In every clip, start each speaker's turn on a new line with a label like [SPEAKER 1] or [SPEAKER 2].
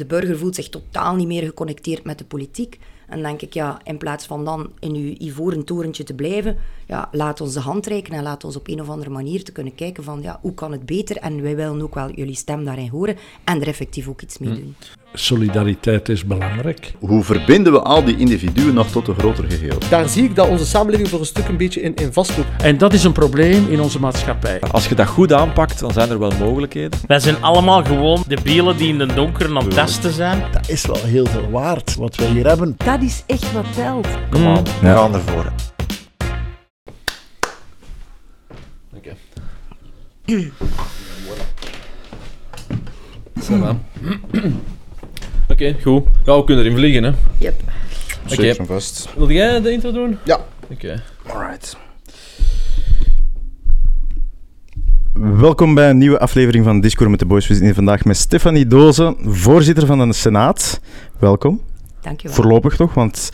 [SPEAKER 1] de burger voelt zich totaal niet meer geconnecteerd met de politiek. En denk ik, ja, in plaats van dan in uw ivoren torentje te blijven, ja, laat ons de hand reiken en laat ons op een of andere manier te kunnen kijken van, ja, hoe kan het beter? En wij willen ook wel jullie stem daarin horen en er effectief ook iets mee doen.
[SPEAKER 2] Solidariteit is belangrijk.
[SPEAKER 3] Hoe verbinden we al die individuen nog tot een groter geheel?
[SPEAKER 4] Daar zie ik dat onze samenleving voor een stuk een beetje in, in vastloopt.
[SPEAKER 2] En dat is een probleem in onze maatschappij.
[SPEAKER 5] Als je dat goed aanpakt, dan zijn er wel mogelijkheden.
[SPEAKER 6] Wij zijn allemaal gewoon de bielen die in de donker aan het testen zijn.
[SPEAKER 7] Dat is wel heel veel waard, wat wij hier hebben.
[SPEAKER 8] Dat is echt wat telt.
[SPEAKER 5] Kom aan, we gaan ervoor.
[SPEAKER 9] Oké. Ça va. Oké, goed. Ja, we kunnen erin vliegen, hè.
[SPEAKER 1] Yep.
[SPEAKER 9] Oké.
[SPEAKER 3] Vast.
[SPEAKER 9] Wil jij de intro doen?
[SPEAKER 3] Ja.
[SPEAKER 9] Oké.
[SPEAKER 3] Alright. Welkom bij een nieuwe aflevering van Discord met de Boys. We zitten hier vandaag met Stefanie Dozen, voorzitter van de Senaat. Welkom.
[SPEAKER 1] Dankjewel.
[SPEAKER 3] Voorlopig toch, want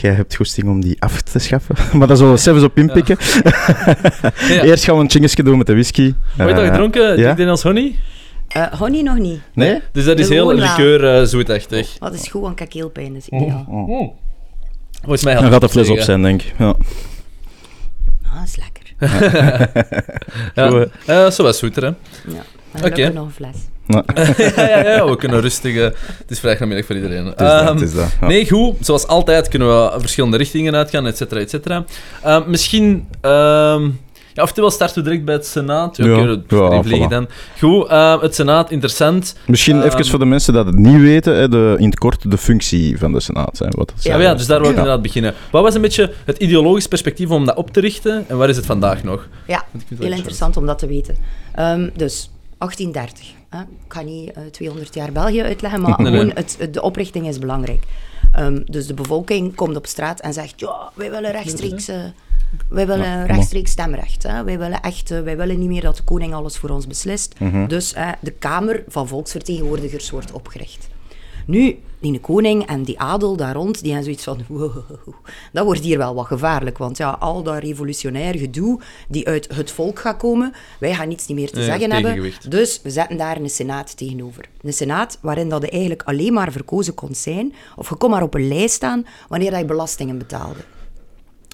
[SPEAKER 3] jij hebt goesting om die af te schaffen. maar daar zullen we zelfs op inpikken.
[SPEAKER 9] Ja.
[SPEAKER 3] Eerst gaan we een chingesje doen met de whisky.
[SPEAKER 9] Heb je dat gedronken?
[SPEAKER 3] ja?
[SPEAKER 9] Ik denk als honey?
[SPEAKER 1] Eh, honey nog niet.
[SPEAKER 3] Nee?
[SPEAKER 9] Dus dat is heel likeur eh, zoetachtig.
[SPEAKER 1] Wat is goed, want ik heb keelpijn, dus ideaal.
[SPEAKER 9] Volgens mij
[SPEAKER 3] Dan gaat de fles op zijn, denk ik. Ja.
[SPEAKER 1] Ah, is lekker.
[SPEAKER 9] Ja,
[SPEAKER 3] Goed,
[SPEAKER 9] Eh, zo was zoeter, hè.
[SPEAKER 1] Ja.
[SPEAKER 9] Oké.
[SPEAKER 1] nog een fles.
[SPEAKER 9] ja, ja, ja, we kunnen rustig... het is vrijdagmiddag voor iedereen.
[SPEAKER 3] Het is dat,
[SPEAKER 9] Ehm,
[SPEAKER 3] het is dat. ja.
[SPEAKER 9] Nee, goed. Zoals altijd kunnen we verschillende richtingen uitgaan, et cetera, et cetera. Ehm, misschien... ehm, ja, oftewel starten we direct bij het Senaat. Ja, oké,
[SPEAKER 3] ja,
[SPEAKER 9] erin vliegen
[SPEAKER 3] voilà.
[SPEAKER 9] dan. Goed, ehm, het Senaat, interessant.
[SPEAKER 3] Misschien
[SPEAKER 9] Ehm,
[SPEAKER 3] even voor de mensen dat het niet weten, hè, de, in het kort de functie van de Senaat. Hè, wat
[SPEAKER 9] Ja,
[SPEAKER 3] zijn.
[SPEAKER 9] ja, dus daar wil ik
[SPEAKER 3] Ja.
[SPEAKER 9] inderdaad beginnen. Wat was een beetje het ideologisch perspectief om dat op te richten en waar is het vandaag nog?
[SPEAKER 1] Ja,
[SPEAKER 9] het
[SPEAKER 1] heel interessant om dat te weten. Ehm, dus 1830. Hè. Ik ga niet eh, 200 jaar België uitleggen, maar
[SPEAKER 9] Nee,
[SPEAKER 1] gewoon
[SPEAKER 9] nee.
[SPEAKER 1] Het, het- de oprichting is belangrijk. Ehm, dus de bevolking komt op straat en zegt: Ja, wij willen rechtstreeks, eh, wij willen rechtstreeks stemrecht. Hè. Wij, willen echt, eh, wij willen niet meer dat de koning alles voor ons beslist. Dus eh, de Kamer van Volksvertegenwoordigers wordt opgericht. Nu, die koning en die adel daar rond, die hebben zoiets van... wow, dat wordt hier wel wat gevaarlijk, want ja, al dat revolutionair gedoe die uit het volk gaat komen, wij gaan niets niet meer te
[SPEAKER 9] Ja,
[SPEAKER 1] zeggen hebben. Dus we zetten daar een senaat tegenover. Een senaat waarin dat je eigenlijk alleen maar verkozen kon zijn, of je kon maar op een lijst staan wanneer dat je belastingen betaalde.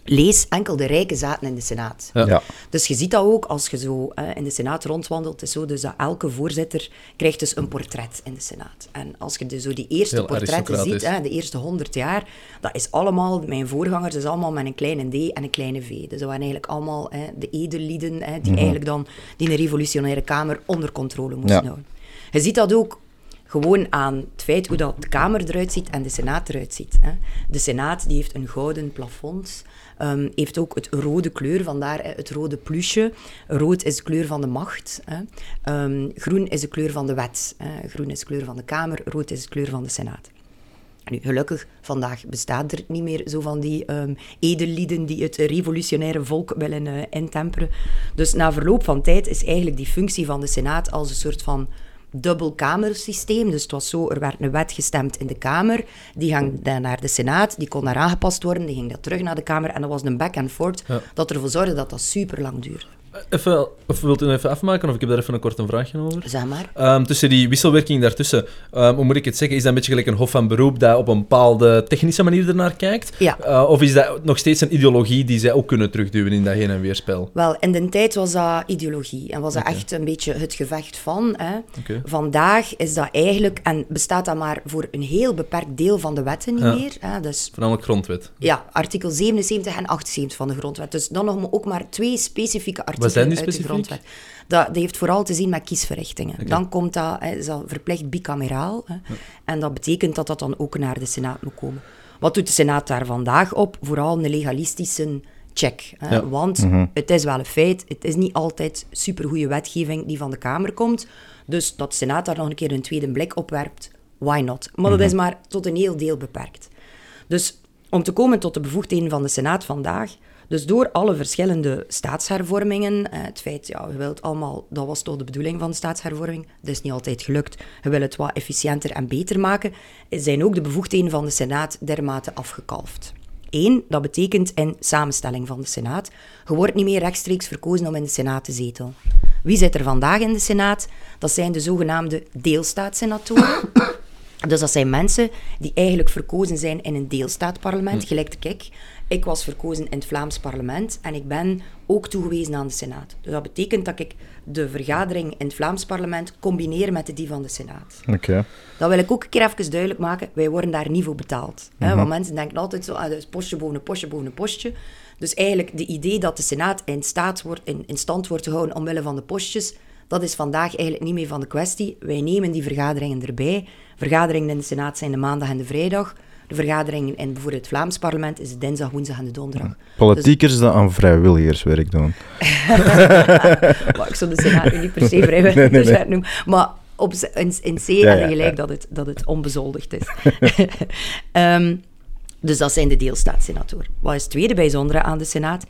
[SPEAKER 1] Lees, enkel de rijken zaten in de senaat.
[SPEAKER 9] Ja.
[SPEAKER 3] Ja.
[SPEAKER 1] Dus je ziet dat ook als je zo eh, in de Senaat rondwandelt. Het is zo dus dat elke voorzitter krijgt dus een portret in de Senaat. En als je dus zo die eerste
[SPEAKER 9] Heel
[SPEAKER 1] portretten ziet, hè, de eerste honderd jaar, dat is allemaal, mijn voorgangers, is allemaal met een kleine d en een kleine v. Dus dat waren eigenlijk allemaal hè, de edellieden hè, die eigenlijk dan die een revolutionaire kamer onder controle moesten
[SPEAKER 3] Ja.
[SPEAKER 1] houden. Je ziet dat ook gewoon aan het feit hoe dat de Kamer eruit ziet en de Senaat eruit ziet. Hè. De Senaat die heeft een gouden plafond, ehm, heeft ook het rode kleur, vandaar het rode plusje. Rood is de kleur van de macht. Hè. Ehm, groen is de kleur van de wet. Groen is de kleur van de Kamer, rood is de kleur van de Senaat. Nu, gelukkig, vandaag bestaat er niet meer zo van die ehm edellieden die het revolutionaire volk willen eh, intemperen. Dus na verloop van tijd is eigenlijk die functie van de Senaat als een soort van dubbelkamersysteem. Dus het was zo, er werd een wet gestemd in de Kamer, die ging naar de Senaat, die kon daar aangepast worden, die ging dat terug naar de Kamer en dat was een back and forth
[SPEAKER 9] Ja.
[SPEAKER 1] dat ervoor zorgde dat dat super lang duurde.
[SPEAKER 9] Even, of wilt u even afmaken of ik heb daar even een kort een vraagje over?
[SPEAKER 1] Zeg maar.
[SPEAKER 9] Ehm, tussen die wisselwerking daartussen, ehm, hoe moet ik het zeggen, is dat een beetje gelijk een hof van beroep dat op een bepaalde technische manier ernaar kijkt?
[SPEAKER 1] Ja.
[SPEAKER 9] Eh, of is dat nog steeds een ideologie die zij ook kunnen terugduwen in dat heen- en weerspel?
[SPEAKER 1] Wel, in de tijd was dat ideologie en was dat echt een beetje het gevecht van. Hè. Vandaag is dat eigenlijk, en bestaat dat maar voor een heel beperkt deel van de wetten niet
[SPEAKER 9] Ja.
[SPEAKER 1] meer. Hè. Dus
[SPEAKER 9] Voornamelijk grondwet.
[SPEAKER 1] ja, artikel 77 en 78 van de grondwet. Dus dan nog maar- ook maar twee specifieke artikelen
[SPEAKER 9] zijn die
[SPEAKER 1] uit de
[SPEAKER 9] specifiek?
[SPEAKER 1] grondwet. Dat, dat heeft vooral te zien met kiesverrichtingen. Dan komt dat, hè, is dat verplicht bicameraal. Hè. En dat betekent dat dat dan ook naar de Senaat moet komen. Wat doet de Senaat daar vandaag op? Vooral een legalistische check. Hè.
[SPEAKER 9] Ja.
[SPEAKER 1] Want het is wel een feit, het is niet altijd supergoeie wetgeving die van de Kamer komt. Dus dat de Senaat daar nog een keer een tweede blik op werpt, why not? Maar dat is maar tot een heel deel beperkt. Dus om te komen tot de bevoegdheden van de Senaat vandaag, dus door alle verschillende staatshervormingen, eh, het feit, ja, je wilt allemaal, dat was toch de bedoeling van de staatshervorming, dat is niet altijd gelukt, je wil het wat efficiënter en beter maken, zijn ook de bevoegdheden van de Senaat dermate afgekalfd. Eén, dat betekent in samenstelling van de Senaat. Je wordt niet meer rechtstreeks verkozen om in de Senaat te zetelen. Wie zit er vandaag in de Senaat? Dat zijn de zogenaamde deelstaatsenatoren. Dus dat zijn mensen die eigenlijk verkozen zijn in een deelstaatparlement, gelijk de ik. Ik was verkozen in het Vlaams parlement en ik ben ook toegewezen aan de Senaat. Dus dat betekent dat ik de vergadering in het Vlaams parlement combineer met die van de Senaat.
[SPEAKER 3] Oké.
[SPEAKER 1] Dat wil ik ook een keer even duidelijk maken. Wij worden daar niet voor betaald. Hè? Want mensen denken altijd zo, ah, is postje boven een postje boven een postje. Dus eigenlijk de idee dat de Senaat in, staat wordt, in, in stand wordt gehouden omwille van de postjes, dat is vandaag eigenlijk niet meer van de kwestie. Wij nemen die vergaderingen erbij. Vergaderingen in de Senaat zijn de maandag en de vrijdag. De vergaderingen in bijvoorbeeld het Vlaams parlement is dinsdag, woensdag en de donderdag.
[SPEAKER 3] Politiekers dat aan vrijwilligerswerk doen.
[SPEAKER 1] Maar ik zou de Senaat nu niet per se vrijwillig noemen. Maar op, in, in C
[SPEAKER 3] Ja,
[SPEAKER 1] gelijk
[SPEAKER 3] ja.
[SPEAKER 1] dat, het, dat het onbezoldigd is. Ehm, dus dat zijn de deelstaatsenatoren. Wat is het tweede bijzondere aan de Senaat?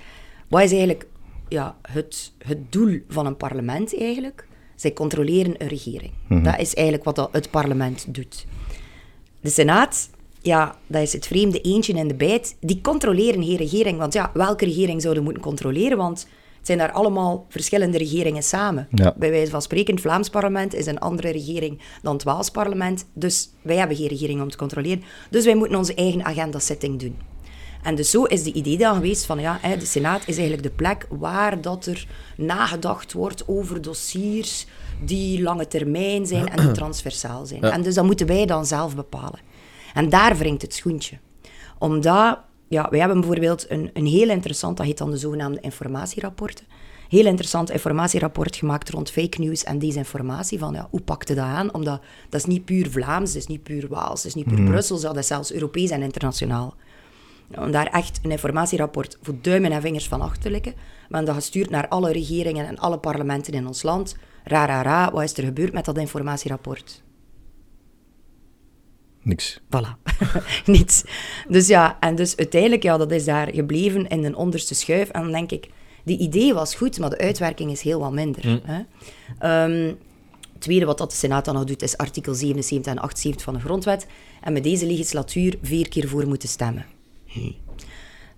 [SPEAKER 1] Wat is eigenlijk ja, het, het doel van een parlement eigenlijk? Zij controleren een regering. Dat is eigenlijk wat het parlement doet. De Senaat, ja, dat is het vreemde eentje in de bijt. Die controleren geen regering. Want ja, welke regering zouden moeten controleren? Want het zijn daar allemaal verschillende regeringen samen.
[SPEAKER 3] Ja.
[SPEAKER 1] Bij wijze van spreken, het Vlaams parlement is een andere regering dan het Waals parlement. Dus wij hebben geen regering om te controleren. Dus wij moeten onze eigen agenda-setting doen. En dus zo is de idee dan geweest van, ja, de Senaat is eigenlijk de plek waar dat er nagedacht wordt over dossiers die lange termijn zijn en die transversaal zijn. En dus dat moeten wij dan zelf bepalen. En daar wringt het schoentje. Omdat, ja, wij hebben bijvoorbeeld een, een heel interessant, dat heet dan de zogenaamde informatierapporten. Heel interessant informatierapport gemaakt rond fake news en desinformatie. Van ja, hoe pakte dat aan? Omdat dat is niet puur Vlaams, dat is niet puur Waals, dat is niet puur Brussels, dat is zelfs Europees en internationaal. Om daar echt een informatierapport voor duimen en vingers van achter te likken. We hebben dat gestuurd naar alle regeringen en alle parlementen in ons land. Ra, ra, ra, wat is er gebeurd met dat informatierapport?
[SPEAKER 3] Niks.
[SPEAKER 1] Voilà, niets. Dus ja, en dus uiteindelijk, ja, dat is daar gebleven in een onderste schuif. En dan denk ik, die idee was goed, maar de uitwerking is heel wat minder. Hè? Ehm, het tweede wat dat de Senaat dan nog doet, is artikel 77 en 78 van de Grondwet. En met deze legislatuur vier keer voor moeten stemmen.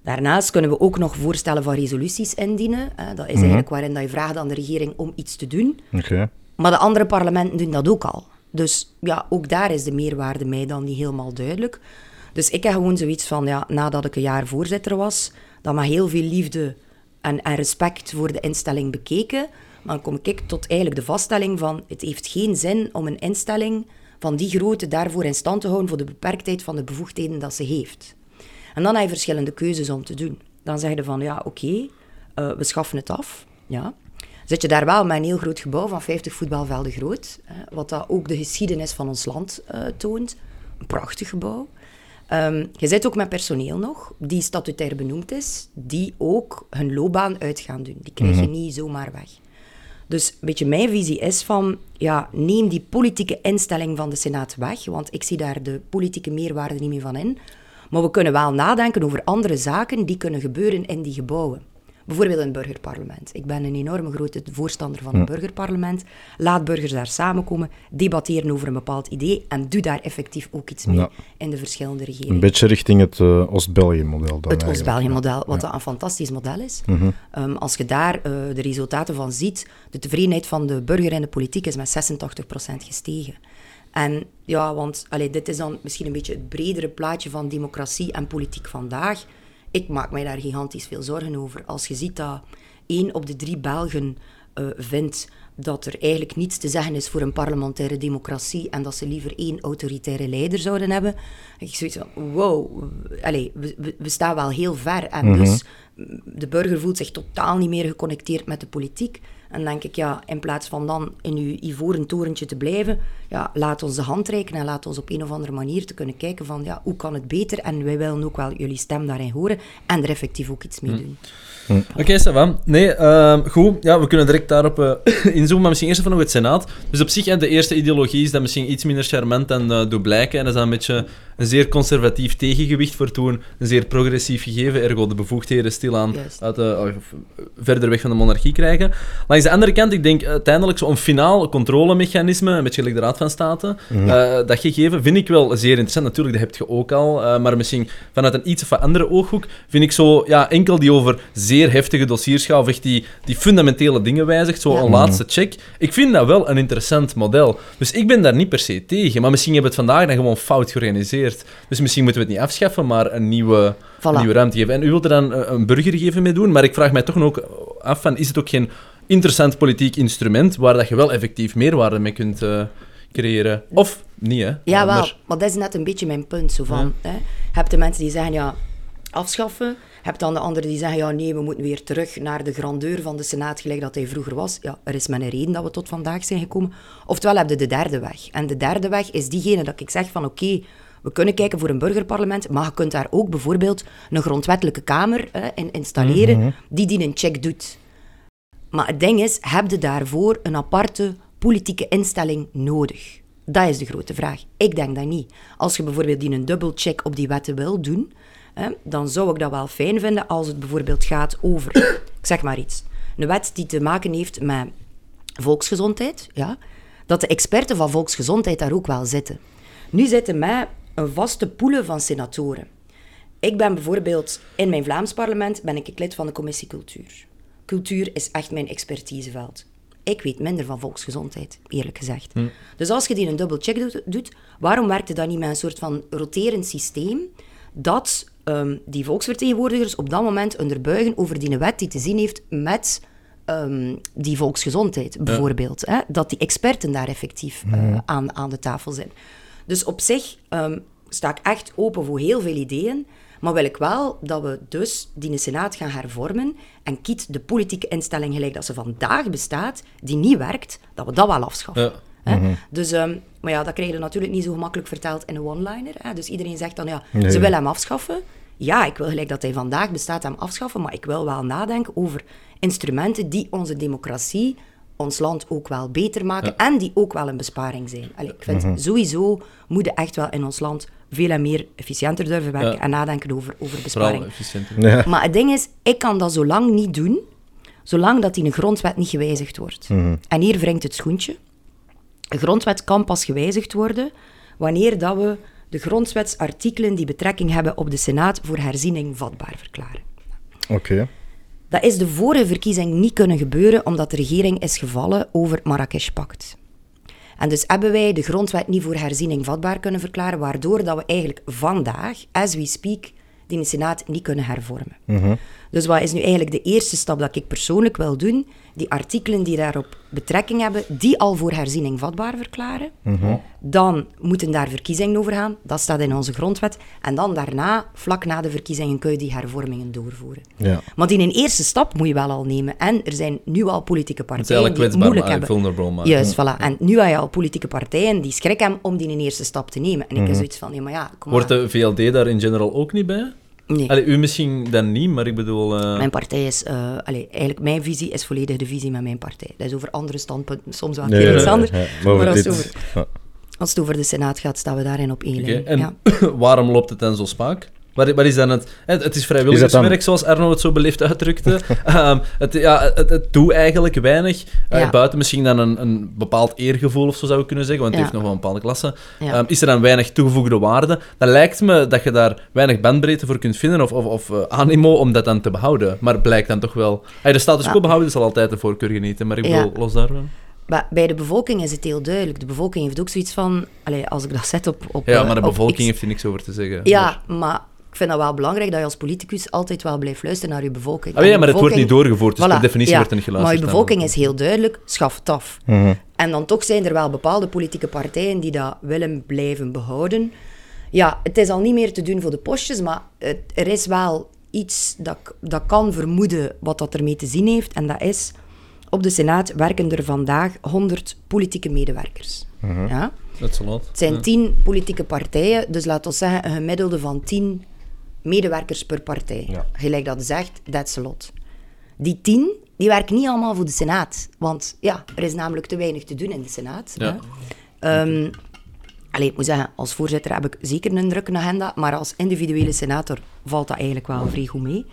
[SPEAKER 1] Daarnaast kunnen we ook nog voorstellen van resoluties indienen. Hè? Dat is eigenlijk waarin dat je vraagt aan de regering om iets te doen.
[SPEAKER 3] Oké.
[SPEAKER 1] Maar de andere parlementen doen dat ook al. Dus ja, ook daar is de meerwaarde mij dan niet helemaal duidelijk. Dus ik heb gewoon zoiets van, ja, nadat ik een jaar voorzitter was, dat met heel veel liefde en, en respect voor de instelling bekeken, dan kom ik tot eigenlijk de vaststelling van, het heeft geen zin om een instelling van die grootte daarvoor in stand te houden voor de beperktheid van de bevoegdheden dat ze heeft. En dan heb je verschillende keuzes om te doen. Dan zeg je van, ja, oké, eh, we schaffen het af. Ja. Zit je daar wel met een heel groot gebouw van 50 voetbalvelden groot, hè, wat dat ook de geschiedenis van ons land eh, toont. Een prachtig gebouw. Ehm, je zit ook met personeel nog, die statutair benoemd is, die ook hun loopbaan uit gaan doen. Die krijg je niet zomaar weg. Dus een beetje mijn visie is van, ja, neem die politieke instelling van de Senaat weg, want ik zie daar de politieke meerwaarde niet meer van in. Maar we kunnen wel nadenken over andere zaken die kunnen gebeuren in die gebouwen. Bijvoorbeeld een burgerparlement. Ik ben een enorme grote voorstander van een burgerparlement. Laat burgers daar samenkomen, debatteren over een bepaald idee en doe daar effectief ook iets mee
[SPEAKER 3] Ja.
[SPEAKER 1] in de verschillende
[SPEAKER 3] Een
[SPEAKER 1] regeringen.
[SPEAKER 3] beetje richting het eh, Oost-België-model dan
[SPEAKER 1] Het. Oost-België-model, wat een fantastisch model is. Ehm, als je daar eh, de resultaten van ziet, de tevredenheid van de burger in de politiek is met 86% gestegen. En ja, want allee, dit is dan misschien een beetje het bredere plaatje van democratie en politiek vandaag. Ik maak mij daar gigantisch veel zorgen over. Als je ziet dat één op de drie Belgen eh, vindt dat er eigenlijk niets te zeggen is voor een parlementaire democratie en dat ze liever één autoritaire leider zouden hebben. Ik zoiets van, wow, allee, we, staan wel heel ver. En dus mm, de burger voelt zich totaal niet meer geconnecteerd met de politiek. En dan denk ik, ja, in plaats van dan in uw ivoren torentje te blijven, ja, laat ons de hand reiken en laat ons op een of andere manier te kunnen kijken van, ja, hoe kan het beter? En wij willen ook wel jullie stem daarin horen en er effectief ook iets mee doen.
[SPEAKER 9] Oké, ça va. Nee, ehm, goed. Ja, we kunnen direct daarop eh, inzoomen, maar misschien eerst even nog het Senaat. Dus op zich, hè, de eerste ideologie is dat misschien iets minder charmant en eh doet blijken. En dat is dan een beetje een zeer conservatief tegengewicht voor toen een zeer progressief gegeven, ergo de bevoegdheden stilaan
[SPEAKER 1] Juist.
[SPEAKER 9] uit de, of verder weg van de monarchie krijgen. Langs de andere kant, ik denk uiteindelijk zo'n finaal controlemechanisme, een beetje gelijk de Raad van State, eh, dat gegeven, vind ik wel zeer interessant. Natuurlijk, dat heb je ook al, eh, maar misschien vanuit een iets of andere ooghoek, vind ik zo, ja, enkel die over zeer heftige dossiers gaat, of echt die, die fundamentele dingen wijzigt, zo
[SPEAKER 1] Ja.
[SPEAKER 9] een laatste check. Ik vind dat wel een interessant model. Dus ik ben daar niet per se tegen, maar misschien hebben we het vandaag dan gewoon fout georganiseerd. Dus misschien moeten we het niet afschaffen, maar een nieuwe,
[SPEAKER 1] Voilà.
[SPEAKER 9] een nieuwe ruimte geven. En u wilt er dan eh, een burgergeven mee doen, maar ik vraag mij toch ook af van, is het ook geen interessant politiek instrument waar dat je wel effectief meerwaarde mee kunt eh, creëren? Of niet, hè?
[SPEAKER 1] Ja, wel.
[SPEAKER 9] Maar-
[SPEAKER 1] Maar dat is net een beetje mijn punt. Zo van, hè. Je hebt de mensen die zeggen, ja, afschaffen. Je hebt dan de anderen die zeggen, ja, nee, we moeten weer terug naar de grandeur van de Senaat, gelijk dat hij vroeger was. Ja, er is maar een reden dat we tot vandaag zijn gekomen. Oftewel heb je de derde weg. En de derde weg is diegene dat ik zeg van, oké, we kunnen kijken voor een burgerparlement, maar je kunt daar ook bijvoorbeeld een grondwettelijke kamer in installeren, die die een check doet. Maar het ding is, heb je daarvoor een aparte politieke instelling nodig? Dat is de grote vraag. Ik denk dat niet. Als je bijvoorbeeld die een dubbelcheck op die wetten wil doen, dan zou ik dat wel fijn vinden als het bijvoorbeeld gaat over, ik zeg maar iets, een wet die te maken heeft met volksgezondheid, ja, dat de experten van volksgezondheid daar ook wel zitten. Nu zitten mij een vaste poelen van senatoren. Ik ben bijvoorbeeld in mijn Vlaams parlement ben ik lid van de commissie cultuur. Cultuur is echt mijn expertiseveld. Ik weet minder van volksgezondheid, eerlijk gezegd. Dus als je die een dubbel check doet, doet, waarom werkt het dan niet met een soort van roterend systeem dat ehm, die volksvertegenwoordigers op dat moment onderbuigen over die wet die te zien heeft met ehm, die volksgezondheid, bijvoorbeeld. Hè? Dat die experten daar effectief eh, aan, aan de tafel zijn. Dus op zich ehm, sta ik echt open voor heel veel ideeën, maar wil ik wel dat we dus die Senaat gaan hervormen en kiet de politieke instelling gelijk dat ze vandaag bestaat, die niet werkt, dat we dat wel afschaffen.
[SPEAKER 9] Ja.
[SPEAKER 1] Hè? Dus, ehm, maar ja, dat krijg je natuurlijk niet zo gemakkelijk verteld in een one-liner. Dus iedereen zegt dan, ja,
[SPEAKER 3] Nee.
[SPEAKER 1] ze willen hem afschaffen. Ja, ik wil gelijk dat hij vandaag bestaat hem afschaffen, maar ik wil wel nadenken over instrumenten die onze democratie, ons land ook wel beter maken en die ook wel een besparing zijn. Allee, ik vind sowieso moeten echt wel in ons land veel en meer efficiënter durven werken
[SPEAKER 9] Ja.
[SPEAKER 1] en nadenken over, over besparing.
[SPEAKER 3] Ja.
[SPEAKER 1] Maar het ding is, ik kan dat zo lang niet doen, zolang dat die grondwet niet gewijzigd wordt. En hier wringt het schoentje. Een grondwet kan pas gewijzigd worden wanneer dat we de grondwetsartikelen die betrekking hebben op de Senaat voor herziening vatbaar verklaren.
[SPEAKER 3] Oké.
[SPEAKER 1] Dat is de vorige verkiezing niet kunnen gebeuren omdat de regering is gevallen over het Marrakesh-pact. En dus hebben wij de grondwet niet voor herziening vatbaar kunnen verklaren, waardoor dat we eigenlijk vandaag, as we speak, die Senaat niet kunnen hervormen. Dus wat is nu eigenlijk de eerste stap dat ik persoonlijk wil doen? Die artikelen die daarop betrekking hebben, die al voor herziening vatbaar verklaren. Dan moeten daar verkiezingen over gaan. Dat staat in onze grondwet. En dan daarna, vlak na de verkiezingen, kun je die hervormingen doorvoeren.
[SPEAKER 3] Ja.
[SPEAKER 1] Maar die een eerste stap moet je wel al nemen. En er zijn nu al politieke
[SPEAKER 9] Het
[SPEAKER 1] partijen die het
[SPEAKER 9] kwetsbaar,
[SPEAKER 1] moeilijk
[SPEAKER 9] maar
[SPEAKER 1] hebben.
[SPEAKER 9] Maar.
[SPEAKER 1] Juist, voilà. En nu heb je al politieke partijen die schrik hebben om die een eerste stap te nemen. En ik
[SPEAKER 3] Mhm.
[SPEAKER 1] heb zoiets van, ja, maar ja, kom
[SPEAKER 9] Wordt de VLD daar in general ook niet bij?
[SPEAKER 1] Nee.
[SPEAKER 9] Allee, u misschien dan niet, maar ik bedoel... eh,
[SPEAKER 1] Mijn partij is, eh, allee, eigenlijk mijn visie is volledig de visie met mijn partij. Dat is over andere standpunten, soms wel een
[SPEAKER 3] Nee,
[SPEAKER 1] keer
[SPEAKER 3] nee,
[SPEAKER 1] iets anders.
[SPEAKER 3] ja,
[SPEAKER 1] maar
[SPEAKER 3] maar
[SPEAKER 1] als,
[SPEAKER 3] dit-
[SPEAKER 1] over, als het over de Senaat gaat, staan we daarin op één
[SPEAKER 9] Oké,
[SPEAKER 1] lijn.
[SPEAKER 9] En
[SPEAKER 1] Ja.
[SPEAKER 9] waarom loopt het dan zo spaak? Wat, wat is dan het... Het, is vrijwilligerswerk,
[SPEAKER 3] dan-
[SPEAKER 9] zoals Arno het zo beleefd uitdrukte. Ehm, het, ja, het, het doet eigenlijk weinig. eh. Buiten misschien dan een, een bepaald eergevoel, of zo zou ik kunnen zeggen, want het
[SPEAKER 1] Ja.
[SPEAKER 9] heeft nog wel een bepaalde klasse.
[SPEAKER 1] Ja.
[SPEAKER 9] Ehm, is er dan weinig toegevoegde waarde? Dan lijkt me dat je daar weinig bandbreedte voor kunt vinden, of, of, of eh, animo om dat dan te behouden. Maar het blijkt dan toch wel... Hey, de status quo
[SPEAKER 1] Ja.
[SPEAKER 9] behouden zal altijd de voorkeur genieten, maar ik
[SPEAKER 1] Ja.
[SPEAKER 9] bedoel, los daarvan.
[SPEAKER 1] Maar bij de bevolking is het heel duidelijk. De bevolking heeft ook zoiets van... Allee, als ik dat zet op... op
[SPEAKER 9] Ja,
[SPEAKER 1] eh,
[SPEAKER 9] maar de bevolking
[SPEAKER 1] X-
[SPEAKER 9] heeft er niks over te zeggen.
[SPEAKER 1] Ja, maar ik vind dat wel belangrijk dat je als politicus altijd wel blijft luisteren naar je bevolking.
[SPEAKER 9] Ah, ja, maar het wordt niet doorgevoerd, dus
[SPEAKER 1] Voilà,
[SPEAKER 9] per definitie
[SPEAKER 1] ja,
[SPEAKER 9] wordt er niet geluisterd.
[SPEAKER 1] Maar je bevolking is heel duidelijk, schaf het af. En dan toch zijn er wel bepaalde politieke partijen die dat willen blijven behouden. Ja, het is al niet meer te doen voor de postjes, maar het- er is wel iets dat, dat kan vermoeden wat dat ermee te zien heeft. En dat is, op de Senaat werken er vandaag 100 politieke medewerkers. Ja?
[SPEAKER 9] Dat is lot.
[SPEAKER 1] Het zijn tien politieke partijen, dus laten we zeggen een gemiddelde van tien medewerkers per partij.
[SPEAKER 3] Ja.
[SPEAKER 1] Gelijk dat zegt, that's a lot. Die tien, die werken niet allemaal voor de Senaat. Want ja, er is namelijk te weinig te doen in de Senaat.
[SPEAKER 9] Ja.
[SPEAKER 1] Hè. Ehm, allee, ik moet zeggen, als voorzitter heb ik zeker een drukke agenda, maar als individuele senator valt dat eigenlijk wel vrij goed mee.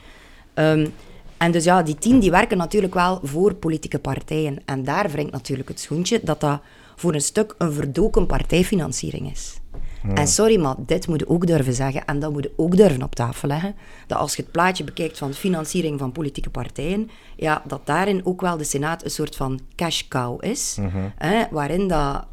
[SPEAKER 1] Ehm, En dus ja, die tien die werken natuurlijk wel voor politieke partijen. En daar wringt natuurlijk het schoentje dat dat voor een stuk een verdoken partijfinanciering is. En sorry, maar dit moet je ook durven zeggen en dat moet je ook durven op tafel leggen. Dat als je het plaatje bekijkt van financiering van politieke partijen, ja, dat daarin ook wel de Senaat een soort van cash cow is. Hè, waarin dat,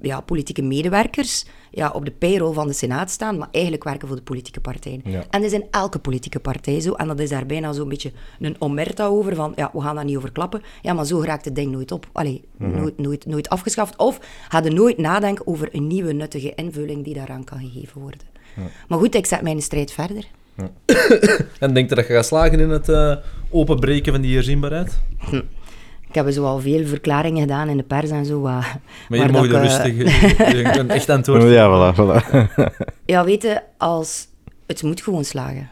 [SPEAKER 1] ja, politieke medewerkers ja, op de payroll van de Senaat staan, maar eigenlijk werken voor de politieke partijen.
[SPEAKER 3] Ja.
[SPEAKER 1] En dat is in elke politieke partij zo. En dat is daar bijna zo'n beetje een omerta over, van ja, we gaan daar niet over klappen. Ja, maar zo raakt het ding nooit op. Allee, nooit, nooit, nooit afgeschaft. Of hadden nooit nadenken over een nieuwe nuttige invulling die daaraan kan gegeven worden. Maar goed, ik zet mijn strijd verder.
[SPEAKER 9] En denk je dat je gaat slagen in het eh, openbreken van die herzienbaarheid?
[SPEAKER 1] Ik heb zo al veel verklaringen gedaan in de pers en zo.
[SPEAKER 9] Maar mag je
[SPEAKER 1] eh,
[SPEAKER 9] rustig je- een echt antwoord
[SPEAKER 3] Ja, voilà, voilà.
[SPEAKER 1] Ja, weet je, als... Het moet gewoon slagen.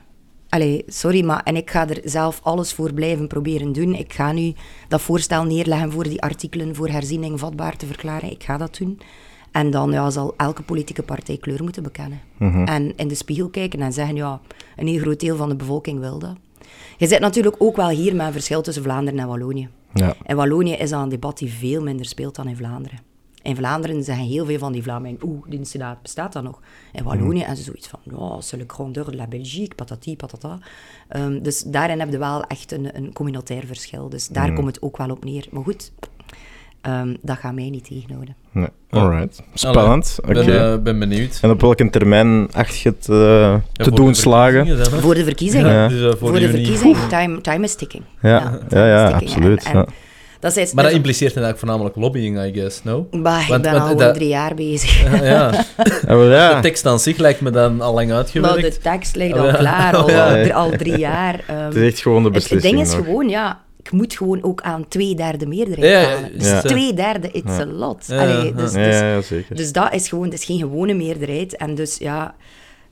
[SPEAKER 1] Allee, sorry, maar... En ik ga er zelf alles voor blijven proberen doen. Ik ga nu dat voorstel neerleggen voor die artikelen voor herziening vatbaar te verklaren. Ik ga dat doen. En dan ja, zal elke politieke partij kleur moeten bekennen. En in de spiegel kijken en zeggen, ja, een heel groot deel van de bevolking wil dat. Je zit natuurlijk ook wel hier met een verschil tussen Vlaanderen en Wallonië.
[SPEAKER 3] Ja.
[SPEAKER 1] In Wallonië is dat een debat die veel minder speelt dan in Vlaanderen. In Vlaanderen zeggen heel veel van die Vlamingen, oeh, die Senaat bestaat dat nog. In Wallonië hebben ze zoiets van, ja, c'est le grandeur de la Belgique, patati, patata. Ehm, dus daarin heb je wel echt een, een communautair verschil. Dus daar komt het ook wel op neer. Maar goed, ehm, dat gaat mij niet tegenhouden.
[SPEAKER 3] Nee. Alright. Spannend.
[SPEAKER 9] Ik
[SPEAKER 3] Oké.
[SPEAKER 9] ben, eh, ben benieuwd.
[SPEAKER 3] En op welke termijn acht je het eh,
[SPEAKER 9] Ja,
[SPEAKER 3] te doen slagen?
[SPEAKER 9] hè?
[SPEAKER 1] Voor de verkiezingen.
[SPEAKER 3] Ja.
[SPEAKER 9] Dus, eh,
[SPEAKER 1] Voor, de verkiezingen, time, time is ticking.
[SPEAKER 3] Ja,
[SPEAKER 1] time
[SPEAKER 3] ja, ja, absoluut,
[SPEAKER 1] En, en
[SPEAKER 3] ja.
[SPEAKER 1] Dat is,
[SPEAKER 9] Maar dat impliceert eigenlijk voornamelijk lobbying, I guess, no?
[SPEAKER 1] Bah, ik
[SPEAKER 9] Want-
[SPEAKER 1] ben
[SPEAKER 9] want
[SPEAKER 1] al
[SPEAKER 9] dat-
[SPEAKER 1] drie jaar bezig.
[SPEAKER 9] Ja, ja.
[SPEAKER 3] Ja, wel, ja.
[SPEAKER 9] De tekst aan zich lijkt me dan al lang
[SPEAKER 1] Maar
[SPEAKER 9] uitgewerkt.
[SPEAKER 1] de tekst ligt al klaar, al,
[SPEAKER 9] Oh,
[SPEAKER 1] al, drie- al drie jaar. ehm.
[SPEAKER 3] Het is echt gewoon de
[SPEAKER 1] Het-
[SPEAKER 3] beslissing
[SPEAKER 1] Het ding is
[SPEAKER 3] nog.
[SPEAKER 1] gewoon, ja, ik moet gewoon ook aan twee derde meerderheid
[SPEAKER 9] Ja, ja,
[SPEAKER 1] halen.
[SPEAKER 9] ja.
[SPEAKER 1] Dus
[SPEAKER 3] Ja.
[SPEAKER 1] twee derde, it's a lot.
[SPEAKER 9] Ja,
[SPEAKER 1] Allee,
[SPEAKER 9] ja.
[SPEAKER 1] dus,
[SPEAKER 3] Ja,
[SPEAKER 1] dus,
[SPEAKER 3] ja, ja, zeker.
[SPEAKER 1] dus dat is gewoon, dat is geen gewone meerderheid. En dus ja,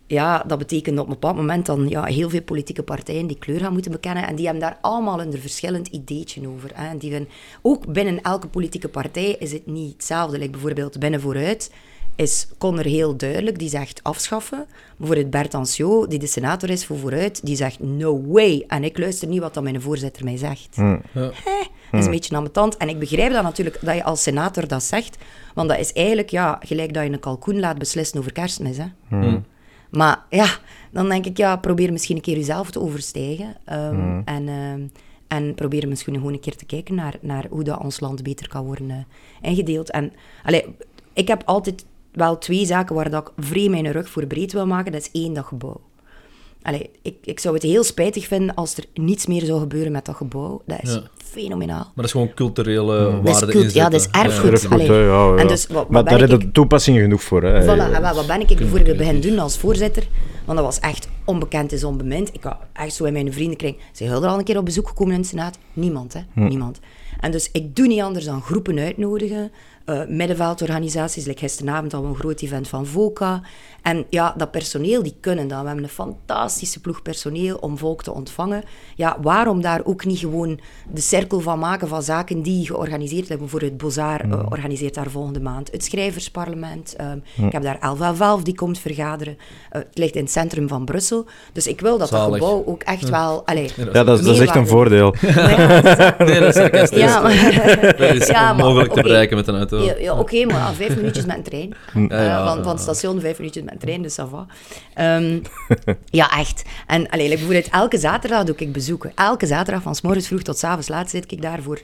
[SPEAKER 1] ja, dat betekent op een bepaald moment dan ja, heel veel politieke partijen die kleur gaan moeten bekennen. En die hebben daar allemaal een verschillend ideetje over. Hè. En die vinden, ook binnen elke politieke partij is het niet hetzelfde. Like bijvoorbeeld binnen Vooruit is Conner heel duidelijk, die zegt afschaffen. Bijvoorbeeld Bert Anciot, die de senator is voor Vooruit, die zegt no way. En ik luister niet wat dan mijn voorzitter mij zegt.
[SPEAKER 3] Hm.
[SPEAKER 9] Ja.
[SPEAKER 1] Dat is een beetje ambetant. En ik begrijp dat natuurlijk, dat je als senator dat zegt. Want dat is eigenlijk, ja, gelijk dat je een kalkoen laat beslissen over kerstmis, hè.
[SPEAKER 9] Hm.
[SPEAKER 1] Maar ja, dan denk ik, ja, probeer misschien een keer jezelf te overstijgen. ehm, en, ehm, en probeer misschien gewoon een keer te kijken naar, naar hoe dat ons land beter kan worden eh, ingedeeld. En allee, ik heb altijd wel twee zaken waar dat ik vrij mijn rug voor breed wil maken. Dat is één, dat gebouw. Allee, ik, ik zou het heel spijtig vinden als er niets meer zou gebeuren met dat gebouw. Dat is
[SPEAKER 9] Ja.
[SPEAKER 1] fenomenaal.
[SPEAKER 9] Maar dat is gewoon culturele
[SPEAKER 1] Dat is
[SPEAKER 9] waarde
[SPEAKER 1] cult- ja, dat is erfgoed. Allee.
[SPEAKER 3] ja, ja.
[SPEAKER 1] En dus, wat- wat
[SPEAKER 3] maar
[SPEAKER 1] ben
[SPEAKER 3] daar heb je toepassing genoeg voor. Hè.
[SPEAKER 1] Voilà, en wat ben ik bijvoorbeeld beginnen doen als voorzitter? Want dat was echt onbekend is onbemind. Ik had echt zo in mijn vriendenkring... Zijn jullie er al een keer op bezoek gekomen in de Senaat? Niemand, hè? Niemand. En dus ik doe niet anders dan groepen uitnodigen. Eh middenveldorganisaties, like gisteravond we een groot event van VOCA. En ja, dat personeel, die kunnen dat. We hebben een fantastische ploeg personeel om volk te ontvangen. Ja, waarom daar ook niet gewoon de cirkel van maken van zaken die georganiseerd hebben? Bijvoorbeeld Bozar eh, organiseert daar volgende maand het schrijversparlement. Ehm, Ik heb daar Elva Valve die komt vergaderen. Eh, het ligt in het centrum van Brussel. Dus ik wil dat dat gebouw ook echt wel... Allee,
[SPEAKER 3] Ja, dat, is- dat is echt een voordeel.
[SPEAKER 9] Nee, dat is sarcastisch.
[SPEAKER 1] ja, maar,
[SPEAKER 9] Dat is
[SPEAKER 1] Ja, maar
[SPEAKER 9] onmogelijk te
[SPEAKER 1] oké.
[SPEAKER 9] bereiken met een auto.
[SPEAKER 1] ja, ja, oké, maar vijf minuutjes met een trein.
[SPEAKER 9] Ja,
[SPEAKER 1] Eh, van,
[SPEAKER 9] ja.
[SPEAKER 1] van het station vijf minuutjes met een trein, dus ça va. Ehm, ja, echt. En allee, like bijvoorbeeld elke zaterdag doe ik bezoeken. Elke zaterdag, van s morgens vroeg tot s avonds laat, zit ik daar voor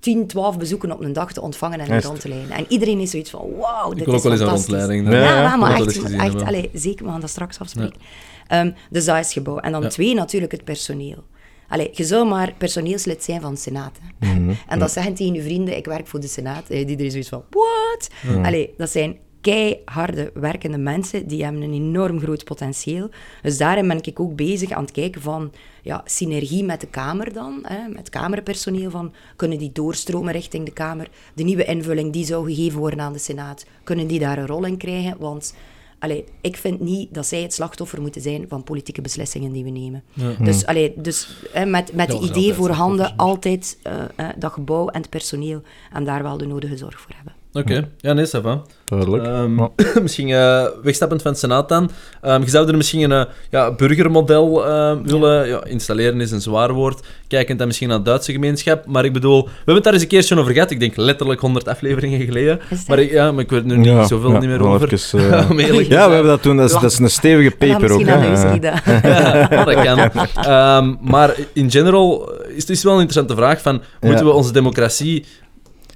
[SPEAKER 1] 10, 12 bezoeken op een dag te ontvangen en
[SPEAKER 3] Echt?
[SPEAKER 1] rond te leiden. En iedereen is zoiets van, wauw, dit
[SPEAKER 9] Ik wil
[SPEAKER 1] is
[SPEAKER 9] ook wel eens een
[SPEAKER 1] fantastisch.
[SPEAKER 9] rondleiding.
[SPEAKER 3] Ja,
[SPEAKER 1] Ja,
[SPEAKER 3] ja.
[SPEAKER 1] maar, echt, echt allee, zeker, we gaan dat straks afspreken. Ehm, dus dat is gebouw. En dan
[SPEAKER 9] Ja.
[SPEAKER 1] twee, natuurlijk het personeel. Allee, je zou maar personeelslid zijn van de Senaat. hè. En dat zeggen tegen je vrienden, ik werk voor de Senaat. Eh, Die er zoiets van, what? Allee, dat zijn keiharde werkende mensen, die hebben een enorm groot potentieel. Dus daarin ben ik ook bezig aan het kijken van ja, synergie met de Kamer dan, hè, met Kamerpersoneel, van kunnen die doorstromen richting de Kamer? De nieuwe invulling die zou gegeven worden aan de Senaat, kunnen die daar een rol in krijgen? Want allee, ik vind niet dat zij het slachtoffer moeten zijn van politieke beslissingen die we nemen. Dus, allee, dus hè, met, met
[SPEAKER 9] zijn
[SPEAKER 1] idee
[SPEAKER 9] altijd
[SPEAKER 1] voor handen
[SPEAKER 9] slachtoffers,
[SPEAKER 1] altijd dat gebouw en het personeel en daar wel de nodige zorg voor hebben.
[SPEAKER 9] Oké, ja, nee, ça va.
[SPEAKER 3] Duidelijk.
[SPEAKER 9] Ehm,
[SPEAKER 3] Ja.
[SPEAKER 9] misschien eh, wegstappend van het Senaat dan. Ehm, je zou er misschien een eh, ja, burgermodel ehm, willen ja, installeren, is een zwaar woord. Kijkend dan misschien naar de Duitse gemeenschap. Maar ik bedoel, we hebben het daar eens een keertje over gehad. Ik denk letterlijk 100 afleveringen geleden. Maar ik, ja, maar ik weet er nu niet zoveel niet meer over.
[SPEAKER 3] even, eh,
[SPEAKER 9] Om eerlijk te
[SPEAKER 3] ja, we hebben dat toen. Dat is, dat is een stevige paper ook.
[SPEAKER 1] misschien
[SPEAKER 9] ja, dat kan. Ehm, maar in general is het is wel een interessante vraag van, moeten we onze democratie...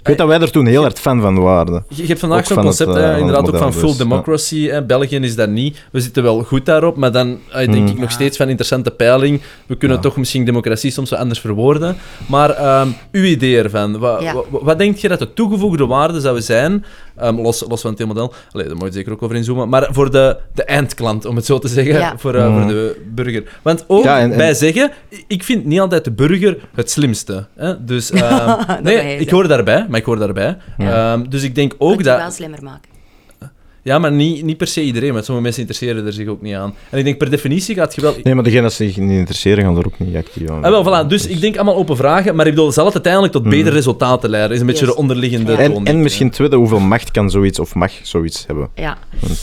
[SPEAKER 3] Ik weet dat wij er toen heel hard fan van waren.
[SPEAKER 9] Je je hebt vandaag zo'n
[SPEAKER 3] het,
[SPEAKER 9] concept,
[SPEAKER 3] eh,
[SPEAKER 9] inderdaad ook van full
[SPEAKER 3] dus, ja.
[SPEAKER 9] democracy. België is dat niet. We zitten wel goed daarop, maar dan eh, denk
[SPEAKER 3] Mm.
[SPEAKER 9] ik nog steeds van interessante peiling. We kunnen
[SPEAKER 3] Ja.
[SPEAKER 9] toch misschien democratie soms wat anders verwoorden. Maar ehm, uw idee ervan, wat,
[SPEAKER 1] Ja.
[SPEAKER 9] wat, wat denk je dat de toegevoegde waarde zou zijn, ehm, los, los van het hele model, Allee, daar moet je zeker ook over inzoomen, maar voor de, de eindklant, om het zo te zeggen,
[SPEAKER 1] Ja.
[SPEAKER 9] voor, eh,
[SPEAKER 3] Mm.
[SPEAKER 9] voor de burger. Want ook
[SPEAKER 3] Ja, en- en-
[SPEAKER 9] bij zeggen, ik vind niet altijd de burger het slimste. Hè? Dus, ehm, nee,
[SPEAKER 1] je
[SPEAKER 9] ik hoor daarbij, maar ik hoor daarbij.
[SPEAKER 3] Ja.
[SPEAKER 9] Ehm, dus ik denk
[SPEAKER 1] Moet
[SPEAKER 9] ook
[SPEAKER 1] je
[SPEAKER 9] dat...
[SPEAKER 1] wel slimmer maken.
[SPEAKER 9] Ja, maar niet, niet per se iedereen, want sommige mensen interesseren er zich ook niet aan. En ik denk per definitie gaat je wel...
[SPEAKER 3] Nee, maar degenen die zich niet interesseren, gaan er ook niet actief aan.
[SPEAKER 9] Ah, wel, voilà. Dus ik denk allemaal open vragen, maar ik bedoel, zal het uiteindelijk tot
[SPEAKER 3] Mhm.
[SPEAKER 9] betere resultaten leiden? Is een beetje
[SPEAKER 1] Yes.
[SPEAKER 9] de onderliggende
[SPEAKER 1] Ja.
[SPEAKER 3] En,
[SPEAKER 9] toon.
[SPEAKER 3] en misschien tweede, hoeveel macht kan zoiets of mag zoiets hebben?
[SPEAKER 1] Ja.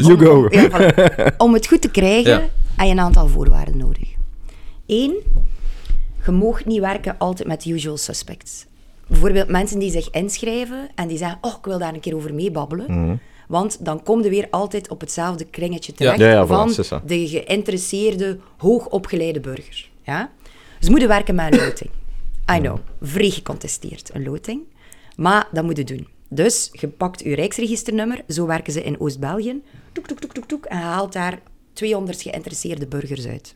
[SPEAKER 3] You go.
[SPEAKER 1] Ja, voilà. Om het goed te krijgen,
[SPEAKER 9] Ja.
[SPEAKER 1] heb je een aantal voorwaarden nodig. Eén, je mag niet werken altijd met usual suspects. Bijvoorbeeld mensen die zich inschrijven en die zeggen, oh, ik wil daar een keer over meebabbelen.
[SPEAKER 3] Mhm.
[SPEAKER 1] Want dan kom je weer altijd op hetzelfde kringetje terecht
[SPEAKER 3] Ja, ja,
[SPEAKER 1] van de geïnteresseerde, hoogopgeleide burger. Ja? Dus moeten werken met een loting. I know, vrij gecontesteerd, een loting. Maar dat moet je doen. Dus je pakt je rijksregisternummer, zo werken ze in Oost-België. Toek, toek, toek, toek, toek, en haalt daar 200 geïnteresseerde burgers uit.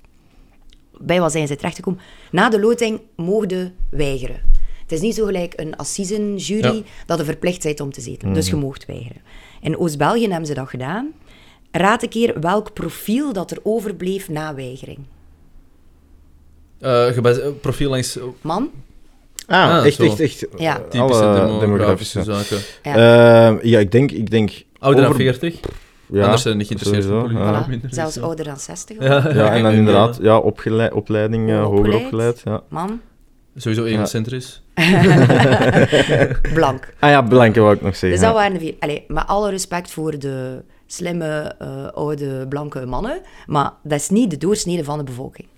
[SPEAKER 1] Bij wat zijn ze terechtgekomen? Na de loting mogen weigeren. Het is niet zo gelijk een assisenjury
[SPEAKER 9] Ja.
[SPEAKER 1] dat je verplicht bent om te zetelen. Dus je moogt weigeren. In Oost-België hebben ze dat gedaan. Raad een keer welk profiel dat er overbleef na weigering.
[SPEAKER 9] Eh, eh, profiel langs...
[SPEAKER 1] Man?
[SPEAKER 3] Ah,
[SPEAKER 9] Ah,
[SPEAKER 3] echt, echt, echt.
[SPEAKER 1] Ja.
[SPEAKER 3] eh,
[SPEAKER 9] Typische
[SPEAKER 3] alle
[SPEAKER 9] demografische
[SPEAKER 3] demografische.
[SPEAKER 9] zaken.
[SPEAKER 1] Ja.
[SPEAKER 3] Ja, ik denk... Ik denk
[SPEAKER 9] Ouder dan
[SPEAKER 3] over-
[SPEAKER 9] 40?
[SPEAKER 3] Ja,
[SPEAKER 9] Anders zijn ze niet geïnteresseerd in
[SPEAKER 3] ja.
[SPEAKER 1] Voilà. Zelfs ouder dan 60.
[SPEAKER 9] Ja.
[SPEAKER 3] Ja, en dan inderdaad, ja, opgeleid, opleiding, eh, hoger
[SPEAKER 1] Opgeleid.
[SPEAKER 3] Ja.
[SPEAKER 1] Man?
[SPEAKER 9] Sowieso egocentrisch.
[SPEAKER 1] Blank.
[SPEAKER 3] Ah ja, blanke wou ik nog zeggen.
[SPEAKER 1] Dus dat
[SPEAKER 3] ja.
[SPEAKER 1] waren de vier. Allee, met alle respect voor de slimme, eh, oude, blanke mannen. Maar dat is niet de doorsnede van de bevolking.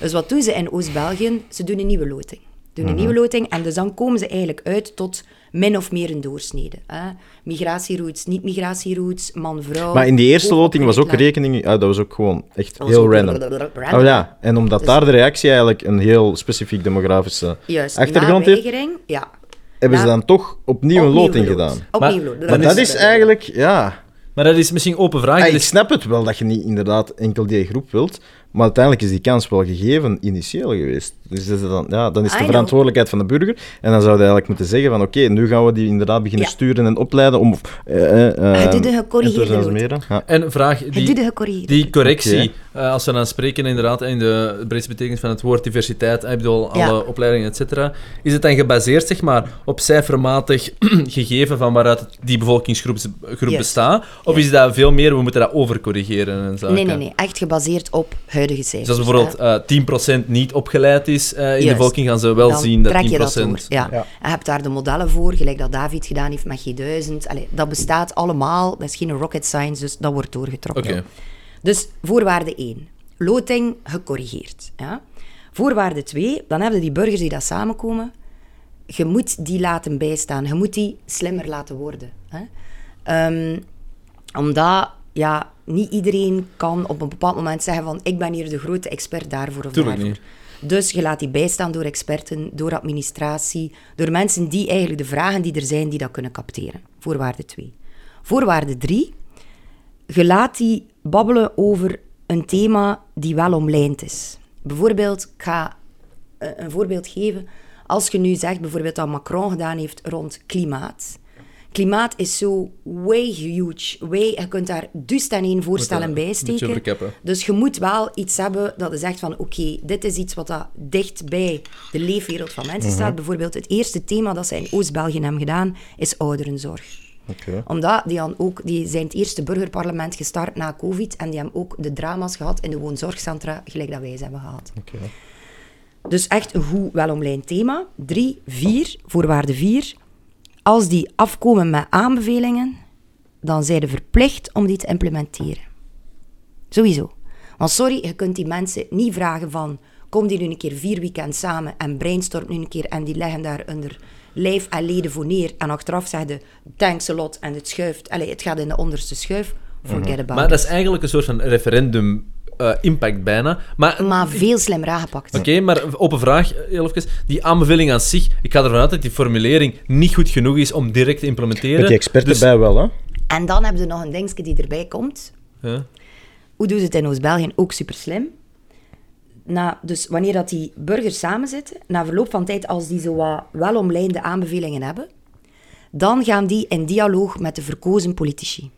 [SPEAKER 1] Dus wat doen ze in Oost-België? Ze doen een nieuwe loting. Doen een nieuwe loting en dus dan komen ze eigenlijk uit tot min of meer een doorsnede. Hè? Migratieroutes, niet-migratieroutes, man-vrouw.
[SPEAKER 3] Maar in die eerste loting was ook rekening... Ah, dat was ook gewoon echt heel random.
[SPEAKER 1] random.
[SPEAKER 3] Oh ja, en omdat
[SPEAKER 1] Dus-
[SPEAKER 3] daar de reactie eigenlijk een heel specifiek demografische
[SPEAKER 1] Juist,
[SPEAKER 3] achtergrond heeft,
[SPEAKER 1] ja.
[SPEAKER 3] hebben ze dan toch opnieuw een loting gedaan.
[SPEAKER 1] Opnieuw
[SPEAKER 9] Maar-.
[SPEAKER 3] Maar dat
[SPEAKER 9] is-
[SPEAKER 3] eigenlijk, ja...
[SPEAKER 9] Maar dat is misschien open vraag.
[SPEAKER 3] Ah, ik snap het wel dat je niet inderdaad enkel die groep wilt, maar uiteindelijk is die kans wel gegeven initieel geweest. Dus dat is dan, ja, dan is
[SPEAKER 1] I
[SPEAKER 3] de verantwoordelijkheid van de burger. En dan zou je eigenlijk moeten zeggen van oké, nu gaan we die inderdaad beginnen
[SPEAKER 1] Ja.
[SPEAKER 3] sturen en opleiden om... eh, eh,
[SPEAKER 1] Het doet
[SPEAKER 3] eh, enthousiasmeren. Ja.
[SPEAKER 9] En vraag,
[SPEAKER 1] Het
[SPEAKER 9] die. Die correctie, eh, als we dan spreken inderdaad in de breedste betekenis van het woord diversiteit, ik bedoel, alle
[SPEAKER 1] Ja.
[SPEAKER 9] opleidingen, et cetera, is het dan gebaseerd zeg maar, op cijfermatig gegeven van waaruit het- die bevolkingsgroep groep
[SPEAKER 1] Yes.
[SPEAKER 9] bestaat? Of
[SPEAKER 1] Yes.
[SPEAKER 9] is dat veel meer, we moeten dat overcorrigeren en zaken?
[SPEAKER 1] Nee, nee, nee. Echt gebaseerd op huidige cijfers.
[SPEAKER 9] Dus als bijvoorbeeld
[SPEAKER 1] hè.
[SPEAKER 9] eh 10% niet opgeleid is eh, in de bevolking, gaan ze wel
[SPEAKER 1] dan
[SPEAKER 9] zien dat 10%...
[SPEAKER 1] trek je dat door. Ja.
[SPEAKER 7] Ja.
[SPEAKER 1] En je hebt daar de modellen voor, gelijk dat David gedaan heeft met G1000. Allee, dat bestaat allemaal. Dat is geen rocket science, dus dat wordt doorgetrokken.
[SPEAKER 9] Oké.
[SPEAKER 1] Dus voorwaarde 1. Loting gecorrigeerd. Ja. Voorwaarde 2. Dan hebben die burgers die dat samenkomen. Je moet die laten bijstaan. Je moet die slimmer laten worden. Hè. Ehm, omdat ja, niet iedereen kan op een bepaald moment zeggen van ik ben hier de grote expert daarvoor of
[SPEAKER 9] Tuurlijk
[SPEAKER 1] daarvoor.
[SPEAKER 9] niet.
[SPEAKER 1] Dus je laat die bijstaan door experten, door administratie, door mensen die eigenlijk de vragen die er zijn, die dat kunnen capteren. Voorwaarde 2. Voorwaarde 3. Je laat die babbelen over een thema die wel omlijnd is. Bijvoorbeeld, ik ga eh, een voorbeeld geven. Als je nu zegt bijvoorbeeld dat Macron gedaan heeft rond klimaat. Klimaat is zo way huge. Way, je kunt daar dus en één voorstellen
[SPEAKER 9] Moet,
[SPEAKER 1] bij steken. Dus je moet wel iets hebben dat je zegt van oké, dit is iets wat dat dicht bij de leefwereld van mensen staat. Bijvoorbeeld het eerste thema dat ze in Oost-België hebben gedaan, is ouderenzorg.
[SPEAKER 3] Oké.
[SPEAKER 1] Omdat die, dan ook, die zijn het eerste burgerparlement gestart na covid en die hebben ook de drama's gehad in de woonzorgcentra, gelijk dat wij ze hebben gehad. Dus echt een goed welomlijnd thema. Drie, vier, voorwaarde vier. Als die afkomen met aanbevelingen, dan zijn ze verplicht om die te implementeren. Sowieso. Want sorry, je kunt die mensen niet vragen van... Kom die nu een keer vier weekends samen en brainstorm nu een keer... en die leggen daar onder lijf en leden voor neer. En achteraf zeggen thanks a lot en het schuift... Allez, het gaat in de onderste schuif. Forget about
[SPEAKER 9] Mhm. Maar dat is eigenlijk een soort van referendum eh, impact bijna. Maar
[SPEAKER 1] Maar veel slimmer aangepakt.
[SPEAKER 9] Oké, maar op een vraag, heel even. Die aanbeveling aan zich, ik ga ervan uit dat die formulering niet goed genoeg is om direct te implementeren.
[SPEAKER 3] Met die expert
[SPEAKER 9] Dus-
[SPEAKER 3] erbij wel, hè?
[SPEAKER 1] En dan hebben ze nog een dingetje die erbij komt.
[SPEAKER 9] Ja.
[SPEAKER 1] Hoe doen ze het in Oost-België? Ook super slim. Na, dus wanneer dat die burgers samenzitten, na verloop van tijd, als die zo wat welomlijnde aanbevelingen hebben, dan gaan die in dialoog met de verkozen politici.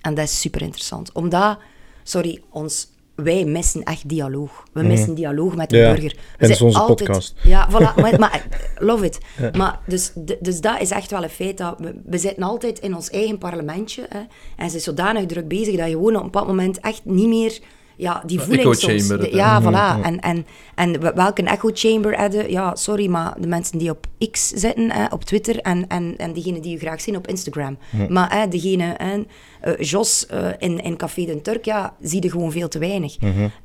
[SPEAKER 1] En dat is super interessant. Omdat, sorry, ons, wij missen echt dialoog. We missen dialoog met de
[SPEAKER 3] Ja,
[SPEAKER 1] burger. We
[SPEAKER 3] en
[SPEAKER 1] zijn
[SPEAKER 3] onze
[SPEAKER 1] altijd-
[SPEAKER 3] podcast.
[SPEAKER 1] Ja, voilà. Maar, maar love it. Maar dus, dus dat is echt wel een feit. Dat we, we zitten altijd in ons eigen parlementje. Hè, en ze is zodanig druk bezig dat je gewoon op een bepaald moment echt niet meer... Ja, die soms... de-
[SPEAKER 9] hè.
[SPEAKER 1] ja, voilà. En, en, en we- welke echo chamber hebben... Ja, sorry, maar de mensen die op X zitten, hè, op Twitter, en, en, en diegenen die je graag zien op Instagram. Maar hè, degene... Hè, eh, Jos eh, in, in Café de Turk, ja, zie je gewoon veel te weinig.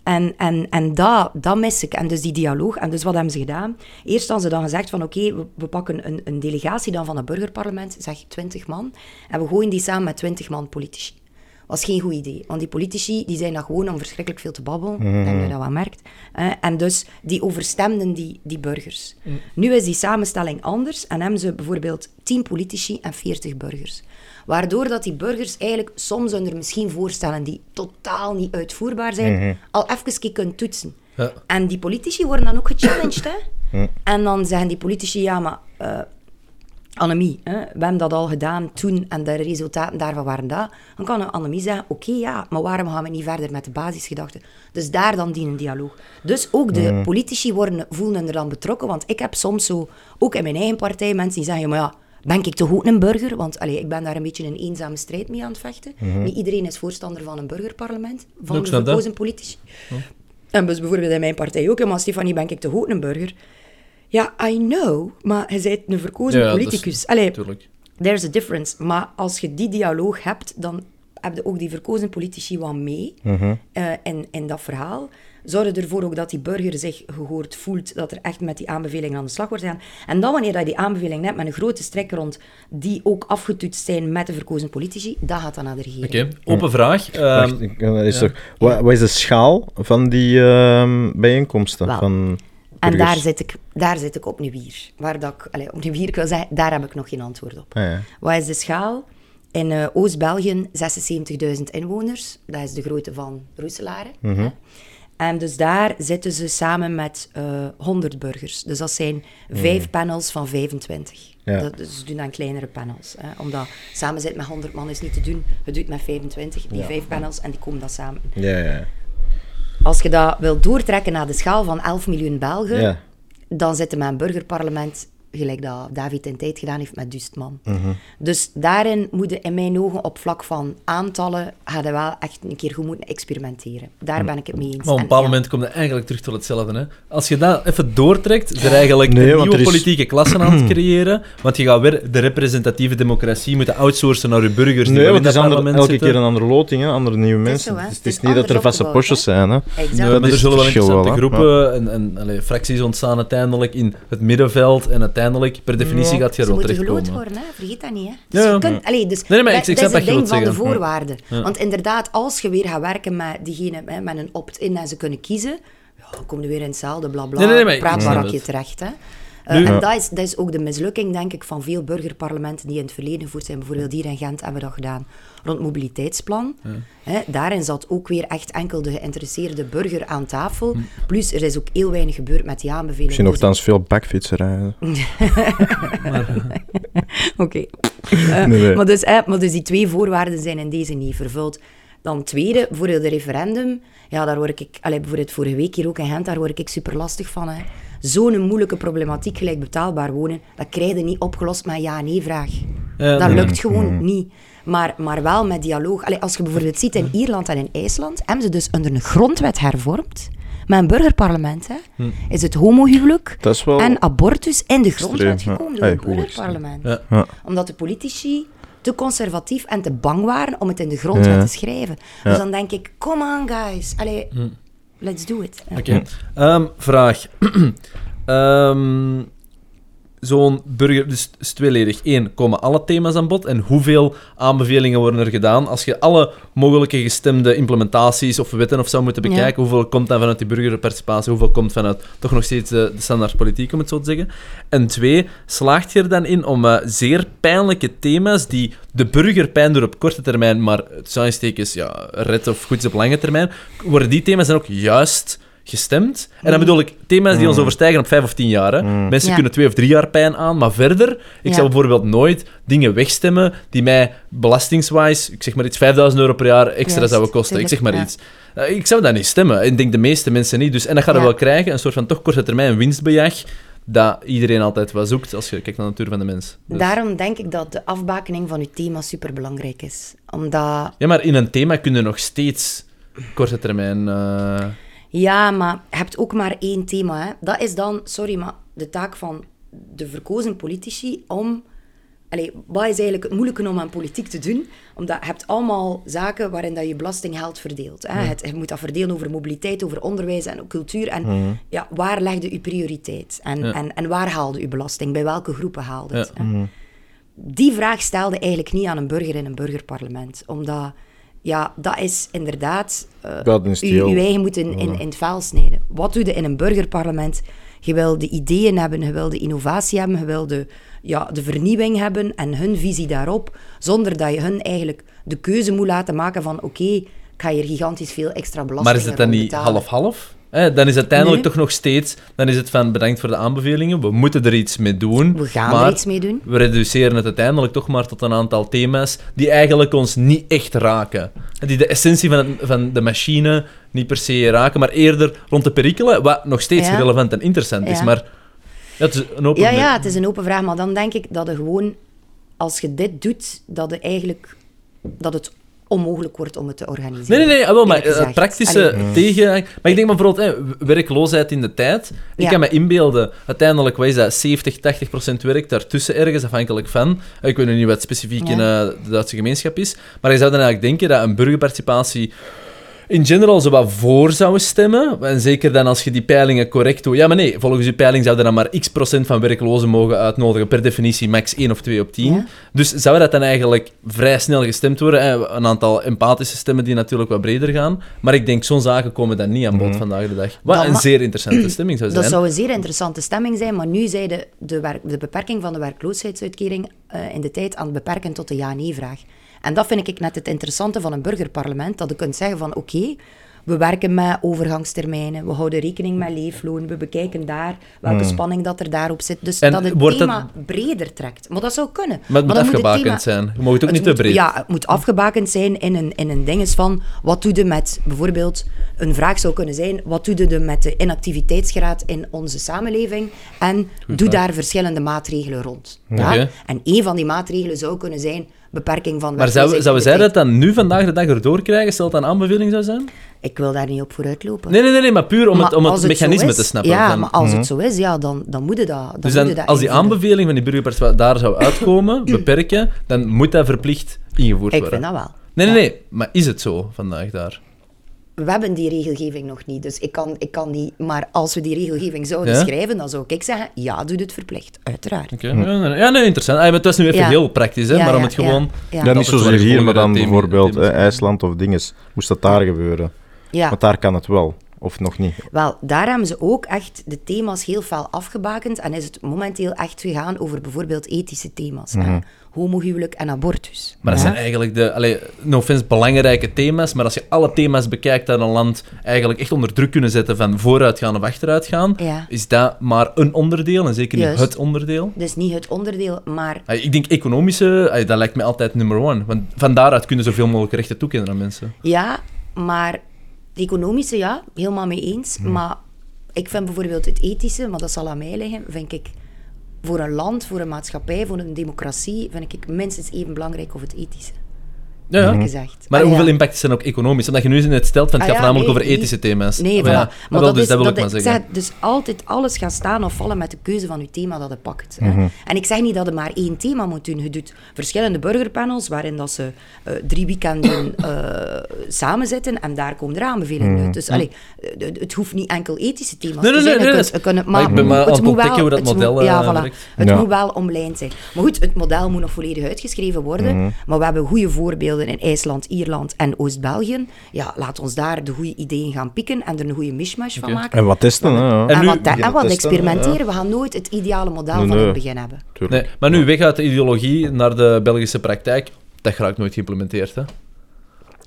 [SPEAKER 1] En, en, en dat, dat mis ik. En dus die dialoog. En dus wat hebben ze gedaan? Eerst hadden ze dan gezegd van oké, we, we pakken een, een delegatie dan van het burgerparlement, zeg 20 man, en we gooien die samen met 20 man politici. Was geen goed idee. Want die politici die zijn daar gewoon om verschrikkelijk veel te babbelen. Ik denk dat je dat wel merkt. Eh, en dus die overstemden die, die burgers. Nu is die samenstelling anders en hebben ze bijvoorbeeld 10 politici en 40 burgers. Waardoor dat die burgers eigenlijk soms onder misschien voorstellen die totaal niet uitvoerbaar zijn, al even kunnen toetsen.
[SPEAKER 9] Ja.
[SPEAKER 1] En die politici worden dan ook gechallenged. Hè? En dan zeggen die politici, ja, maar eh, Annemie, hè, we hebben dat al gedaan toen en de resultaten daarvan waren dat. Dan kan Annemie zeggen, oké, ja, maar waarom gaan we niet verder met de basisgedachte? Dus daar dan die een dialoog. Dus ook de politici worden, voelen er dan betrokken, want ik heb soms zo, ook in mijn eigen partij, mensen die zeggen, maar ja, ben ik toch ook een burger? Want allee, ik ben daar een beetje een eenzame strijd mee aan het vechten. Niet iedereen is voorstander van een burgerparlement, van de verkozen politici. En dus bijvoorbeeld in mijn partij ook, maar Stefanie, ben ik toch ook een burger? Ja, I know, maar je bent een verkozen
[SPEAKER 9] Ja,
[SPEAKER 1] politicus. Allee,
[SPEAKER 9] Tuurlijk.
[SPEAKER 1] there's a difference. Maar als je die dialoog hebt, dan heb je ook die verkozen politici wat mee eh, in, in dat verhaal. Zorg ervoor ook dat die burger zich gehoord voelt, dat er echt met die aanbevelingen aan de slag wordt gegaan. En dan wanneer je die aanbevelingen hebt met een grote strek rond, die ook afgetoetst zijn met de verkozen politici, dat gaat dan naar de regering.
[SPEAKER 9] Oké, open vraag. Ehm,
[SPEAKER 3] Wacht, eh, wat, wat is de schaal van die ehm, bijeenkomsten?
[SPEAKER 1] Wel,
[SPEAKER 3] Van
[SPEAKER 1] En daar zit, ik, daar zit ik opnieuw hier. Waar dat ik, opnieuw hier, ik wil zeggen, daar heb ik nog geen antwoord op.
[SPEAKER 3] Ah, ja.
[SPEAKER 1] Wat is de schaal? In eh, Oost-België 76.000 inwoners. Dat is de grootte van Roeselare. hè. En dus daar zitten ze samen met eh 100 burgers. Dus dat zijn vijf panels van 25.
[SPEAKER 3] Ja.
[SPEAKER 1] Dat, dus ze doen dan kleinere panels. Hè, omdat samen zitten met 100 man is niet te doen. Je doet met 25, die vijf panels, en die komen dat samen.
[SPEAKER 3] Ja, ja,
[SPEAKER 1] Als je dat wilt doortrekken naar de schaal van 11 miljoen Belgen,
[SPEAKER 3] ja.
[SPEAKER 1] dan zitten we een burgerparlement, gelijk dat David in tijd gedaan heeft met duizend man.
[SPEAKER 3] Mhm.
[SPEAKER 1] Dus daarin moet je in mijn ogen op vlak van aantallen, ga je wel echt een keer goed moeten experimenteren. Daar ben ik het mee eens.
[SPEAKER 9] Maar op een
[SPEAKER 1] En
[SPEAKER 9] bepaald
[SPEAKER 1] ja,
[SPEAKER 9] moment komt het eigenlijk terug tot hetzelfde. Hè? Als je dat even doortrekt, is er eigenlijk
[SPEAKER 3] Nee,
[SPEAKER 9] een nieuwe
[SPEAKER 3] is-
[SPEAKER 9] politieke klasse aan het creëren. Want je gaat weer de representatieve democratie moeten outsourcen naar je burgers die
[SPEAKER 3] Nee, want het is ander- elke
[SPEAKER 9] zitten.
[SPEAKER 3] keer een andere loting, hè? andere nieuwe mensen. het is,
[SPEAKER 1] Het
[SPEAKER 3] niet dat er vaste postjes zijn. Hè?
[SPEAKER 9] Maar er zullen wel interessante groepen en, en allee, fracties ontstaan uiteindelijk in het middenveld. En uiteindelijk, per definitie, gaat je er
[SPEAKER 1] Ze
[SPEAKER 9] wel
[SPEAKER 1] moeten geloot
[SPEAKER 9] terechtkomen.
[SPEAKER 1] worden, hè? vergeet dat niet. Hè? Dus
[SPEAKER 9] ja.
[SPEAKER 1] je kunt, allee, dus
[SPEAKER 9] Nee, nee, maar ik-
[SPEAKER 1] dat,
[SPEAKER 9] ik
[SPEAKER 1] dat is het
[SPEAKER 9] je
[SPEAKER 1] ding van de voorwaarden. Want inderdaad, als je weer gaat werken met diegene hè, met een opt-in en ze kunnen kiezen, ja, dan kom je weer in hetzelfde bla bla,
[SPEAKER 9] Nee, nee,
[SPEAKER 1] praatbarakje terecht. Hè? Eh,
[SPEAKER 9] Nu-
[SPEAKER 1] en dat is, dat is ook de mislukking, denk ik, van veel burgerparlementen die in het verleden gevoerd zijn. Bijvoorbeeld hier in Gent hebben we dat gedaan rond het mobiliteitsplan. Hè, daarin zat ook weer echt enkel de geïnteresseerde burger aan tafel.
[SPEAKER 9] Hm.
[SPEAKER 1] Plus, er is ook heel weinig gebeurd met die
[SPEAKER 3] Ik
[SPEAKER 1] aanbevelingen.
[SPEAKER 3] zie
[SPEAKER 1] Dus
[SPEAKER 3] nogthans veel bakfietsen
[SPEAKER 1] Oké. Eh,
[SPEAKER 3] Nee, nee.
[SPEAKER 1] Maar, dus, eh, maar dus die twee voorwaarden zijn in deze niet vervuld. Dan tweede, bijvoorbeeld de referendum. Ja, daar word ik, allee, bijvoorbeeld vorige week hier ook in Gent, daar word ik super lastig van. hè. Zo'n moeilijke problematiek, gelijk betaalbaar wonen, dat krijg je niet opgelost met een ja-nee-vraag.
[SPEAKER 9] Ja,
[SPEAKER 1] dat
[SPEAKER 9] nee.
[SPEAKER 1] lukt gewoon niet. Maar, maar wel met dialoog. Allee, als je bijvoorbeeld ziet in Ierland en in IJsland, hebben ze dus onder een grondwet hervormd, met een burgerparlement. Hè. Is het homohuwelijk
[SPEAKER 3] Dat is wel...
[SPEAKER 1] en abortus in de grondwet
[SPEAKER 3] Extreem, ja.
[SPEAKER 1] gekomen door
[SPEAKER 3] goed
[SPEAKER 1] burgerparlement.
[SPEAKER 9] Ja.
[SPEAKER 3] Ja.
[SPEAKER 1] Omdat de politici te conservatief en te bang waren om het in de grondwet
[SPEAKER 3] Ja.
[SPEAKER 1] te schrijven. Dus dan denk ik, come on guys, Allee, let's do it. Ja.
[SPEAKER 9] Oké. Ehm, vraag. Ehm, Zo'n burger, dus het is tweeledig. Eén, komen alle thema's aan bod? En hoeveel aanbevelingen worden er gedaan? Als je alle mogelijke gestemde implementaties of wetten of zo moeten
[SPEAKER 1] Ja.
[SPEAKER 9] bekijken, hoeveel komt dan vanuit die burgerparticipatie? Hoeveel komt vanuit toch nog steeds de, de standaard politiek, om het zo te zeggen? En twee, slaagt je er dan in om eh, zeer pijnlijke thema's die de burger pijn doen op korte termijn, maar het is ja, red of goed is op lange termijn, worden die thema's dan ook juist gestemd? En dan bedoel ik thema's die ons overstijgen op vijf of tien jaar. Hè. Mensen
[SPEAKER 1] Ja.
[SPEAKER 9] kunnen twee of drie jaar pijn aan, maar verder, ik
[SPEAKER 1] Ja.
[SPEAKER 9] zou bijvoorbeeld nooit dingen wegstemmen die mij belastingswise, ik zeg maar iets, 5000 euro per jaar extra
[SPEAKER 1] Juist,
[SPEAKER 9] zouden kosten. Ik zeg maar iets. Eh, Ik zou dat niet stemmen. Ik denk de meeste mensen niet. Dus, en dat gaat er
[SPEAKER 1] Ja.
[SPEAKER 9] wel krijgen, een soort van toch korte termijn winstbejag, dat iedereen altijd wel zoekt als je kijkt naar de natuur van de mens. Dus-
[SPEAKER 1] Daarom denk ik dat de afbakening van uw thema superbelangrijk is. Omdat,
[SPEAKER 9] Ja, maar in een thema kun je nog steeds korte termijn... eh,
[SPEAKER 1] ja, maar je hebt ook maar één thema. Hè. Dat is dan, sorry, maar de taak van de verkozen politici om... Allee, wat is eigenlijk het moeilijke om aan politiek te doen? Omdat je hebt allemaal zaken waarin dat je belastinggeld verdeelt. Hè. Het, je moet dat verdelen over mobiliteit, over onderwijs en ook cultuur. En ja, waar legde je prioriteit? En,
[SPEAKER 9] Ja.
[SPEAKER 1] en, en waar haalde je belasting? Bij welke groepen haalde het?
[SPEAKER 9] Ja.
[SPEAKER 1] hè? die vraag stelde eigenlijk niet aan een burger in een burgerparlement. Omdat, ja, dat is inderdaad... eh
[SPEAKER 3] Buiten
[SPEAKER 1] u,
[SPEAKER 3] stijl.
[SPEAKER 1] uw eigen moet in, in, in het vuil snijden. Wat doe je in een burgerparlement? Je wil de ideeën hebben, je wil de innovatie hebben, je wil de, ja, de vernieuwing hebben en hun visie daarop, zonder dat je hun eigenlijk de keuze moet laten maken van oké, ik ga hier gigantisch veel extra belasting
[SPEAKER 9] Maar is het dan niet half-half? Dan is het uiteindelijk
[SPEAKER 1] Nee.
[SPEAKER 9] toch nog steeds... Dan is het van, bedankt voor de aanbevelingen, we moeten er iets mee doen.
[SPEAKER 1] We gaan
[SPEAKER 9] maar
[SPEAKER 1] er iets mee doen.
[SPEAKER 9] we reduceren het uiteindelijk toch maar tot een aantal thema's die eigenlijk ons niet echt raken. En Die de essentie van, het, van de machine niet per se raken, maar eerder rond de perikelen, wat nog steeds
[SPEAKER 1] Ja.
[SPEAKER 9] relevant en interessant is. Maar ja, het is een open...
[SPEAKER 1] Ja, ja, het is een open vraag, maar dan denk ik dat je gewoon, als je dit doet, dat, je eigenlijk, dat het onmogelijk wordt om het te organiseren.
[SPEAKER 9] Nee, nee, nee, ah, wel, maar
[SPEAKER 1] gezegd.
[SPEAKER 9] praktische
[SPEAKER 1] Allee.
[SPEAKER 9] tegen... Maar ik denk bijvoorbeeld, hè, werkloosheid in de tijd. Ik
[SPEAKER 1] Ja.
[SPEAKER 9] kan me inbeelden, uiteindelijk, wat is dat, 70, 80 procent werk daartussen ergens, afhankelijk van. Ik weet nu niet wat specifiek in eh, de Duitse gemeenschap is. Maar je zou dan eigenlijk denken dat een burgerparticipatie in general zo wat voor zouden stemmen. En zeker dan als je die peilingen correct doet. Ja, maar nee, volgens je peiling zouden dan maar x procent van werklozen mogen uitnodigen. Per definitie max 1 of 2 op 10.
[SPEAKER 1] Ja.
[SPEAKER 9] Dus zou dat dan eigenlijk vrij snel gestemd worden? hè? Een aantal empathische stemmen die natuurlijk wat breder gaan. Maar ik denk, zo'n zaken komen dan niet aan bod vandaag de dag. Wat
[SPEAKER 1] Dat
[SPEAKER 9] een zeer interessante stemming zou zijn.
[SPEAKER 1] Dat zou een zeer interessante stemming zijn, maar nu zij de, de beperking van de werkloosheidsuitkering eh, in de tijd aan het beperken tot de ja-nee-vraag. En dat vind ik net het interessante van een burgerparlement, dat je kunt zeggen van oké, we werken met overgangstermijnen, we houden rekening met leefloon, we bekijken daar welke spanning dat er daarop zit. Dus
[SPEAKER 9] En
[SPEAKER 1] dat het thema breder trekt. Maar dat zou kunnen.
[SPEAKER 9] Maar het moet afgebakend
[SPEAKER 1] thema-
[SPEAKER 9] zijn. Je mag het ook
[SPEAKER 1] het
[SPEAKER 9] niet te
[SPEAKER 1] moet-
[SPEAKER 9] breed.
[SPEAKER 1] Ja, het moet afgebakend zijn in een, in een dinges van... Wat doe je met... Bijvoorbeeld, een vraag zou kunnen zijn... Wat doe je met de inactiviteitsgraad in onze samenleving? En doe daar verschillende maatregelen rond. Ja? En één van die maatregelen zou kunnen zijn... Beperking van
[SPEAKER 9] Maar zouden
[SPEAKER 1] werkloosheid
[SPEAKER 9] zouden zij dat dan nu vandaag de dag erdoor krijgen? Stel dat een aanbeveling zou zijn?
[SPEAKER 1] Ik wil daar niet op vooruitlopen.
[SPEAKER 9] Nee, nee, nee, nee maar puur om
[SPEAKER 1] Maar
[SPEAKER 9] het, om het mechanisme
[SPEAKER 1] is-
[SPEAKER 9] te snappen.
[SPEAKER 1] Ja, maar als het zo is, ja, dan, dan moet je dat dan
[SPEAKER 9] Dus
[SPEAKER 1] moet je dat
[SPEAKER 9] als die aanbeveling van die burgerpartij daar zou uitkomen, beperken, dan moet dat verplicht ingevoerd
[SPEAKER 1] Ik
[SPEAKER 9] worden.
[SPEAKER 1] vind dat wel.
[SPEAKER 9] Nee, nee,
[SPEAKER 1] Ja.
[SPEAKER 9] nee. Maar is het zo vandaag daar?
[SPEAKER 1] We hebben die regelgeving nog niet, dus ik kan, ik kan niet... Maar als we die regelgeving zouden
[SPEAKER 9] Ja?
[SPEAKER 1] schrijven, dan zou ik zeggen, ja, doe het verplicht. Uiteraard.
[SPEAKER 9] Oké. Ja, nee, ja, nee, interessant. Ah, maar het was nu even
[SPEAKER 1] Ja.
[SPEAKER 9] heel praktisch, hè,
[SPEAKER 1] Ja,
[SPEAKER 9] maar om
[SPEAKER 1] ja,
[SPEAKER 9] het gewoon...
[SPEAKER 1] Ja,
[SPEAKER 3] Ja,
[SPEAKER 1] ja.
[SPEAKER 3] niet zozeer hier, maar dan bijvoorbeeld eh, IJsland of dinges. Moest dat daar gebeuren?
[SPEAKER 1] ja.
[SPEAKER 3] Want daar kan het wel, of nog niet.
[SPEAKER 1] Wel, daar hebben ze ook echt de thema's heel fel afgebakend en is het momenteel echt gegaan over bijvoorbeeld ethische thema's. hè. Homohuwelijk en abortus.
[SPEAKER 9] Maar dat
[SPEAKER 1] Ja.
[SPEAKER 9] zijn eigenlijk de, allee, no offense, belangrijke thema's. Maar als je alle thema's bekijkt dat een land eigenlijk echt onder druk kunnen zetten van vooruitgaan of achteruitgaan,
[SPEAKER 1] Ja.
[SPEAKER 9] is dat maar een onderdeel en zeker niet
[SPEAKER 1] Juist.
[SPEAKER 9] het onderdeel.
[SPEAKER 1] Dus niet het onderdeel, maar
[SPEAKER 9] Allee, Ik denk economische, allee, dat lijkt me altijd nummer one. Want van daaruit kunnen zoveel mogelijk rechten toekennen aan mensen.
[SPEAKER 1] ja, maar de economische, ja, helemaal mee eens. Maar ik vind bijvoorbeeld het ethische, maar dat zal aan mij liggen, vind ik voor een land, voor een maatschappij, voor een democratie, vind ik minstens even belangrijk of het ethische.
[SPEAKER 9] Ja, ja.
[SPEAKER 1] eerlijk gezegd.
[SPEAKER 9] Maar
[SPEAKER 1] Ah,
[SPEAKER 9] hoeveel
[SPEAKER 1] ja.
[SPEAKER 9] impact is dan ook economisch? Omdat je nu net stelt van het
[SPEAKER 1] Ah,
[SPEAKER 9] gaat
[SPEAKER 1] ja,
[SPEAKER 9] voornamelijk
[SPEAKER 1] nee,
[SPEAKER 9] over
[SPEAKER 1] nee.
[SPEAKER 9] ethische thema's.
[SPEAKER 1] Nee,
[SPEAKER 9] maar
[SPEAKER 1] voilà.
[SPEAKER 9] ja,
[SPEAKER 1] maar,
[SPEAKER 9] wel,
[SPEAKER 1] dat
[SPEAKER 9] dus
[SPEAKER 1] is,
[SPEAKER 9] dat wil ik maar
[SPEAKER 1] ik
[SPEAKER 9] zeggen.
[SPEAKER 1] zeg, dus altijd alles gaat staan of vallen met de keuze van je thema dat je pakt.
[SPEAKER 3] Mhm.
[SPEAKER 1] En ik zeg niet dat je maar één thema moet doen. Je doet verschillende burgerpanels waarin dat ze eh, drie weekenden eh samen zitten en daar komen er aanbevelingen
[SPEAKER 3] Mhm.
[SPEAKER 1] uit. Dus allee, eh, het, het hoeft niet enkel ethische thema's
[SPEAKER 9] Nee,
[SPEAKER 1] te
[SPEAKER 9] nee,
[SPEAKER 1] zijn.
[SPEAKER 9] nee,
[SPEAKER 1] Je
[SPEAKER 9] nee,
[SPEAKER 1] kunt-
[SPEAKER 9] dat
[SPEAKER 1] je kunt het-
[SPEAKER 9] maar ik ben maar aan
[SPEAKER 1] het
[SPEAKER 9] het
[SPEAKER 1] moet wel-
[SPEAKER 9] ontdekken hoe dat
[SPEAKER 1] het moet-
[SPEAKER 9] model,
[SPEAKER 1] Ja, voilà.
[SPEAKER 9] werkt.
[SPEAKER 1] Het moet wel omlijnd zijn. Maar goed, het model moet nog volledig uitgeschreven worden.
[SPEAKER 3] Mhm.
[SPEAKER 1] Maar we hebben goede voorbeelden in IJsland, Ierland en Oost-België. Ja, laat ons daar de goede ideeën gaan pikken en er een goede mishmash van maken.
[SPEAKER 3] En wat testen, hè? ja.
[SPEAKER 1] En,
[SPEAKER 9] nu-
[SPEAKER 1] wat, en wat experimenteren. We gaan nooit het ideale model
[SPEAKER 3] Nee,
[SPEAKER 1] van
[SPEAKER 3] nee.
[SPEAKER 1] het begin hebben.
[SPEAKER 9] Nee, maar nu weg uit de ideologie naar de Belgische praktijk, dat raakt nooit geïmplementeerd. Hè?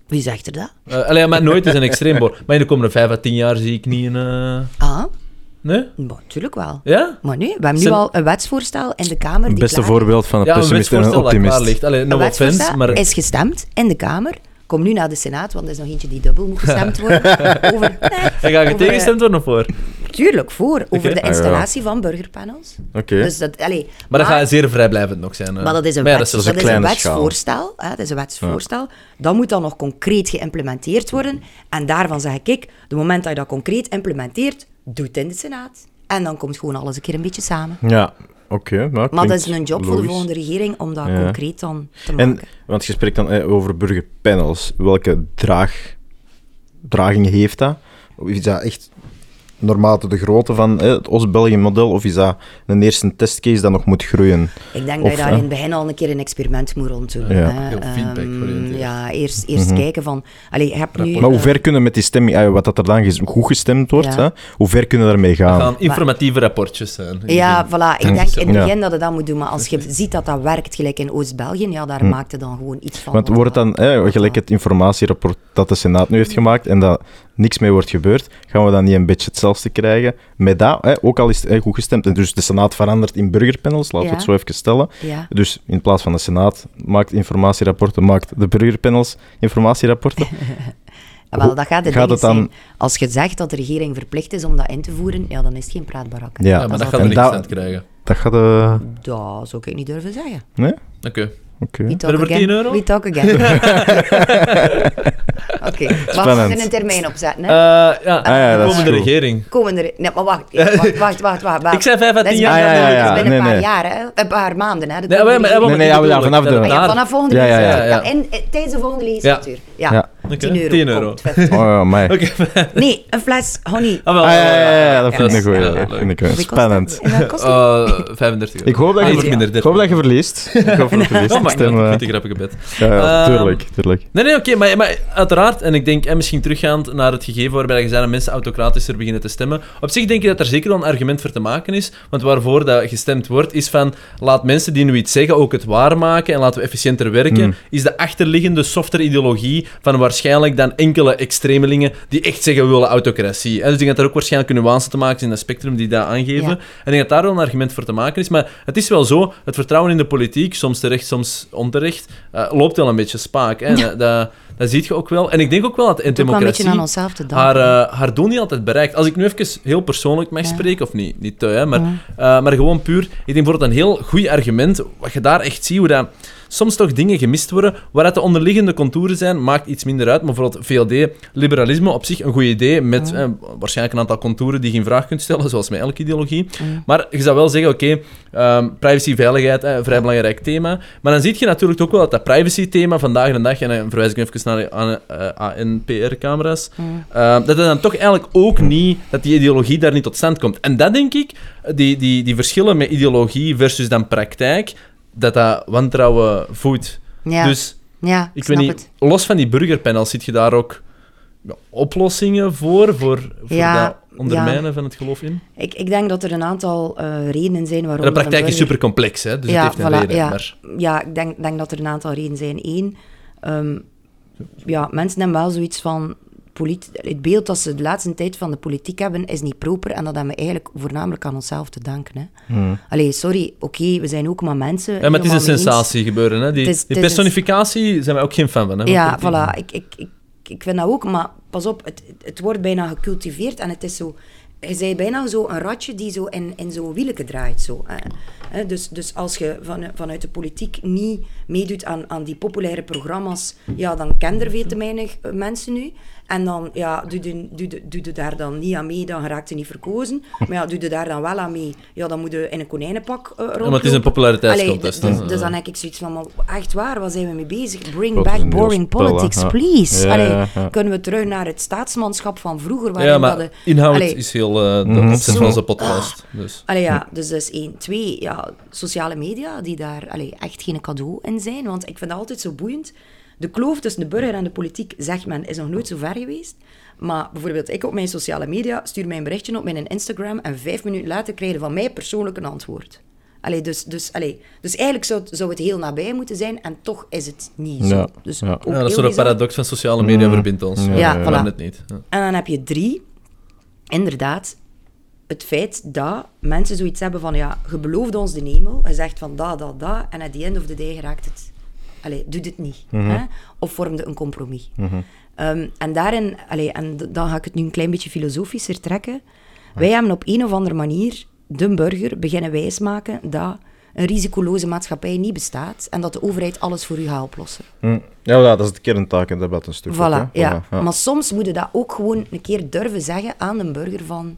[SPEAKER 1] Wie zegt er dat?
[SPEAKER 9] Eh, allee, maar nooit is een extreem. Maar in de komende vijf à tien jaar zie ik niet een. eh,
[SPEAKER 1] Ah,
[SPEAKER 9] Nee?
[SPEAKER 1] natuurlijk wel.
[SPEAKER 9] Ja?
[SPEAKER 1] Maar nee, we hebben nu
[SPEAKER 9] Zijn-
[SPEAKER 1] al een wetsvoorstel in de Kamer.
[SPEAKER 3] Het beste
[SPEAKER 1] klaar-
[SPEAKER 3] voorbeeld van een
[SPEAKER 9] Ja, een
[SPEAKER 3] pessimist en een optimist.
[SPEAKER 9] ligt. Allee, no
[SPEAKER 1] Een
[SPEAKER 9] offense,
[SPEAKER 1] wetsvoorstel
[SPEAKER 9] maar...
[SPEAKER 1] is gestemd in de Kamer. Kom nu naar de Senaat, want er is nog eentje die dubbel moet gestemd worden. over, nee,
[SPEAKER 9] En ga je
[SPEAKER 1] over,
[SPEAKER 9] tegengestemd worden of voor?
[SPEAKER 1] Tuurlijk, voor. Over de
[SPEAKER 3] Ah, ja.
[SPEAKER 1] installatie van burgerpanels.
[SPEAKER 3] Oké.
[SPEAKER 1] Dus dat, allee,
[SPEAKER 9] Maar dat gaat zeer vrijblijvend nog zijn. hè.
[SPEAKER 1] Maar dat is een,
[SPEAKER 9] ja,
[SPEAKER 1] wets-
[SPEAKER 9] dat is
[SPEAKER 1] dat
[SPEAKER 3] een
[SPEAKER 1] is wetsvoorstel. Hè, dat is een wetsvoorstel. Dat moet dan nog concreet geïmplementeerd worden. En daarvan zeg ik, kijk, de moment dat je dat concreet implementeert, doe het in de Senaat. En dan komt gewoon alles een keer een beetje samen.
[SPEAKER 3] Ja, oké. maar
[SPEAKER 1] Maar dat is een job voor de volgende regering om dat
[SPEAKER 3] Ja.
[SPEAKER 1] concreet dan te maken.
[SPEAKER 3] En, want je spreekt dan eh, over burgerpanels. Welke draag, draging heeft dat? Is dat echt naarmate de grootte van eh, het Oost-België-model, of is dat een eerste testcase dat nog moet groeien?
[SPEAKER 1] Ik denk
[SPEAKER 3] Of,
[SPEAKER 1] dat je daar
[SPEAKER 3] hè?
[SPEAKER 1] in het begin al een keer een experiment moet ronddoen.
[SPEAKER 3] Ja.
[SPEAKER 1] hè.
[SPEAKER 9] Heel feedback
[SPEAKER 1] Ehm,
[SPEAKER 9] georiënteerd.
[SPEAKER 1] Ja, eerst, eerst
[SPEAKER 3] Mhm.
[SPEAKER 1] kijken van... Allee, hebt nu...
[SPEAKER 3] Maar hoe ver kunnen met die stemming, eh, wat dat er dan goed gestemd wordt,
[SPEAKER 1] Ja.
[SPEAKER 3] hè, hoe ver kunnen we daarmee gaan?
[SPEAKER 9] gaan informatieve rapportjes zijn.
[SPEAKER 1] Ja, voilà. Ik denk in het
[SPEAKER 3] Ja.
[SPEAKER 1] begin dat je dat moet doen, maar als je ziet dat dat werkt, gelijk in Oost-België, ja, daar maakt het dan gewoon iets van.
[SPEAKER 3] Hm. Want
[SPEAKER 1] wat
[SPEAKER 3] wordt dan,
[SPEAKER 1] wat
[SPEAKER 3] gelijk het informatierapport dat de Senaat nu heeft gemaakt en dat niks mee wordt gebeurd, gaan we dan niet een beetje hetzelfde krijgen met dat? Eh, ook al is het goed gestemd. En dus de Senaat verandert in burgerpanels, laten we
[SPEAKER 1] Ja.
[SPEAKER 3] het zo even stellen.
[SPEAKER 1] Ja.
[SPEAKER 3] Dus in plaats van de Senaat maakt informatierapporten, maakt de burgerpanels informatierapporten.
[SPEAKER 1] Wel, dat gaat, het
[SPEAKER 3] Gaat het dan-
[SPEAKER 1] zijn. Als je zegt dat de regering verplicht is om dat in te voeren, ja, dan is het geen praatbarak. hè.
[SPEAKER 3] Ja.
[SPEAKER 9] Ja, maar dat gaat er
[SPEAKER 3] En
[SPEAKER 9] niks
[SPEAKER 3] dat-
[SPEAKER 9] aan krijgen.
[SPEAKER 3] Dat gaat... eh
[SPEAKER 1] Dat zou ik niet durven zeggen.
[SPEAKER 3] nee?
[SPEAKER 9] Oké.
[SPEAKER 3] Oké.
[SPEAKER 1] We
[SPEAKER 9] Ben je
[SPEAKER 1] talk
[SPEAKER 9] voor 10
[SPEAKER 1] again.
[SPEAKER 9] euro?
[SPEAKER 1] We talk again. Oké, we
[SPEAKER 3] Spannend.
[SPEAKER 1] moeten een termijn opzetten. Hè?
[SPEAKER 9] ja,
[SPEAKER 3] Ah ja,
[SPEAKER 9] de
[SPEAKER 3] dat is
[SPEAKER 9] komende regering.
[SPEAKER 1] Komen er... Nee, maar wacht, wacht, wacht, wacht. wacht, wacht.
[SPEAKER 9] Ik zei 5 à
[SPEAKER 1] Dat is
[SPEAKER 9] 10
[SPEAKER 3] Ah,
[SPEAKER 9] jaar.
[SPEAKER 3] ja, ja,
[SPEAKER 1] binnen-
[SPEAKER 3] ja.
[SPEAKER 1] dat is binnen
[SPEAKER 3] Nee,
[SPEAKER 1] een paar
[SPEAKER 3] nee.
[SPEAKER 1] jaar, hè? een paar maanden. Hè?
[SPEAKER 9] Nee,
[SPEAKER 1] komende
[SPEAKER 9] maar- maar-.
[SPEAKER 3] Nee, nee, ja, ja, vanaf de-
[SPEAKER 1] Ah, ja,
[SPEAKER 9] daar-
[SPEAKER 1] vanaf volgende
[SPEAKER 3] Ja, ja,
[SPEAKER 9] ja.
[SPEAKER 1] Ja, in, in- tijdens de volgende legislatuur. Ja,
[SPEAKER 3] Ja.
[SPEAKER 1] 10 euro.
[SPEAKER 9] 10 euro.
[SPEAKER 1] komt, 50.
[SPEAKER 3] Oh, ja, mij.
[SPEAKER 1] Nee, een fles honey.
[SPEAKER 9] Ah, wel.
[SPEAKER 3] Ah, ja, ja, ja, ja, dat vind ik een goeie. Dat vind ik spannend.
[SPEAKER 1] dat? En wat kost dat?
[SPEAKER 9] Eh, 35 euro.
[SPEAKER 3] Ik hoop dat
[SPEAKER 9] Ah,
[SPEAKER 3] je,
[SPEAKER 9] minder,
[SPEAKER 3] ik hoop dat je verliest. Ik hoop dat je verliest.
[SPEAKER 9] Oh,
[SPEAKER 3] Ik
[SPEAKER 9] maar
[SPEAKER 3] stem,
[SPEAKER 9] ik
[SPEAKER 3] eh,
[SPEAKER 9] vind het een grappige bed.
[SPEAKER 3] ja, ja,
[SPEAKER 9] Ehm,
[SPEAKER 3] tuurlijk, tuurlijk.
[SPEAKER 9] Nee, nee, oké, maar, maar uiteraard, en ik denk, en misschien teruggaand naar het gegeven waarbij je zei dat mensen autocratischer beginnen te stemmen. Op zich denk ik dat er zeker wel een argument voor te maken is, want waarvoor dat gestemd wordt, is van, laat mensen die nu iets zeggen ook het waarmaken en laten we efficiënter werken,
[SPEAKER 3] Mm.
[SPEAKER 9] is de achterliggende softere ideologie van waarschijnlijk dan enkele extremelingen die echt zeggen we willen autocratie. En dus ik denk dat er ook waarschijnlijk nuance te maken is in dat spectrum die dat aangeven.
[SPEAKER 1] Ja.
[SPEAKER 9] En ik denk dat daar wel een argument voor te maken is, maar het is wel zo, het vertrouwen in de politiek, soms terecht, soms onterecht, eh, loopt wel een beetje spaak. Hè? Dat, dat, dat zie je ook wel. En ik denk ook wel dat in democratie
[SPEAKER 1] aan
[SPEAKER 9] haar, eh, haar doel niet altijd bereikt. Als ik nu even heel persoonlijk mag
[SPEAKER 1] Ja.
[SPEAKER 9] spreken, of niet, niet te, hè, maar, eh, maar gewoon puur. Ik denk bijvoorbeeld een heel goed argument, wat je daar echt ziet, hoe dat soms toch dingen gemist worden, waaruit de onderliggende contouren zijn, maakt iets minder uit. Maar bijvoorbeeld VLD, liberalisme, op zich een goed idee, met eh, waarschijnlijk een aantal contouren die je in vraag kunt stellen, zoals met elke ideologie. Maar je zou wel zeggen, oké, ehm, privacy, veiligheid, eh, vrij belangrijk thema. Maar dan zie je natuurlijk ook wel dat dat privacy-thema vandaag de dag, en dan verwijs ik even naar de ANPR-camera's, dat het dan toch eigenlijk ook niet, dat die ideologie daar niet tot stand komt. En dat denk ik, die, die, die verschillen met ideologie versus dan praktijk, dat dat wantrouwen voedt.
[SPEAKER 1] Ja,
[SPEAKER 9] Dus
[SPEAKER 1] ja,
[SPEAKER 9] ik
[SPEAKER 1] snap
[SPEAKER 9] weet
[SPEAKER 1] het.
[SPEAKER 9] niet, los van die burgerpanels, zit je daar ook oplossingen voor, voor, voor
[SPEAKER 1] Ja,
[SPEAKER 9] dat ondermijnen van het geloof in?
[SPEAKER 1] Ik, ik denk dat er een aantal eh, redenen zijn waarom...
[SPEAKER 9] de praktijk is super complex, hè? dus
[SPEAKER 1] Ja,
[SPEAKER 9] het heeft een
[SPEAKER 1] voilà,
[SPEAKER 9] reden.
[SPEAKER 1] ja.
[SPEAKER 9] Maar...
[SPEAKER 1] Ja, ik denk, denk dat er een aantal redenen zijn. Eén, ehm, ja, mensen hebben wel zoiets van... Het beeld dat ze de laatste tijd van de politiek hebben, is niet proper. En dat hebben we eigenlijk voornamelijk aan onszelf te danken. Hè.
[SPEAKER 3] Hmm.
[SPEAKER 1] Allee, sorry, oké, we zijn ook maar mensen.
[SPEAKER 9] Ja, maar het is een
[SPEAKER 1] eens.
[SPEAKER 9] sensatie gebeuren. Hè? Die,
[SPEAKER 1] Het is-
[SPEAKER 9] die
[SPEAKER 1] het is-
[SPEAKER 9] personificatie zijn wij ook geen fan van. Hè,
[SPEAKER 1] Ja, voilà. Ik, ik, ik, ik vind dat ook, maar pas op, het, het wordt bijna gecultiveerd en het is zo... je bent bijna zo een ratje die zo in, in zo'n wieleke draait. Zo, hè. Dus, dus als je van, vanuit de politiek niet meedoet aan, aan die populaire programma's, ja, dan ken er veel te weinig eh, mensen nu. En dan ja, doe, je, doe, je, doe je daar dan niet aan mee, dan geraakt je niet verkozen. Maar ja, doe je daar dan wel aan mee, ja, dan moet je in een konijnenpak uh, rondlopen.
[SPEAKER 9] maar het is een populariteitscontest,
[SPEAKER 1] Allee, dus, dus dan heb ik zoiets van, maar echt waar, waar zijn we mee bezig? Bring
[SPEAKER 3] Wat
[SPEAKER 1] back boring
[SPEAKER 3] spel,
[SPEAKER 1] politics,
[SPEAKER 3] Ja.
[SPEAKER 1] please.
[SPEAKER 3] Ja,
[SPEAKER 1] Allee,
[SPEAKER 3] ja, ja.
[SPEAKER 1] Kunnen we terug naar het staatsmanschap van vroeger? waarin
[SPEAKER 9] Ja, maar
[SPEAKER 1] dat de-
[SPEAKER 9] inhoud
[SPEAKER 1] Allee,
[SPEAKER 9] is heel de opzet
[SPEAKER 1] Zo.
[SPEAKER 9] van onze podcast. Dus.
[SPEAKER 1] Allee, ja, dus dat is één. Twee, ja, sociale media die daar allee, echt geen cadeau in zijn. Want ik vind dat altijd zo boeiend. De kloof tussen de burger en de politiek, zegt men, is nog nooit zo ver geweest. Maar bijvoorbeeld, ik op mijn sociale media stuur mijn berichtje op mijn Instagram en vijf minuten later krijg je van mij persoonlijk een antwoord. Allee, dus, dus, allee, dus eigenlijk zou het, zou het heel nabij moeten zijn en toch is het niet zo.
[SPEAKER 3] Ja,
[SPEAKER 1] Dus
[SPEAKER 3] ja.
[SPEAKER 1] ook
[SPEAKER 9] Ja, dat is paradox van sociale media verbindt ons.
[SPEAKER 3] Ja,
[SPEAKER 1] Ja, voilà.
[SPEAKER 9] net niet. Ja.
[SPEAKER 1] En dan heb je drie, inderdaad, het feit dat mensen zoiets hebben van, ja, je belooft ons de hemel, je zegt van da, da, da, en at the end of the day geraakt het, allee, doet het niet. hè? Of vormde een compromis. Ehm, en daarin, allee, en dan ga ik het nu een klein beetje filosofischer trekken. Wij hebben op een of andere manier de burger beginnen wijsmaken dat een risicoloze maatschappij niet bestaat en dat de overheid alles voor u gaat oplossen.
[SPEAKER 3] Hm. Ja, dat is de kerntaak in dat debat een stuk. ook,
[SPEAKER 1] Voilà,
[SPEAKER 3] hè.
[SPEAKER 1] ja.
[SPEAKER 3] Voilà, ja.
[SPEAKER 1] Maar soms moet je dat ook gewoon een keer durven zeggen aan de burger van...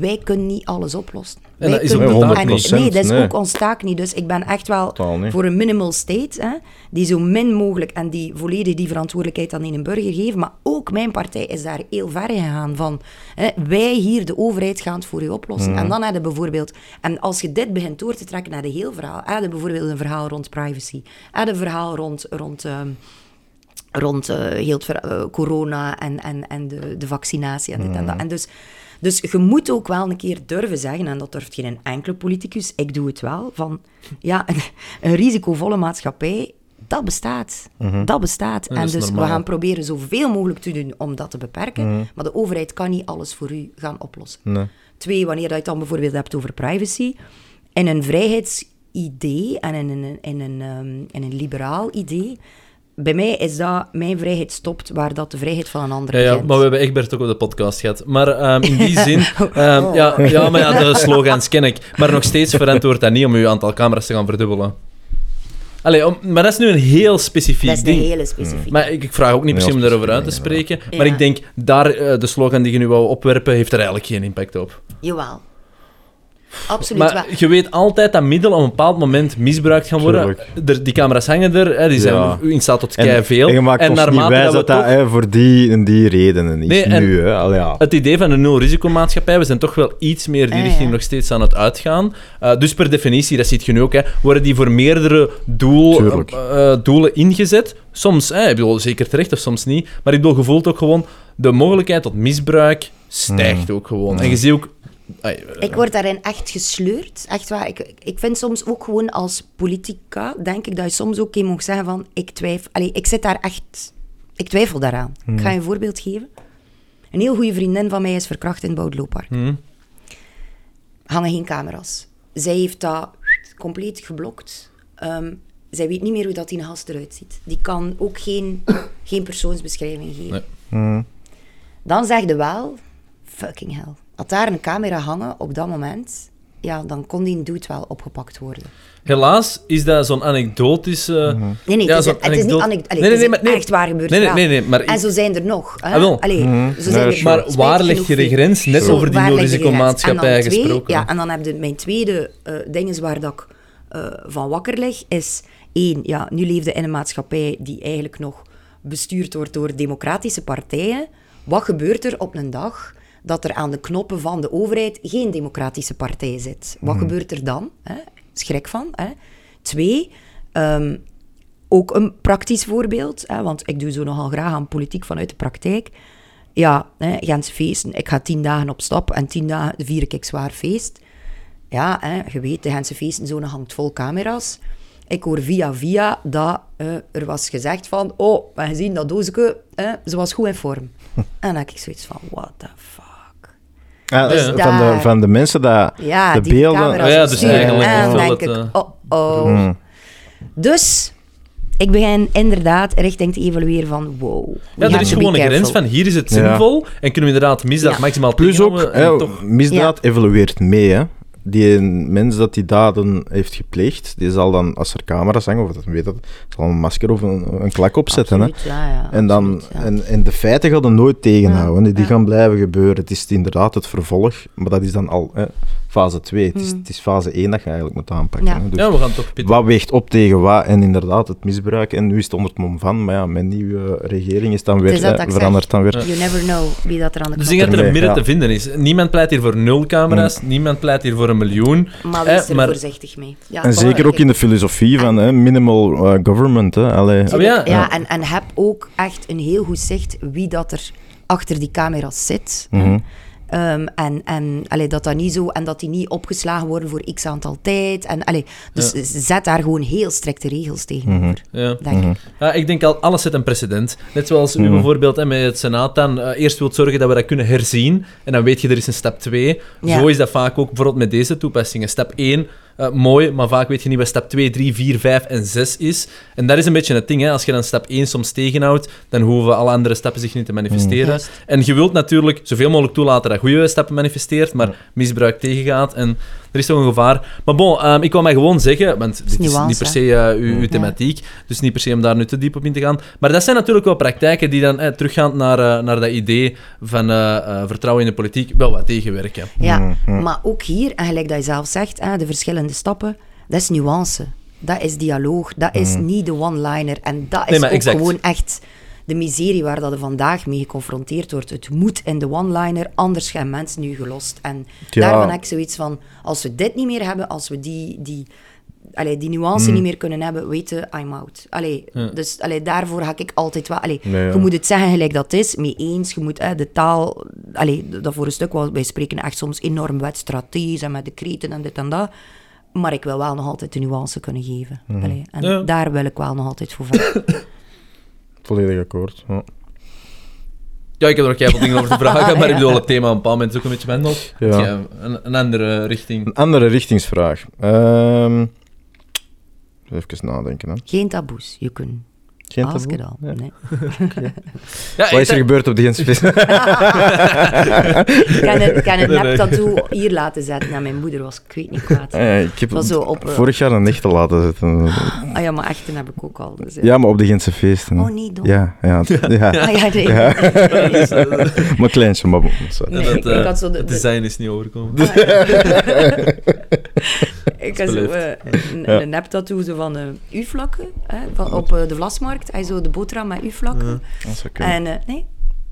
[SPEAKER 1] Wij kunnen niet alles oplossen.
[SPEAKER 9] En
[SPEAKER 1] Wij
[SPEAKER 9] dat is
[SPEAKER 1] kunnen
[SPEAKER 3] ook
[SPEAKER 1] niet- en-. Nee, dat is
[SPEAKER 3] Nee.
[SPEAKER 1] ook ons taak niet. Dus ik ben echt wel voor een minimal state, hè, die zo min mogelijk en die volledig die verantwoordelijkheid aan een burger geven. Maar ook mijn partij is daar heel ver in gegaan van... Hè, wij hier, de overheid, gaan het voor u oplossen. En dan heb je bijvoorbeeld... En als je dit begint door te trekken naar de heel verhaal... Je bijvoorbeeld een verhaal rond privacy. Je een verhaal rond... rond ehm, rond eh, heel het eh, corona en, en, en de, de vaccinatie en dit en dat. En dus, dus je moet ook wel een keer durven zeggen, en dat durft geen enkele politicus, ik doe het wel, van ja, een, een risicovolle maatschappij, dat bestaat. Dat bestaat.
[SPEAKER 9] dat
[SPEAKER 1] En dus we gaan proberen zoveel mogelijk te doen om dat te beperken,
[SPEAKER 3] Mhm.
[SPEAKER 1] maar de overheid kan niet alles voor u gaan oplossen.
[SPEAKER 3] Nee.
[SPEAKER 1] Twee, wanneer je het dan bijvoorbeeld hebt over privacy. In een vrijheidsidee en in een, in een, ehm, in een liberaal idee, bij mij is dat mijn vrijheid stopt waar dat de vrijheid van een ander
[SPEAKER 9] Ja, ja,
[SPEAKER 1] begint.
[SPEAKER 9] maar we hebben Egbert ook op de podcast gehad. Maar ehm, in die zin...
[SPEAKER 1] Oh.
[SPEAKER 9] ehm, ja, ja, maar ja, de slogans ken ik. Maar nog steeds verantwoordt dat niet om uw aantal camera's te gaan verdubbelen. Allee, om, maar dat is nu een heel specifiek
[SPEAKER 1] dat is
[SPEAKER 9] ding.
[SPEAKER 1] een hele specifieke.
[SPEAKER 9] Maar ik, ik vraag ook niet per se om daarover uit te
[SPEAKER 3] specifiek,
[SPEAKER 9] spreken. Maar
[SPEAKER 1] Ja.
[SPEAKER 9] ik denk, daar, eh, de slogan die je nu wou opwerpen, heeft er eigenlijk geen impact op.
[SPEAKER 1] Jawel. Absoluut.
[SPEAKER 9] Maar je weet altijd dat middelen op een bepaald moment misbruikt gaan worden. Er, die camera's hangen er, hè, die zijn
[SPEAKER 3] Ja.
[SPEAKER 9] in staat tot
[SPEAKER 3] En,
[SPEAKER 9] kei veel.
[SPEAKER 3] en je maakt ons niet wijs dat dat
[SPEAKER 9] toch...
[SPEAKER 3] hè, voor die en die redenen is.
[SPEAKER 9] Nee, en-
[SPEAKER 3] nu, hè. Al, ja.
[SPEAKER 9] Het idee van een nul-risicomaatschappij, we zijn toch wel iets meer die
[SPEAKER 1] Ah,
[SPEAKER 9] richting
[SPEAKER 1] ja.
[SPEAKER 9] nog steeds aan het uitgaan. Uh, dus per definitie, dat zie je nu ook, hè, worden die voor meerdere doel, eh, eh, doelen ingezet. Soms, hè, ik bedoel, zeker terecht of soms niet. Maar ik bedoel, je voelt ook gewoon, de mogelijkheid tot misbruik stijgt ook gewoon. En je ziet ook... eh,
[SPEAKER 1] Ik word daarin echt gesleurd. Echt waar. Ik, ik vind soms ook gewoon als politica, denk ik dat je soms ook een mag zeggen van, ik twijfel. Allee, ik zit daar echt... Ik twijfel daaraan. Ik ga je een voorbeeld geven. Een heel goede vriendin van mij is verkracht in het Boudlooppark.
[SPEAKER 9] hm.
[SPEAKER 1] hangen geen camera's. Zij heeft dat compleet geblokt. Ehm, zij weet niet meer hoe dat die gast eruit ziet. Die kan ook geen, geen persoonsbeschrijving geven.
[SPEAKER 9] Nee.
[SPEAKER 3] Hm.
[SPEAKER 1] Dan zeg je wel, fucking hell. Had daar een camera hangen op dat moment, ja, dan kon die dude wel opgepakt worden.
[SPEAKER 9] Helaas is dat zo'n anekdotische...
[SPEAKER 1] Nee, nee,
[SPEAKER 9] Ja,
[SPEAKER 1] het, is, niet
[SPEAKER 9] anekdote. Nee, nee, nee, maar- nee.
[SPEAKER 1] echt waar gebeurd
[SPEAKER 9] Nee, nee, nee, nee, maar
[SPEAKER 1] En zo zijn er nog. Hè?
[SPEAKER 9] Ah, wel.
[SPEAKER 1] Allee,
[SPEAKER 3] Mhm.
[SPEAKER 1] zo zijn
[SPEAKER 3] Nee,
[SPEAKER 1] er.
[SPEAKER 9] Maar waar leg
[SPEAKER 1] genoeg
[SPEAKER 9] je de grens? Net
[SPEAKER 1] Zo,
[SPEAKER 9] over die
[SPEAKER 1] twee-
[SPEAKER 9] gesproken.
[SPEAKER 1] Ja, en dan heb je mijn tweede eh ding is waar dat ik eh, van wakker lig, is één, ja, nu leefde in een maatschappij die eigenlijk nog bestuurd wordt door democratische partijen. Wat gebeurt er op een dag dat er aan de knoppen van de overheid geen democratische partij zit? Wat gebeurt er dan? Hè? Schrik van. Hè? Twee, ehm, ook een praktisch voorbeeld, hè, want ik doe zo nogal graag aan politiek vanuit de praktijk. Ja, hè, Gentse feesten. Ik ga tien dagen op stap en tien dagen vier ik zwaar feest. Ja, hè, je weet, de Gentse feestenzone hangt vol camera's. Ik hoor via via dat eh, er was gezegd van... Oh, we hebben gezien dat doosje, hè, ze was goed in vorm. en dan heb ik zoiets van, what the fuck.
[SPEAKER 3] Ja,
[SPEAKER 1] Dus
[SPEAKER 3] van, de, van de mensen dat
[SPEAKER 1] Ja,
[SPEAKER 3] de
[SPEAKER 1] die
[SPEAKER 3] beelden...
[SPEAKER 1] camera's
[SPEAKER 9] Oh ja, dus eigenlijk
[SPEAKER 1] En dan
[SPEAKER 9] is
[SPEAKER 1] denk ik,
[SPEAKER 9] het,
[SPEAKER 1] oh, oh.
[SPEAKER 3] Mm.
[SPEAKER 1] Dus, ik begin inderdaad richting te evalueren van wow.
[SPEAKER 9] Ja, er is gewoon een grens van hier is het
[SPEAKER 3] Ja.
[SPEAKER 9] zinvol en kunnen we inderdaad misdaad
[SPEAKER 1] Ja.
[SPEAKER 9] maximaal
[SPEAKER 3] Plus ook, hè,
[SPEAKER 9] toch...
[SPEAKER 3] misdaad evolueert mee. Hè. Die mens dat die daden heeft gepleegd, die zal dan, als er camera's hangen, of dat weet dat, zal een masker of een, een klak opzetten. Hè.
[SPEAKER 1] Absoluut, ja, ja,
[SPEAKER 3] En, dan,
[SPEAKER 1] absoluut, ja.
[SPEAKER 3] en, en de feiten gaan er nooit tegenhouden. Die
[SPEAKER 1] ja.
[SPEAKER 3] gaan blijven gebeuren. Het is inderdaad het vervolg, maar dat is dan al hè, fase 2. Het, is,
[SPEAKER 1] Hmm.
[SPEAKER 3] het is fase 1 dat je eigenlijk moet aanpakken.
[SPEAKER 1] Ja.
[SPEAKER 3] Dus
[SPEAKER 9] Ja, we gaan toch pitten.
[SPEAKER 3] wat weegt op tegen wat? En inderdaad, het misbruik. En nu is het onder het mom van. Maar ja, met nieuwe regering is dan weer,
[SPEAKER 1] is ik
[SPEAKER 3] verandert dan weer.
[SPEAKER 1] You never know wie dat er aan de
[SPEAKER 9] Dus ik denk dat er een midden
[SPEAKER 3] ja.
[SPEAKER 9] te vinden is. Niemand pleit hier voor nul camera's, niemand pleit hier voor een miljoen.
[SPEAKER 1] Maar
[SPEAKER 9] Eh,
[SPEAKER 1] wees er
[SPEAKER 9] maar-
[SPEAKER 1] voorzichtig mee. Ja,
[SPEAKER 3] En zeker ook in de filosofie van hè, minimal eh, government. Hè. Allee.
[SPEAKER 9] Oh, ja?
[SPEAKER 1] ja, En, en heb ook echt een heel goed zicht wie dat er achter die camera's zit.
[SPEAKER 3] Mhm.
[SPEAKER 1] Ehm, en en allee, dat dat niet zo... En dat die niet opgeslagen worden voor x aantal tijd. En, allee, dus zet daar gewoon heel strikte regels tegenover.
[SPEAKER 9] Ja.
[SPEAKER 1] Denk ik.
[SPEAKER 9] Ja, ik denk al, alles zet een precedent. Net zoals u
[SPEAKER 3] Mhm.
[SPEAKER 9] bijvoorbeeld hè, met het Senaat dan eh, eerst wilt zorgen dat we dat kunnen herzien. En dan weet je, er is een stap 2.
[SPEAKER 1] Ja.
[SPEAKER 9] Zo is dat vaak ook bijvoorbeeld met deze toepassingen. Stap 1, eh, mooi, maar vaak weet je niet wat stap 2, 3, 4, 5 en 6 is. En dat is een beetje het ding. Hè. Als je dan stap 1 soms tegenhoudt, dan hoeven alle andere stappen zich niet te manifesteren.
[SPEAKER 1] Juist.
[SPEAKER 9] En je wilt natuurlijk zoveel mogelijk toelaten dat goede stappen manifesteert, maar misbruik tegengaat. En er is toch een gevaar. Maar bon, ehm, ik wil mij gewoon zeggen, want dit is niet per se eh, uw, uw thematiek, dus niet per se om daar nu te diep op in te gaan. Maar dat zijn natuurlijk wel praktijken die dan eh, teruggaan naar, eh, naar dat idee van eh, eh, vertrouwen in de politiek wel wat tegenwerken.
[SPEAKER 1] Ja,
[SPEAKER 3] Mhm.
[SPEAKER 1] maar ook hier, en gelijk dat je zelf zegt, hè, de verschillende stappen, dat is nuance. Dat is dialoog, dat is niet de one-liner. En dat is
[SPEAKER 9] Nee,
[SPEAKER 1] ook
[SPEAKER 9] exact.
[SPEAKER 1] gewoon echt de miserie waar dat er vandaag mee geconfronteerd wordt. Het moet in de one-liner, anders gaan mensen nu gelost. En
[SPEAKER 3] Ja.
[SPEAKER 1] daarvan heb ik zoiets van, als we dit niet meer hebben, als we die... die Allee, die nuance niet meer kunnen hebben, weten, I'm out. Allee, Dus allee, daarvoor ga ik altijd wel... Allee,
[SPEAKER 3] Nee, ja.
[SPEAKER 1] Je moet het zeggen gelijk dat het is, mee eens. Je moet hè, de taal... Allee, dat voor een stuk, wel, wij spreken echt soms enorm wetstrategisch en met de kreten en dit en dat. Maar ik wil wel nog altijd de nuance kunnen geven. Allee, en
[SPEAKER 9] Ja.
[SPEAKER 1] daar wil ik wel nog altijd voor vechten.
[SPEAKER 3] Volledig akkoord. Ja.
[SPEAKER 9] Ja, ik heb er ook heel veel dingen over te vragen, maar ik bedoel, het thema op een bepaald moment is ook een beetje wendeld.
[SPEAKER 3] Ja.
[SPEAKER 9] Een andere richting.
[SPEAKER 3] Een andere richtingsvraag. Ehm even nadenken. Hè.
[SPEAKER 1] Geen taboes. Je kunt
[SPEAKER 3] Geen
[SPEAKER 1] ask
[SPEAKER 3] taboe?
[SPEAKER 1] it all.
[SPEAKER 3] Ja.
[SPEAKER 1] Nee.
[SPEAKER 9] Ja,
[SPEAKER 3] Wat is er gebeurd op de Gentse
[SPEAKER 1] Ik kan een, ik kan een
[SPEAKER 9] Nee,
[SPEAKER 1] nep tattoo hier laten zetten. En mijn moeder was, ik weet niet kwaad.
[SPEAKER 3] Ik heb
[SPEAKER 1] Dat was zo op, eh,
[SPEAKER 3] vorig jaar een echte laten zetten.
[SPEAKER 1] Ah ja, maar echte heb ik ook al. Dus, ja.
[SPEAKER 3] Ja, maar op de Gentse feesten.
[SPEAKER 1] Oh nee, dom.
[SPEAKER 3] Ja, ja. ja.
[SPEAKER 1] Ah ja, nee.
[SPEAKER 3] maar kleintje, maar... sorry.
[SPEAKER 1] Nee,
[SPEAKER 9] dat,
[SPEAKER 1] ik
[SPEAKER 9] eh,
[SPEAKER 1] had zo de-
[SPEAKER 9] het
[SPEAKER 1] de-
[SPEAKER 9] design is niet overkomen.
[SPEAKER 1] Ik had zo eh, een, een nep-tattoo zo van eh U-vlakken hè, van, op de Vlasmarkt. Hij zo de boterham met U-vlakken.
[SPEAKER 3] Dat zou kunnen.
[SPEAKER 1] En eh, nee,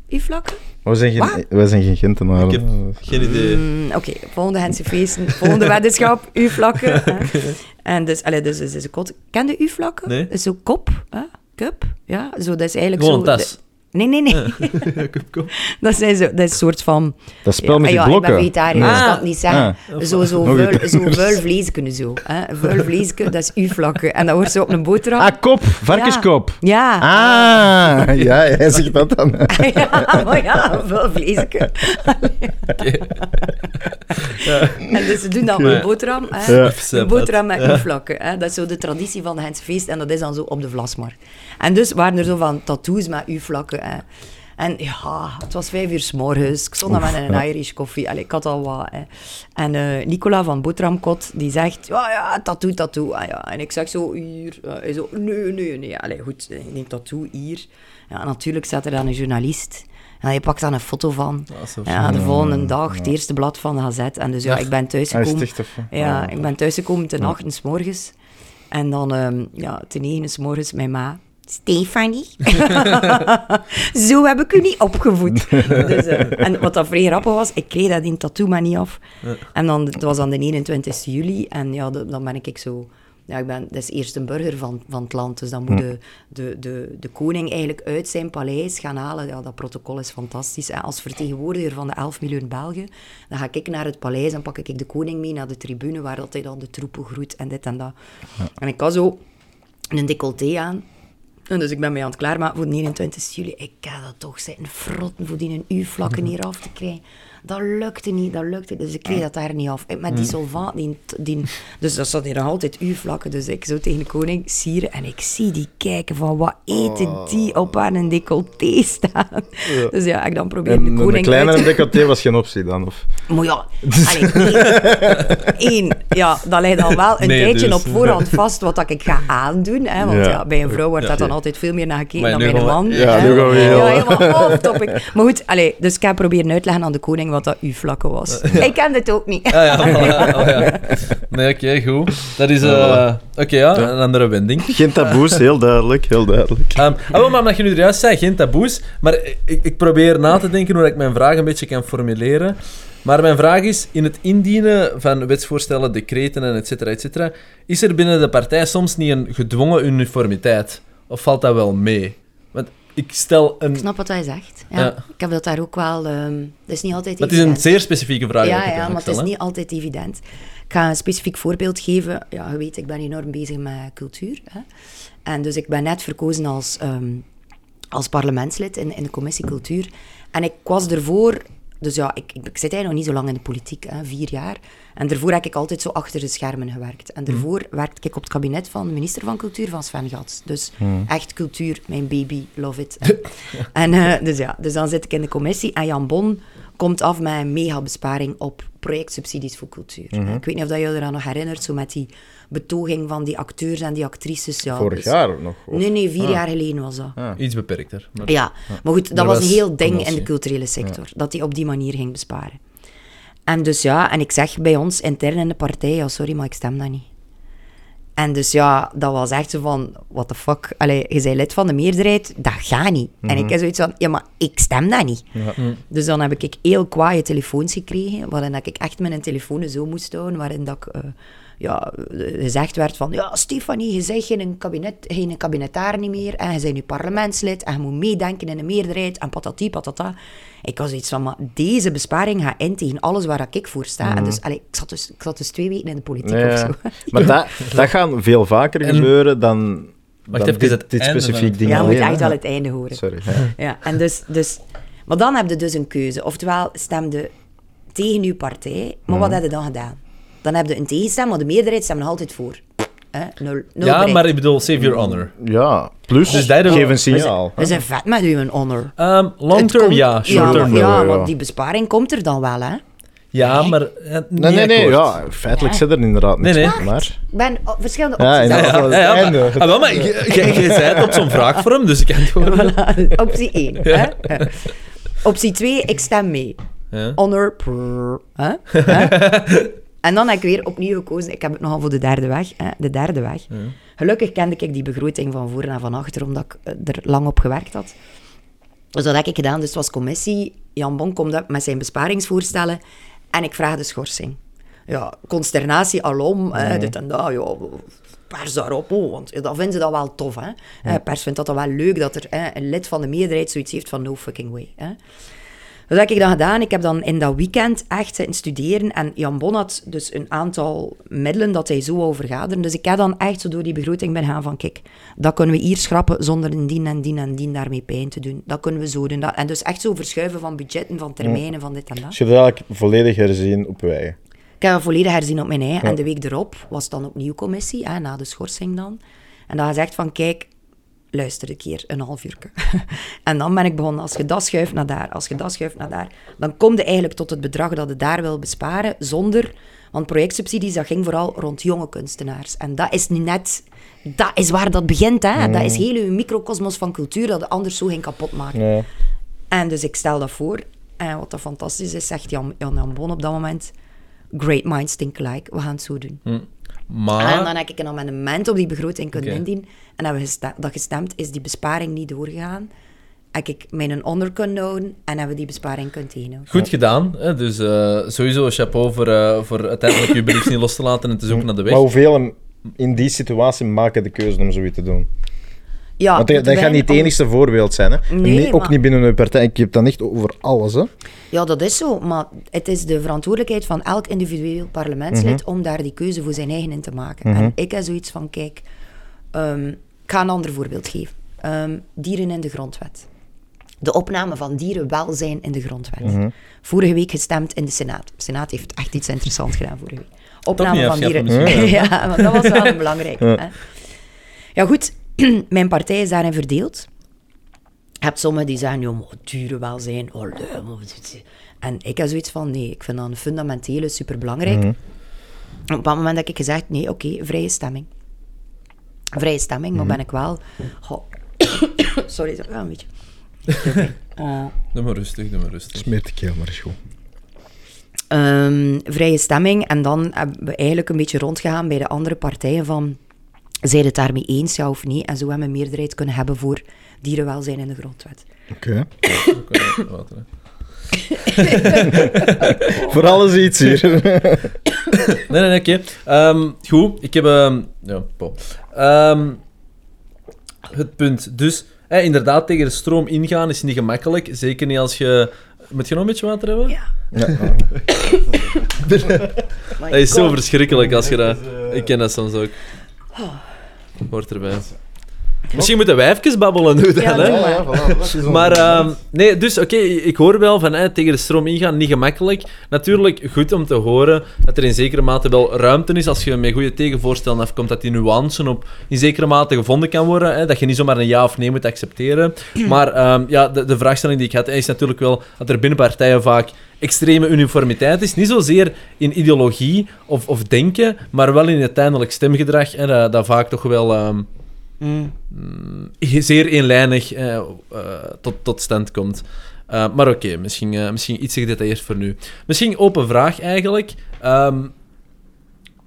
[SPEAKER 1] U-vlakken?
[SPEAKER 3] We zijn geen, wij zijn geen Gentenaren.
[SPEAKER 9] Ik heb geen idee.
[SPEAKER 1] Mm, Oké, volgende Gentse feesten, volgende weddenschap, U-vlakken. En dus, allee, dus, dus is een kot. Ken je U-vlakken?
[SPEAKER 9] Nee.
[SPEAKER 1] Dat is zo kop, hè? cup. Ja, zo, dat is eigenlijk
[SPEAKER 9] Gewoon
[SPEAKER 1] zo... Nee, nee, nee. dat, zijn zo, dat is een soort van...
[SPEAKER 3] Dat spel met
[SPEAKER 1] ja,
[SPEAKER 3] die
[SPEAKER 1] ja,
[SPEAKER 3] blokken.
[SPEAKER 1] ik ben vegetariër, dus ik kan het niet zeggen.
[SPEAKER 3] Ah.
[SPEAKER 1] Zo, zo, vuil, zo vuil zo. Hè? Vuil dat is U-vlakken. En dat wordt zo op een boterham.
[SPEAKER 3] Ah, kop. Varkenskop.
[SPEAKER 1] Ja.
[SPEAKER 3] Ah, ja, jij zegt dat dan.
[SPEAKER 1] ja, maar ja, vuil vleesje. En dus ze doen dat op een boterham. Hè?
[SPEAKER 3] Ja.
[SPEAKER 1] Een boterham met U-vlakken. Hè? Dat is zo de traditie van de Gentse feest. En dat is dan zo op de Vlasmarkt. En dus waren er zo van tattoos met U-vlakken. Hè? En ja, het was vijf uur s morgens. Ik stond dan met een Irish koffie. Allee, ik had al wat. Hè. En eh, Nicola van Boterhamkot, die zegt, ja, ja, tattoo, tattoo. Ah, ja. En ik zeg zo, hier. Eh, hij zo, nee, nee, nee. Allee, goed, ik neem tattoo, hier. Ja, natuurlijk zat er dan een journalist. En je pakt dan een foto van. Ja, de volgende dag, het eerste blad van de Gazet. En dus ja, ik ben thuisgekomen. Ja, ik ben thuisgekomen ten acht s morgens. En dan, ehm, ja, ten negen s morgens, mijn ma... Stefanie? Zo heb ik u niet opgevoed. dus, eh, en wat dat vrij grappig was, ik kreeg dat in tattoo maar niet af. En dan, het was dan de 21 juli. En ja, de- dan ben ik zo... Ja, ik ben, is eerst een burger van, van het land. Dus dan moet de, de, de, de koning eigenlijk uit zijn paleis gaan halen. Ja, dat protocol is fantastisch. En als vertegenwoordiger van de 11 miljoen Belgen, dan ga ik naar het paleis en pak ik de koning mee naar de tribune, waar dat hij dan de troepen groet en dit en dat. En ik had zo een decolleté aan. En dus ik ben mij aan het klaarmaken voor de 29 juli. Ik ga dat toch zitten frotten voor die een U-vlakken hier af te krijgen. Dat lukte niet, dat lukte. Dus ik kreeg dat daar niet af. En Met die solvaat, die, die, dus dat zat hier nog altijd U-vlakken. Dus ik zo tegen de koning sieren en ik zie die kijken van wat eten die op haar een decolleté staan. Dus ja, ik dan probeer
[SPEAKER 3] En
[SPEAKER 1] de
[SPEAKER 3] een
[SPEAKER 1] koning
[SPEAKER 3] kleine
[SPEAKER 1] uit te-
[SPEAKER 3] decolleté was geen optie dan? Of?
[SPEAKER 1] maar ja, allee, één, één, ja, dat ligt al wel een
[SPEAKER 9] Nee,
[SPEAKER 1] tijdje
[SPEAKER 9] dus.
[SPEAKER 1] op voorhand vast wat dat ik ga aandoen. Hè, want
[SPEAKER 3] Ja.
[SPEAKER 1] ja. bij een vrouw wordt
[SPEAKER 9] Ja.
[SPEAKER 1] dat dan altijd veel meer naar gekeken
[SPEAKER 9] Maar
[SPEAKER 1] dan bij een man.
[SPEAKER 3] Ja, nu gaan we heel-
[SPEAKER 1] Ja, helemaal topic. Maar goed, allee, dus ik ga proberen uitleggen aan de koning wat dat uw vlakken was. Ik ken dit ook niet.
[SPEAKER 9] Ah ja, voilà. Oh, ja. Nee, oké, goed. Dat is... eh, Oké, ja, een andere wending.
[SPEAKER 3] Geen taboes, heel duidelijk, heel duidelijk.
[SPEAKER 9] Ehm, ah, wel, maar omdat je nu er juist zei, geen taboes. Maar ik, ik probeer na te denken hoe ik mijn vraag een beetje kan formuleren. Maar mijn vraag is, in het indienen van wetsvoorstellen, decreten en et cetera, et cetera, is er binnen de partij soms niet een gedwongen uniformiteit? Of valt dat wel mee? Ik stel een...
[SPEAKER 1] Ik snap wat hij zegt. Ja.
[SPEAKER 9] Ja.
[SPEAKER 1] Ik heb dat daar ook wel... ehm dat is niet altijd
[SPEAKER 9] Dat is een zeer specifieke vraag.
[SPEAKER 1] Ja, ja, maar het is niet altijd evident. Ik ga een specifiek voorbeeld geven. Ja, je weet, ik ben enorm bezig met cultuur. Hè? En dus ik ben net verkozen als, ehm, als parlementslid in, in de commissie cultuur. En ik was ervoor... Dus ja, ik, ik, ik zit eigenlijk nog niet zo lang in de politiek, hè, vier jaar. En daarvoor heb ik altijd zo achter de schermen gewerkt. En daarvoor werkte ik op het kabinet van de minister van Cultuur van Sven Gats. Dus echt cultuur, mijn baby, love it. en eh, dus ja, dus dan zit ik in de commissie en Jan Bon komt af met een mega besparing op projectsubsidies voor cultuur. Ik weet niet of dat je je eraan nog herinnert, zo met die betoging van die acteurs en die actrices. Ja,
[SPEAKER 3] Vorig
[SPEAKER 1] dus-
[SPEAKER 3] jaar nog? of?
[SPEAKER 1] Nee, nee, vier
[SPEAKER 3] Ah.
[SPEAKER 1] jaar geleden was dat.
[SPEAKER 9] Iets beperkter. Maar...
[SPEAKER 1] Ja, maar goed, dat was
[SPEAKER 9] was
[SPEAKER 1] een heel ding in de culturele sector, dat hij op die manier ging besparen. En dus ja, en ik zeg bij ons intern in de partij, ja, sorry, maar ik stem dat niet. En dus ja, dat was echt zo van, what the fuck, Allee, je bent lid van de meerderheid, dat gaat niet. En ik heb zoiets van, ja, maar ik stem dat niet. Dus dan heb ik heel kwaaie telefoons gekregen, waarin ik echt mijn telefoon zo moest houden, waarin dat ik, eh, ja, gezegd werd van, ja, Stefanie, je bent geen, kabinet, geen kabinetaar niet meer, en je bent nu parlementslid, en je moet meedenken in de meerderheid, en patati patata. Ik was iets van, maar deze besparing gaat in tegen alles waar ik voor sta. En dus, allee, ik, zat dus, ik zat dus twee weken in de politiek
[SPEAKER 3] Ja,
[SPEAKER 1] of zo.
[SPEAKER 3] Maar dat, dat gaat veel vaker
[SPEAKER 9] En-
[SPEAKER 3] gebeuren dan,
[SPEAKER 9] Wacht even,
[SPEAKER 3] dit,
[SPEAKER 9] het
[SPEAKER 3] dit specifiek ding
[SPEAKER 1] Ja, je moet echt al het einde horen.
[SPEAKER 3] Sorry.
[SPEAKER 1] Ja, en dus, dus, maar dan heb je dus een keuze. Oftewel, stemde tegen uw partij, maar wat heb je dan gedaan? Dan heb je een tegenstem, maar de meerderheid stemt nog altijd voor. Hè? Nul, nul
[SPEAKER 9] Ja, maar ik bedoel, save your honor.
[SPEAKER 3] Ja, plus
[SPEAKER 9] Dus dat-
[SPEAKER 3] geef een signaal.
[SPEAKER 1] We zijn vet met u een honor.
[SPEAKER 9] Ehm, long
[SPEAKER 1] Het
[SPEAKER 9] term,
[SPEAKER 1] komt-
[SPEAKER 9] ja. Short
[SPEAKER 1] ja,
[SPEAKER 9] term,
[SPEAKER 1] maar, ja,
[SPEAKER 3] ja.
[SPEAKER 1] want die besparing komt er dan wel, hè?
[SPEAKER 9] Ja, maar... eh,
[SPEAKER 3] Nee, nee, nee, ja, feitelijk zit er inderdaad niks
[SPEAKER 9] Nee, nee.
[SPEAKER 3] maar...
[SPEAKER 1] Ik ben op verschillende
[SPEAKER 3] Ja,
[SPEAKER 1] opties.
[SPEAKER 9] Ja,
[SPEAKER 1] het
[SPEAKER 9] ja, ja, ja, maar, ah, wel, maar jij- zei het op zo'n vraagvorm, dus ik antwoord.
[SPEAKER 1] Voilà, optie 1. Hè? Optie 2, ik stem mee.
[SPEAKER 9] Ja.
[SPEAKER 1] Honor. prrr, hè? En dan heb ik weer opnieuw gekozen. Ik heb het nogal voor de derde weg. Hè? De derde weg. Gelukkig kende ik die begroting van voor en van achter, omdat ik eh, er lang op gewerkt had. Dus dat heb ik gedaan. Dus het was commissie. Jan Bon komt met zijn besparingsvoorstellen. En ik vraag de schorsing. Ja, consternatie alom. dit en dat. Ja, pers daarop. Oh, want dat vinden ze dat wel tof. Hè? Eh, Pers vindt dat dan wel leuk dat er hè, een lid van de meerderheid zoiets heeft van no fucking way. Hè? Dus dat heb ik dan gedaan. Ik heb dan in dat weekend echt zitten studeren. En Jan Bon had dus een aantal middelen dat hij zo wou vergaderen. Dus ik heb dan echt zo door die begroting ben gaan van... Kijk, dat kunnen we hier schrappen zonder een dien en dien en dien daarmee pijn te doen. Dat kunnen we zo doen. Dat, en dus echt zo verschuiven van budgetten, van termijnen, van dit en dat.
[SPEAKER 3] Dus je hebt eigenlijk volledig herzien op wij.
[SPEAKER 1] Ik heb het volledig herzien op mijn.
[SPEAKER 3] Ja.
[SPEAKER 1] En de week erop was dan opnieuw commissie, hè, na de schorsing dan. En dan gezegd van, kijk, luister een keer, een half uur. en dan ben ik begonnen, als je dat schuift naar daar, als je dat schuift naar daar, dan kom je eigenlijk tot het bedrag dat je daar wil besparen, zonder... Want projectsubsidies, dat ging vooral rond jonge kunstenaars. En dat is nu net... Dat is waar dat begint, hè. Dat is heel uw microcosmos van cultuur, dat je anders zo ging kapot maken.
[SPEAKER 3] Ja.
[SPEAKER 1] En dus ik stel dat voor. En wat dat fantastisch is, zegt Jan, Jan, Jan Bon op dat moment... Great minds think alike, we gaan het zo doen. En
[SPEAKER 9] Maar...
[SPEAKER 1] dan heb ik een amendement op die begroting kunnen indienen. En hebben we dat gestemd, is die besparing niet doorgegaan. Heb ik mijn onder kunnen houden en hebben we die besparing kunnen tegenhouden.
[SPEAKER 9] Goed gedaan. Hè? Dus eh, sowieso chapeau voor, eh, voor uiteindelijk je bericht niet los te laten en te zoeken naar de weg.
[SPEAKER 3] Maar hoeveel in die situatie maken de keuze om zoiets te doen?
[SPEAKER 1] Ja,
[SPEAKER 3] Want dat, dat gaat niet het enigste voorbeeld zijn. Hè?
[SPEAKER 1] Nee,
[SPEAKER 3] niet- ook
[SPEAKER 1] maar-
[SPEAKER 3] niet binnen een partij. Ik heb dat echt over alles. Hè?
[SPEAKER 1] Ja, dat is zo. Maar het is de verantwoordelijkheid van elk individueel parlementslid
[SPEAKER 3] Mhm.
[SPEAKER 1] om daar die keuze voor zijn eigen in te maken. En ik heb zoiets van, kijk, ehm, ik ga een ander voorbeeld geven. ehm, dieren in de grondwet. De opname van dierenwelzijn in de grondwet.
[SPEAKER 3] Mhm.
[SPEAKER 1] Vorige week gestemd in de Senaat. De Senaat heeft echt iets interessants gedaan vorige week.
[SPEAKER 9] niet
[SPEAKER 1] Opname van dieren... ja, want dat was wel een belangrijke. Hè? Ja, goed. Mijn partij is daarin verdeeld. Je hebt sommigen die zeggen, joh, maar dierenwelzijn, oh, leuk, maar wat is het?" En ik heb zoiets van, nee, ik vind dat een fundamentele, superbelangrijk.
[SPEAKER 3] Mhm.
[SPEAKER 1] Op een bepaald moment heb ik gezegd, nee, oké, vrije stemming. Vrije stemming, maar ben ik wel... Goh, sorry, dat gaat een beetje... Eh,
[SPEAKER 9] Doe maar rustig, doe maar rustig.
[SPEAKER 3] Smeert de keel, maar is goed.
[SPEAKER 1] Ehm, vrije stemming. En dan hebben we eigenlijk een beetje rondgegaan bij de andere partijen van... Zijn het daarmee eens, ja of nee? En zo hebben we een meerderheid kunnen hebben voor dierenwelzijn in de grondwet.
[SPEAKER 3] Oké.
[SPEAKER 9] Hè.
[SPEAKER 3] Voor alles iets hier.
[SPEAKER 9] Nee, nee, nee, oké. Ehm, goed, ik heb... ehm, ja. Ehm, het punt. Dus, eh, inderdaad, tegen de stroom ingaan is niet gemakkelijk. Zeker niet als je... Moet je nog een beetje water hebben?
[SPEAKER 1] Ja.
[SPEAKER 3] ja.
[SPEAKER 9] Dat is zo verschrikkelijk als je dat... Ik ken dat soms ook. Hoort erbij. Misschien moeten wij even babbelen nu dan,
[SPEAKER 1] Ja,
[SPEAKER 9] hè?
[SPEAKER 1] maar.
[SPEAKER 9] Maar ehm, nee, dus oké, ik hoor wel van hè, tegen de stroom ingaan, niet gemakkelijk. Natuurlijk goed om te horen dat er in zekere mate wel ruimte is als je met goede tegenvoorstellen afkomt, dat die nuance op in zekere mate gevonden kan worden. Hè, dat je niet zomaar een ja of nee moet accepteren. Maar ehm, ja, de, de vraagstelling die ik had is natuurlijk wel dat er binnen partijen vaak extreme uniformiteit is. Niet zozeer in ideologie of, of denken, maar wel in uiteindelijk stemgedrag. Hè, dat, dat vaak toch wel... ehm,
[SPEAKER 1] Mm.
[SPEAKER 9] mm, zeer eenlijnig eh, eh, tot, tot stand komt. Eh, maar oké, misschien, eh, misschien iets gedetailleerd voor nu. Misschien open vraag eigenlijk. Ehm,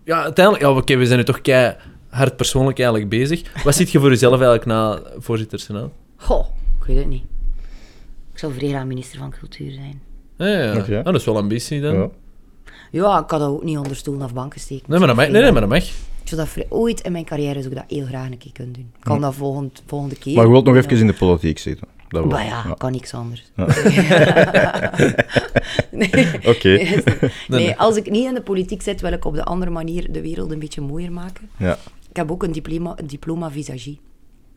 [SPEAKER 9] ja, uiteindelijk... Ja, oké, we zijn nu toch kei hard persoonlijk eigenlijk bezig. Wat ziet je voor jezelf eigenlijk na voorzitter Senaat?
[SPEAKER 1] Goh, ik weet het niet. Ik zou vrij minister van Cultuur zijn.
[SPEAKER 9] Ja, ja, ja.
[SPEAKER 3] Oké.
[SPEAKER 9] Ah, dat is wel ambitie dan.
[SPEAKER 3] Ja.
[SPEAKER 1] Ja, ik kan dat ook niet onder stoelen of banken steken.
[SPEAKER 9] Nee, maar dat mag. Nee, nee, maar dat mag.
[SPEAKER 1] Ik zou dat ooit in mijn carrière zou ik dat heel graag een keer kunnen doen. Ik kan dat volgend, volgende keer.
[SPEAKER 3] Maar je wilt nog even in de politiek zitten. Dat.
[SPEAKER 1] Maar ja,
[SPEAKER 3] Ja.
[SPEAKER 1] kan niks anders.
[SPEAKER 3] Ja.
[SPEAKER 1] nee.
[SPEAKER 3] Oké.
[SPEAKER 1] Nee, als ik niet in de politiek zit, wil ik op de andere manier de wereld een beetje mooier maken.
[SPEAKER 3] Ja.
[SPEAKER 1] Ik heb ook een diploma, een diploma visagie.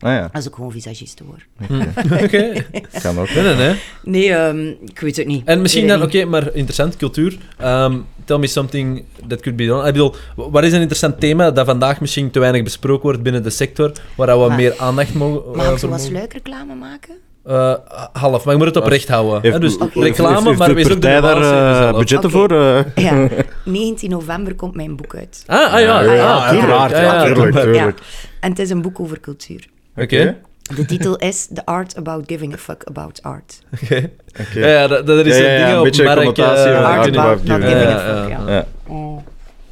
[SPEAKER 3] Ah ja,
[SPEAKER 1] Als ik gewoon visagiste word.
[SPEAKER 9] Oké.
[SPEAKER 3] kan ook.
[SPEAKER 9] Nee, nee, nee.
[SPEAKER 1] Nee, ehm, ik weet het niet.
[SPEAKER 9] En misschien dan, oké, maar interessant, cultuur. Ehm, tell me something that could be done. Ik bedoel, wat is een interessant thema dat vandaag misschien te weinig besproken wordt binnen de sector, waar dat we
[SPEAKER 1] Maar-
[SPEAKER 9] meer aandacht mogen eh,
[SPEAKER 1] Mag ik
[SPEAKER 9] voor
[SPEAKER 1] zo wat
[SPEAKER 9] mogen?
[SPEAKER 1] sluikreclame maken?
[SPEAKER 9] Eh, half, maar je moet het oprecht houden.
[SPEAKER 3] Heeft,
[SPEAKER 9] hè, dus reclame,
[SPEAKER 3] heeft- heeft
[SPEAKER 9] maar wees ook de
[SPEAKER 3] daar eh,
[SPEAKER 9] jezelf.
[SPEAKER 3] budgetten voor? eh?
[SPEAKER 1] Ja, 19 november komt mijn boek uit.
[SPEAKER 9] Ah, ah ja,
[SPEAKER 3] Ja,
[SPEAKER 9] ja,
[SPEAKER 3] ja, uiteraard,
[SPEAKER 9] tuurlijk.
[SPEAKER 3] ja, tuurlijk,
[SPEAKER 9] tuurlijk.
[SPEAKER 3] tuurlijk.
[SPEAKER 1] En het is een boek over cultuur.
[SPEAKER 9] Oké.
[SPEAKER 1] De titel is The Art About Giving a Fuck About Art.
[SPEAKER 9] Oké. Ja, ja, dat, dat is
[SPEAKER 3] Ja,
[SPEAKER 9] een
[SPEAKER 3] ja,
[SPEAKER 9] ding
[SPEAKER 3] een
[SPEAKER 9] op
[SPEAKER 3] beetje
[SPEAKER 9] merk,
[SPEAKER 3] connotatie van
[SPEAKER 1] Art About
[SPEAKER 3] About
[SPEAKER 1] Not
[SPEAKER 3] Giving.
[SPEAKER 1] A
[SPEAKER 9] Ja,
[SPEAKER 1] Fuck,
[SPEAKER 9] ja,
[SPEAKER 1] ja.
[SPEAKER 3] Ja.
[SPEAKER 1] Oh.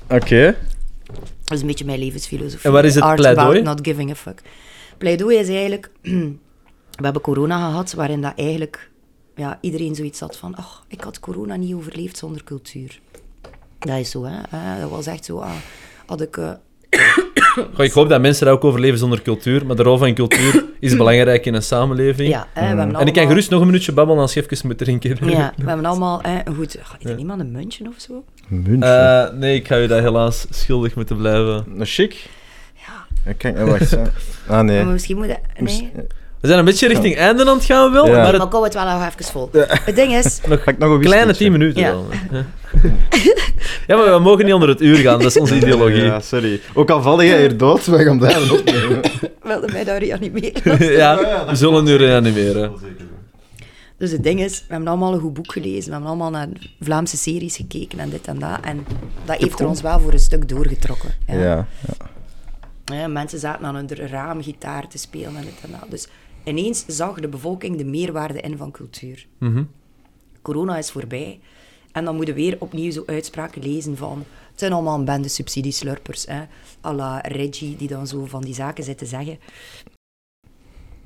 [SPEAKER 3] Oké.
[SPEAKER 1] Dat is een beetje mijn levensfilosofie.
[SPEAKER 9] En waar is het
[SPEAKER 1] Art
[SPEAKER 9] pleidooi?
[SPEAKER 1] About Not Giving a Fuck. Pleidooi is eigenlijk... We hebben corona gehad, waarin dat eigenlijk ja, iedereen zoiets had van... ach, ik had corona niet overleefd zonder cultuur. Dat is zo, hè. Eh, Dat was echt zo... ah, had ik... eh,
[SPEAKER 9] Goh, ik hoop dat mensen dat ook overleven zonder cultuur, maar de rol van cultuur is belangrijk in een samenleving.
[SPEAKER 1] ja, hè, we hebben
[SPEAKER 9] En ik kan
[SPEAKER 1] allemaal-
[SPEAKER 9] gerust nog een minuutje babbelen als je even moet drinken.
[SPEAKER 1] Ja, we hebben allemaal hè, een goed... Gaat er iemand een muntje of zo?
[SPEAKER 3] München.
[SPEAKER 9] Eh, nee, ik ga je daar helaas schuldig moeten blijven.
[SPEAKER 3] Een chic?
[SPEAKER 1] Ja,
[SPEAKER 3] Ik kan... eh, Wacht. Ah, nee.
[SPEAKER 1] maar misschien moeten... Nee.
[SPEAKER 9] We zijn een beetje richting einde aan het gaan wel,
[SPEAKER 3] Ja.
[SPEAKER 9] maar
[SPEAKER 1] Maar
[SPEAKER 9] het,
[SPEAKER 1] ik hou het wel nog even vol. Het ding is...
[SPEAKER 9] nog
[SPEAKER 3] Ga ik nog een
[SPEAKER 9] kleine 10 minuten
[SPEAKER 1] Ja.
[SPEAKER 9] wel. ja, maar we mogen niet onder het uur gaan, dat is onze ideologie.
[SPEAKER 3] Ja, sorry. Ook al val jij hier dood, wij gaan blijven opnemen.
[SPEAKER 1] wilde mij daar reanimeren.
[SPEAKER 9] ja, we zullen nu reanimeren.
[SPEAKER 1] Dus het ding is, we hebben allemaal een goed boek gelezen. We hebben allemaal naar Vlaamse series gekeken en dit en dat. En dat heeft er ons wel voor een stuk doorgetrokken. Ja.
[SPEAKER 3] Ja.
[SPEAKER 1] Ja, mensen zaten aan hun raam gitaar te spelen en dit en dat. Dus ineens zag de bevolking de meerwaarde in van cultuur.
[SPEAKER 9] Mhm.
[SPEAKER 1] Corona is voorbij. En dan moeten we weer opnieuw zo uitspraken lezen van... Het zijn allemaal een bende subsidieslurpers. Hè. à la Reggie, die dan zo van die zaken zit te zeggen.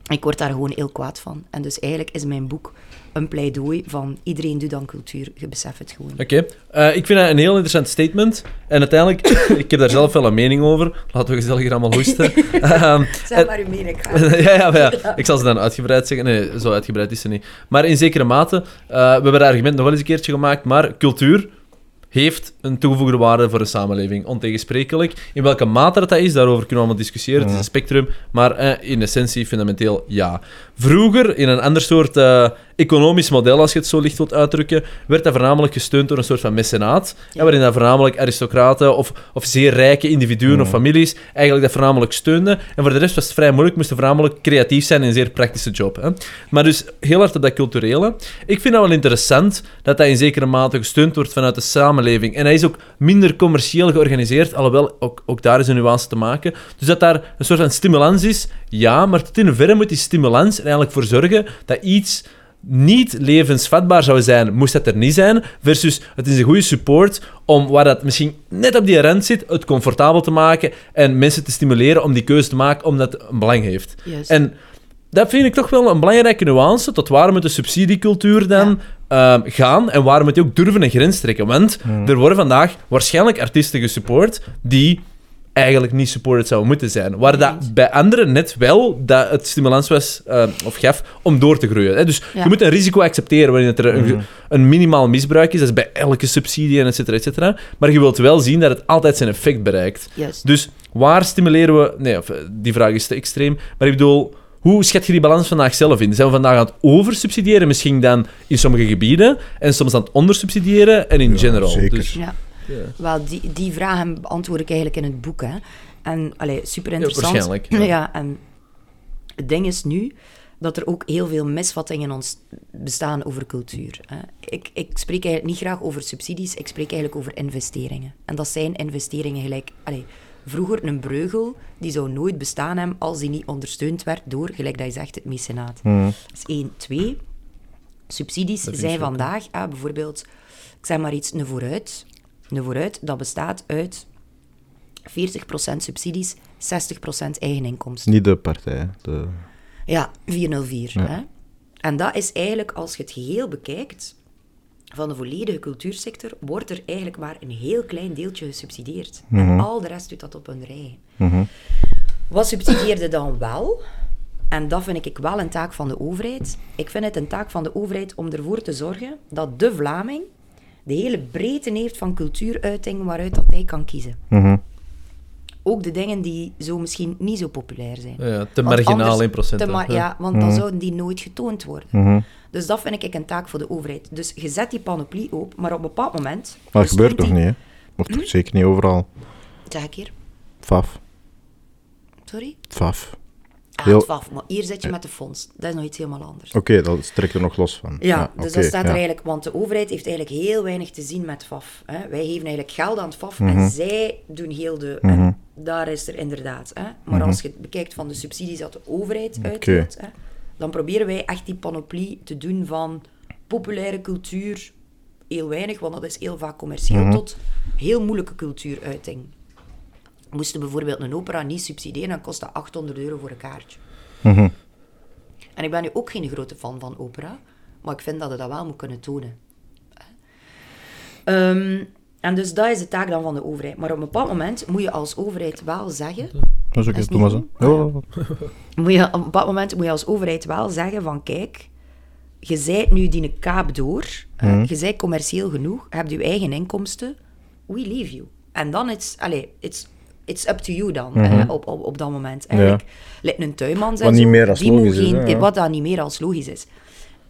[SPEAKER 1] Ik word daar gewoon heel kwaad van. En dus eigenlijk is mijn boek een pleidooi van... Iedereen doet dan cultuur, je beseft het gewoon.
[SPEAKER 9] Oké, Eh, ik vind dat een heel interessant statement. En uiteindelijk, ik heb daar zelf wel een mening over. Laten we gezellig hier allemaal hoesten. Ehm,
[SPEAKER 1] Zeg maar uw mening.
[SPEAKER 9] ja, ja, maar ja, ik zal ze dan uitgebreid zeggen. Nee, zo uitgebreid is ze niet. Maar in zekere mate, eh, we hebben dat argument nog wel eens een keertje gemaakt, maar cultuur heeft een toegevoegde waarde voor de samenleving, ontegensprekelijk. In welke mate dat, dat is, daarover kunnen we allemaal discussiëren. Het is een spectrum, maar eh, in essentie fundamenteel ja. Vroeger, in een ander soort eh, economisch model, als je het zo licht wilt uitdrukken, werd dat voornamelijk gesteund door een soort van mecenaat,
[SPEAKER 1] Ja.
[SPEAKER 9] waarin dat voornamelijk aristocraten of, of zeer rijke individuen of families eigenlijk dat voornamelijk steunden. En voor de rest was het vrij moeilijk, moesten voornamelijk creatief zijn in een zeer praktische job. Hè. Maar dus heel hard op dat culturele. Ik vind dat wel interessant dat dat in zekere mate gesteund wordt vanuit de samenleving. En is ook minder commercieel georganiseerd, alhoewel ook, ook daar is een nuance te maken. Dus dat daar een soort van stimulans is, ja, maar tot in hoeverre moet die stimulans er eigenlijk voor zorgen dat iets niet levensvatbaar zou zijn, moest dat er niet zijn, versus het is een goede support om waar dat misschien net op die rand zit, het comfortabel te maken en mensen te stimuleren om die keuze te maken omdat het een belang heeft.
[SPEAKER 1] Juist.
[SPEAKER 9] En dat vind ik toch wel een belangrijke nuance, tot waar moet de subsidiecultuur dan ehm, gaan en waar moet je ook durven een grens trekken. Want er worden vandaag waarschijnlijk artiesten gesupport die eigenlijk niet supported zouden moeten zijn. Waar dat bij anderen net wel dat het stimulans was, eh, of gaf, om door te groeien. Hè? Dus
[SPEAKER 1] Ja.
[SPEAKER 9] je moet een risico accepteren wanneer er een, een minimaal misbruik is. Dat is bij elke subsidie en et cetera, et cetera. Maar je wilt wel zien dat het altijd zijn effect bereikt. Dus waar stimuleren we... Nee, eh, die vraag is te extreem. Maar ik bedoel, hoe schat je die balans vandaag zelf in? Zijn we vandaag aan het oversubsidiëren, misschien dan in sommige gebieden, en soms aan het ondersubsidiëren en in
[SPEAKER 3] Ja,
[SPEAKER 9] general?
[SPEAKER 3] zeker.
[SPEAKER 9] Dus,
[SPEAKER 1] Ja.
[SPEAKER 9] Ja.
[SPEAKER 1] Wel, die, die vragen beantwoord ik eigenlijk in het boek. Hè. En, allee, super interessant.
[SPEAKER 9] waarschijnlijk, ja.
[SPEAKER 1] Ja. en het ding is nu dat er ook heel veel misvattingen ons bestaan over cultuur. Hè. Ik, ik spreek eigenlijk niet graag over subsidies, ik spreek eigenlijk over investeringen. En dat zijn investeringen gelijk... Allee, vroeger een breugel, die zou nooit bestaan hebben als die niet ondersteund werd door, gelijk dat je zegt, het mecenaat.
[SPEAKER 3] Mhm.
[SPEAKER 1] Dat is één. Twee, subsidies zijn vandaag, ah, bijvoorbeeld, ik zeg maar iets, een vooruit. Een vooruit, dat bestaat uit 40% subsidies, 60% eigen inkomsten.
[SPEAKER 3] Niet de partij. De...
[SPEAKER 1] Ja, 404. Hè? En dat is eigenlijk, als je het geheel bekijkt, van de volledige cultuursector, wordt er eigenlijk maar een heel klein deeltje gesubsidieerd. En al de rest doet dat op hun rij. Wat subsidieerde dan wel? En dat vind ik wel een taak van de overheid. Ik vind het een taak van de overheid om ervoor te zorgen dat de Vlaming de hele breedte heeft van cultuuruitingen waaruit dat hij kan kiezen.
[SPEAKER 3] Mhm.
[SPEAKER 1] Ook de dingen die zo misschien niet zo populair zijn.
[SPEAKER 9] Ja, te
[SPEAKER 1] Want
[SPEAKER 9] marginaal
[SPEAKER 1] anders-
[SPEAKER 9] in procent.
[SPEAKER 1] te
[SPEAKER 9] hè.
[SPEAKER 1] mar- ja, want dan zouden die nooit getoond worden.
[SPEAKER 3] Mhm.
[SPEAKER 1] Dus dat vind ik een taak voor de overheid. Dus je zet die panoplie op, maar op een bepaald moment...
[SPEAKER 3] Maar dat gebeurt toch
[SPEAKER 1] die-
[SPEAKER 3] niet, hè? Of toch zeker niet overal.
[SPEAKER 1] Zeg ik hier?
[SPEAKER 3] Faf.
[SPEAKER 1] Sorry?
[SPEAKER 3] Faf.
[SPEAKER 1] Ah,
[SPEAKER 3] Heel-
[SPEAKER 1] het FAF, maar hier zit je met de fonds. Dat is nog iets helemaal anders.
[SPEAKER 3] Oké, dat trekt er nog los van.
[SPEAKER 1] Ja, dus dat staat
[SPEAKER 3] ja.
[SPEAKER 1] er eigenlijk... Want de overheid heeft eigenlijk heel weinig te zien met FAF. Hè. Wij geven eigenlijk geld aan het FAF
[SPEAKER 3] Mhm.
[SPEAKER 1] en zij doen heel de... daar is er inderdaad... Hè. Maar als je het bekijkt van de subsidies dat de overheid uitdeelt, hè, dan proberen wij echt die panoplie te doen van populaire cultuur, heel weinig, want dat is heel vaak commercieel, tot heel moeilijke cultuuruiting. Moesten bijvoorbeeld een opera niet subsidiëren, dan kost dat 800 euro voor een kaartje.
[SPEAKER 3] Mhm.
[SPEAKER 1] En ik ben nu ook geen grote fan van opera, maar ik vind dat je dat wel moet kunnen tonen. Ehm, en dus dat is de taak dan van de overheid. Maar op een bepaald moment moet je als overheid wel zeggen...
[SPEAKER 3] Dat is oké, doe maar zo. Ja,
[SPEAKER 1] Moet je, op een bepaald moment moet je als overheid wel zeggen van... Kijk, je zijt nu die een kaap door. eh, je zijt commercieel genoeg. Je hebt je eigen inkomsten. We leave you. En dan is... Allee, it's, it's up to you dan, eh, op, op, op dat moment. Eigenlijk, lijkt een tuinman zijn
[SPEAKER 3] Wat niet meer als
[SPEAKER 1] die
[SPEAKER 3] logisch is,
[SPEAKER 1] geen-
[SPEAKER 3] ja.
[SPEAKER 1] Wat dan niet meer als logisch is.